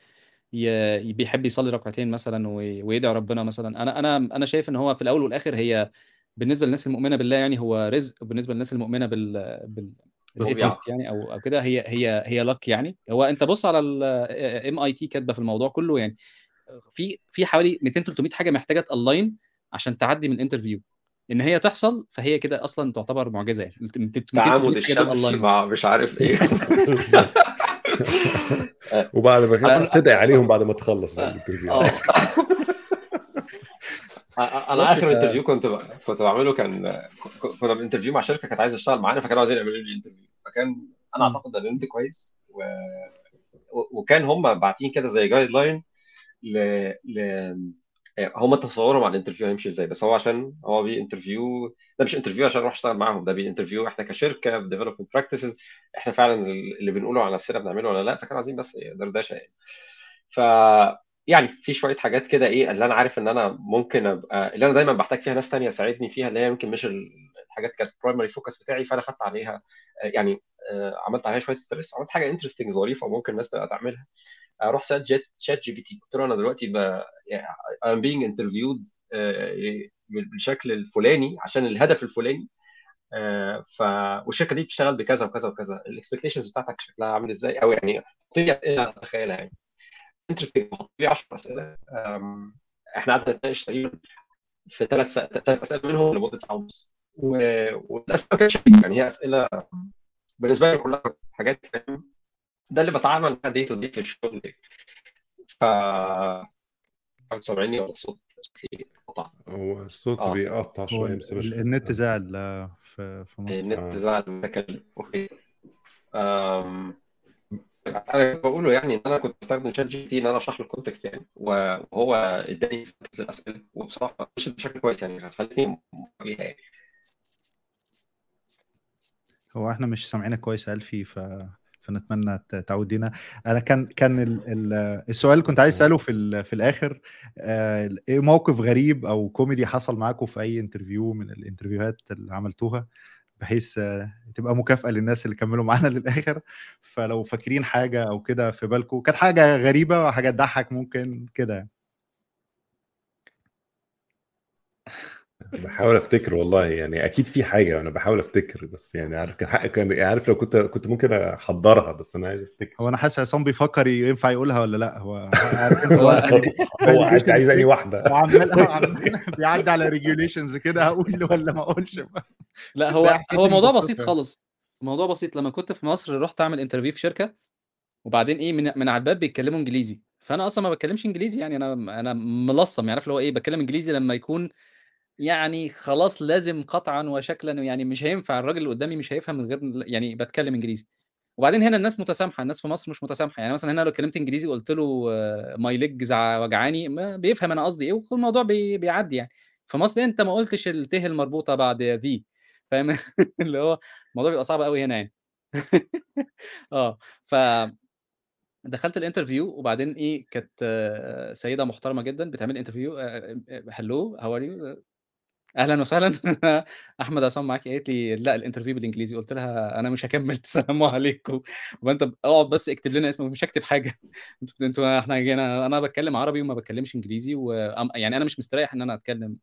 ي... بيحب يصلي ركعتين مثلا وي... ويدعي ربنا مثلا. أنا أنا أنا شايف إن هو في الأول والآخر هي بالنسبة للناس المؤمنة بالله يعني هو رزق وبالنسبة للناس المؤمنة بال بال atheist يعني أو أو كده هي هي هي لك يعني. هو أنت بص على ال MIT كاتبة في الموضوع كله يعني في في حوالي 200 300 حاجة محتاجة تالاين عشان تعدي من ال interview إن هي تحصل فهي كده أصلا تعتبر معجزة يعني. 200 تعامد 300 حاجة دول الشمس. مع مش عارف إيه. <laughs> وبعد ما تدعي عليهم بعد ما تخلص آه. الانترفيو. آه. <laughs> أنا آخر ف- interview كنت ب... كنت بعمله كان كنا ب interview مع شركة كانت عايزة تشتغل معانا فكانوا عايزين يعملوا لي interview فكان أنا. أعتقد ان انت كويس. و... و- وكان هم باعتين كده زي guideline ل... ل... هم تصوروا مع ال interview هيمشي إزاي بس هو عشان هو بي interview ده مش interview عشان أروح اشتغل معاهم ده بي interview إحنا كشركة ب development practices إحنا فعلا اللي بنقوله على نفسنا بنعمله ولا لا فكانوا عايزين بس دردشه يعني ف يعني في شوية حاجات كده إيه اللي أنا عارف إن أنا ممكن أبقى اللي أنا دايما بحتاج فيها ناس تانية تساعدني فيها اللي هي يمكن مش ال- الحاجات كانت primary focus بتاعي فأنا خدت عليها يعني آه، عملت عليها شوية stress عملت حاجة interesting ظريفة وممكن الناس تبقى تعملها. أروح سالت شات جي بي تي. قلت له أنا دلوقتي ب I'm being interviewed آه، بالشكل الفلاني عشان الهدف الفلاني آه، ف والشركة دي بتشتغل بكذا وكذا وكذا. ال expectations بتاعتك شكلها عامل إزاي؟ أو يعني حط اسئله أتخيلها يعني. interesting حط لي 10 اسئله إحنا قعدنا نتناقش تقريبا في ثلاث ثلاث أسئلة منهم لمدة ساعة ونص. والأسئلة ما كانتش يعني هي أسئلة بالنسبة لي كلها حاجات ده اللي بتعامل معاه day to day في الشغل. ف سامعني ولا الصوت قطع. هو الصوت آه. بيقطع شوية بس مش ال- النت زعل آه، في في مصر. النت آه. زعل المتكلم okay أم... أنا بقوله يعني إن أنا كنت بستخدم ChatGPT إن أنا أشرح له ال context يعني. وهو إداني الأسئلة. وبصراحة مشيت بشكل كويس يعني خلتني بيها يعني. هو إحنا مش سامعينك كويس ألفي ف فنتمنى تعودينا أنا كان كان ال... ال... السؤال اللي كنت عايز أسأله في. في الآخر آه، إيه موقف غريب أو كوميدي حصل معاكم في أي interview من ال interview هات اللي عملتوها بحيث آه، تبقى مكافأة للناس اللي كملوا معانا <laughs> للآخر فلو فاكرين حاجة أو كده في بالكم كانت حاجة غريبة وحاجة تضحك ممكن كده يعني. <laughs> بحاول افتكر والله يعني أكيد في حاجة أنا بحاول افتكر بس يعني عارف كان حق كان عارف لو كنت كنت ممكن أحضرها بس أنا عايز أفتكر. هو أنا حاسس عصام بيفكر ينفع يقولها ولا لأ؟ هو عارف انت <laughs> هو- هو عايز عايز أي واحدة. وعمال <laughs> عمال بيعدي على regulations كده هقول ولا ما أقولش؟ لا <laughs> هو هو موضوع. بسيط خالص الموضوع بسيط. لما كنت في مصر رحت أعمل interview في شركة وبعدين إيه من من على الباب بيتكلموا إنجليزي. فأنا أصلا ما بتكلمش إنجليزي يعني أنا أنا ملصم يعني عارف اللي هو إيه بتكلم إنجليزي لما يكون يعني خلاص لازم قطعا وشكلا يعني مش هينفع الراجل اللي قدامي مش هيفهم من غير يعني بتكلم إنجليزي. وبعدين هنا الناس متسامحة الناس في مصر مش متسامحة. يعني مثلا هنا لو اتكلمت إنجليزي وقلت له my leg وجعاني ما بيفهم أنا قصدي إيه والموضوع بي بيعدي يعني. في مصر أنت ما قلتش الته المربوطة بعد the فاهم؟ <laughs> اللي هو الموضوع بيبقى صعب قوي هنا يعني. <laughs> آه ف دخلت ال interview وبعدين إيه كانت آه، سيدة محترمة جدا بتعمل interview hello how are you أهلا وسهلا. <laughs> أحمد عصام معاكي قالت لي لا الانترفيو بالإنجليزي. قلت لها أنا مش هكمل. <laughs> السلام عليكم. وانت اقعد بس اكتب لنا اسمك مش هكتب حاجة. <laughs> أنتوا إحنا جينا أنا بتكلم عربي وما بتكلمش إنجليزي و... يعني أنا مش مستريح إن أنا أتكلم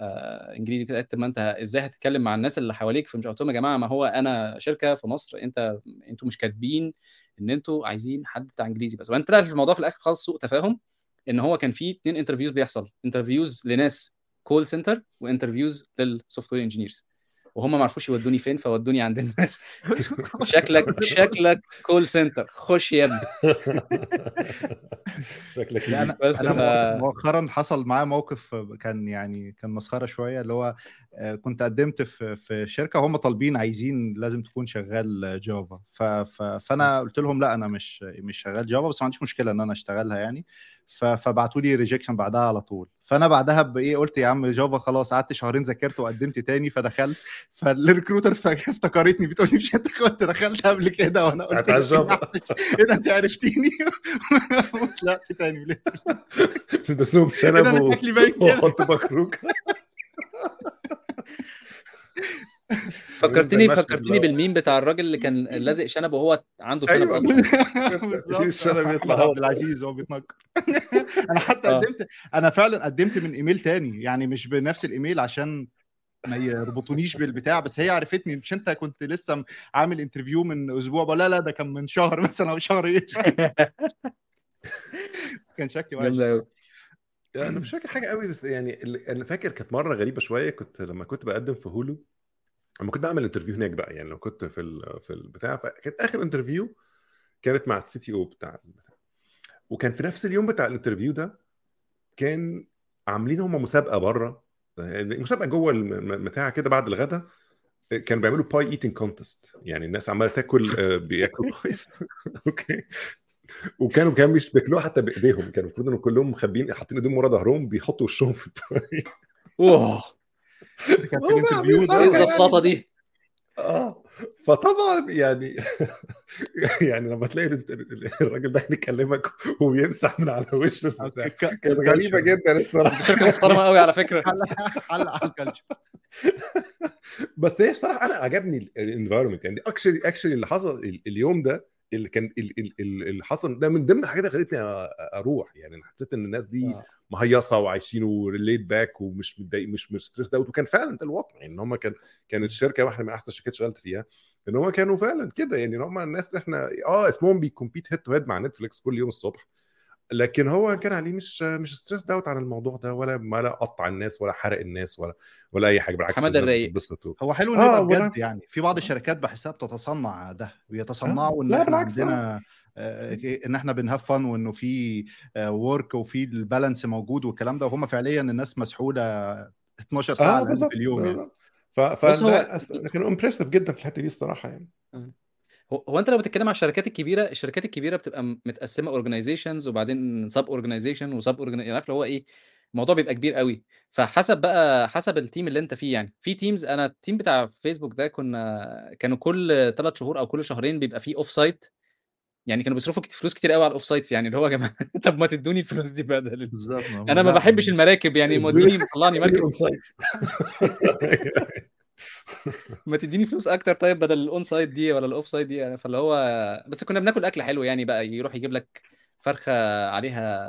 آه إنجليزي كده ما أنت إزاي هتتكلم مع الناس اللي حواليك؟ فمش قلت لهم يا جماعة ما هو أنا شركة في مصر أنت أنتوا مش كاتبين إن أنتوا عايزين حد بتاع إنجليزي بس. وبعدين طلع الموضوع في الآخر خالص سوء تفاهم إن هو كان في اثنين interviews بيحصل interviews لناس call center و interviews لل software engineers وهم ما عرفوش يودوني فين فودوني عند الناس. <laughs> شكلك شكلك call center خش يا ابني. <laughs> شكلك لا أنا بس أنا ف... مؤ- مؤخرا حصل معايا موقف كان يعني كان مسخرة شوية اللي هو آه، كنت قدمت في في شركة هم طالبين عايزين لازم تكون شغال Java ف- ف- فأنا قلت لهم لا أنا مش مش شغال Java بس ما عنديش مشكلة إن أنا أشتغلها يعني. ف- فبعتوا لي rejection بعدها على طول. فانا بعدها بايه قلت يا عم Java خلاص قعدت شهرين ذاكرت وقدمت تاني فدخلت. فال recruiter افتكرتني بتقول لي مش انت كنت دخلت قبل كده؟ وأنا قلت. إيه ده؟ انت عرفتيني؟ <laughs> وطلعت تاني. ليه؟ تلبس لهم إيه ده، شنب. <laughs> وحط باروكة. <laughs> <laughs> فكرتني فكرتني بالميم بتاع الراجل اللي كان لازق شنب وهو عنده شنب أيوة. أصلا. <laughs> الشنب يطلع. عبد العزيز هو بيتنكر. <laughs> أنا حتى آه. قدمت أنا فعلا قدمت من إيميل تاني يعني مش بنفس الإيميل عشان ما يربطونيش بالبتاع بس هي عرفتني مش أنت كنت لسه عامل interview من أسبوع؟ بقول لا لا ده كان من شهر مثلا أو شهرين. كان شكلي وحش. أنا مش فاكر حاجة قوي بس يعني اللي- أنا فاكر كانت مرة غريبة شوية كنت لما كنت بقدم في هولو لما كنت بعمل interview هناك بقى يعني لو كنت في ال في البتاع فكانت آخر interview كانت مع ال CTO بتاع البتاع. وكان في نفس اليوم بتاع ال interview ده كان عاملين هم مسابقة بره. مسابقة جوه الم- البتاع كده بعد الغداء كانوا بيعملوا pie eating contest يعني الناس عمالة تاكل آه، بياكلوا <laughs> pies okay. وكانوا كانوا مش بياكلوها حتى بإيديهم. كانوا المفروض انهم كلهم مخبيين حاطين إيديهم ورا ظهرهم بيحطوا وشهم في أوه! كان في ال interview إيه ده الزفلطة دي؟ آه فطبعا يعني <laughs> يعني لما تلاقي الراجل ده بيكلمك وبيمسح من على وشه كانت غريبة جدا الصراحة. شركه محترمه قوي على فكرة. <laughs> حلق حلق على ال culture. بس هي الصراحة أنا عجبني ال environment يعني actually actually اللي حصل ال- اليوم ده اللي كان ال- ال- ال- اللي حصل ده من ضمن الحاجات اللي خلتني أروح. يعني أنا حسيت إن الناس دي آه. مهيصة وعايشين و laid back ومش متضايق مش مش stressed out وكان فعلا ده الواقع. يعني إن هم كان كانت الشركة واحدة من أحسن الشركات اشتغلت فيها إن هم كانوا فعلا كده. يعني إن هم الناس إحنا آه اسمهم بي compete head to head مع نتفليكس كل يوم الصبح. لكن هو كان عليه مش مش stressed out عن الموضوع ده ولا ولا قطع الناس ولا حرق الناس ولا ولا أي حاجة بالعكس حمد الرايق. هو حلو إن آه، بجد. يعني في بعض الشركات بحسها بتتصنع ده بيتصنعوا إن لا، إحنا بالعكس، عندنا آه، إن إحنا بن have fun وإنه في work وفي ال balance موجود والكلام ده وهم فعليا الناس مسحولة 12 ساعة بالظبط، في اليوم يعني بالظبط. ف ف كانوا impressive جدا في الحتة دي الصراحة يعني هو هو أنت لو بتتكلم على الشركات الكبيرة الشركات الكبيرة بتبقى م- متقسمة organizations وبعدين sub organization و sub organization عارف اللي هو إيه الموضوع بيبقى كبير قوي فحسب بقى حسب ال team اللي أنت فيه يعني. في teams أنا ال team بتاع فيسبوك ده كنا كانوا كل ثلاث شهور أو كل شهرين بيبقى فيه off-site يعني كانوا بيصرفوا كت- فلوس كتير قوي على ال off-sites يعني. اللي هو يا جماعة <laughs> طب ما تدوني الفلوس دي بدل أنا ما بحبش المراكب يعني ما ادوني طلعني <laughs> مركب. <laughs> ما تديني فلوس أكتر طيب بدل ال on-site دي ولا ال off-site دي؟ يعني فاللي هو بس كنا بناكل أكل حلو يعني بقى يروح يجيب لك فرخه عليها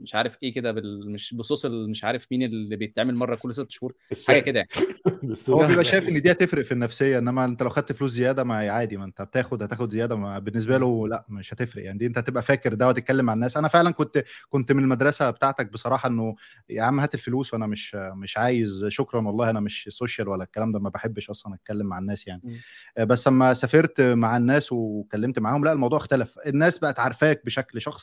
مش عارف إيه كده بال... مش بصوص مش عارف مين اللي بيتعمل مرة كل ست شهور حاجة كده يعني. <laughs> هو بيبقى شايف إن دي هتفرق في النفسية إنما أنت لو خدت فلوس زيادة ما عادي ما أنت بتاخد هتاخد زيادة ما بالنسبة له لا مش هتفرق يعني. دي أنت هتبقى فاكر ده وتتكلم مع الناس. أنا فعلا كنت كنت من المدرسة بتاعتك بصراحة إنه يا عم هات الفلوس وأنا مش مش عايز شكرا والله أنا مش social ولا الكلام ده ما بحبش أصلا أتكلم مع الناس يعني. آه، بس لما سافرت مع الناس وكلمت معاهم لا الموضوع اختلف. الناس بقت عارفاك بشكل شخصي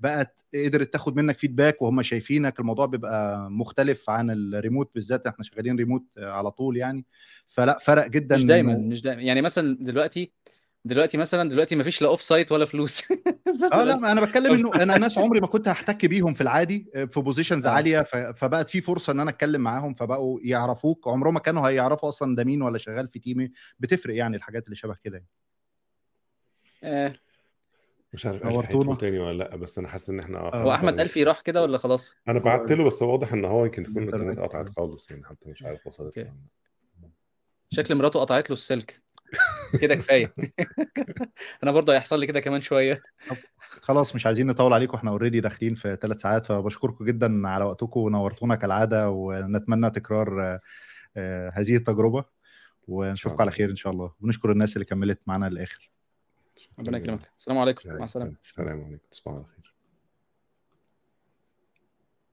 بقت قدرت تاخد منك feedback وهم شايفينك. الموضوع بيبقى مختلف عن الريموت بالذات إحنا شغالين ريموت آه، على طول يعني. فلا فرق جدا مش دايما إنه- مش دايما. يعني مثلا دلوقتي دلوقتي مثلا دلوقتي ما فيش لا off-site ولا فلوس. <laughs> آه لا أنا بتكلم إنه أنا ناس عمري ما كنت هحتك بيهم في العادي آه، في بوزيشنز آه. عالية. فبقت في فرصة إن أنا أتكلم معاهم فبقوا يعرفوك. عمرهم ما كانوا هيعرفوا أصلا ده مين ولا شغال في تيمي. بتفرق يعني الحاجات اللي شبه كده يعني. مش عارف نورتونا. تاني ولا لأ بس أنا حاسس إن إحنا آه. هو أحمد ألفي راح كده ولا خلاص أنا بعت له بس هو واضح إن هو يمكن يكون. الإنترنت قطعت خالص يعني حتى مش عارف وصلت لا. شكل مراته قطعت له السلك <laughs> كده كفاية <laughs> أنا برضه هيحصل لي كده كمان شوية خلاص مش عايزين نطول عليكم إحنا اوريدي داخلين في ثلاث ساعات فبشكركم جدا على وقتكم ونورتونا كالعادة ونتمنى تكرار آه، آه، هذه التجربة ونشوفكم على خير إن شاء الله ونشكر الناس اللي كملت معانا للآخر ربنا يكرمك. السلام عليكم. مع السلامة. السلام عليكم. تصبحوا على خير.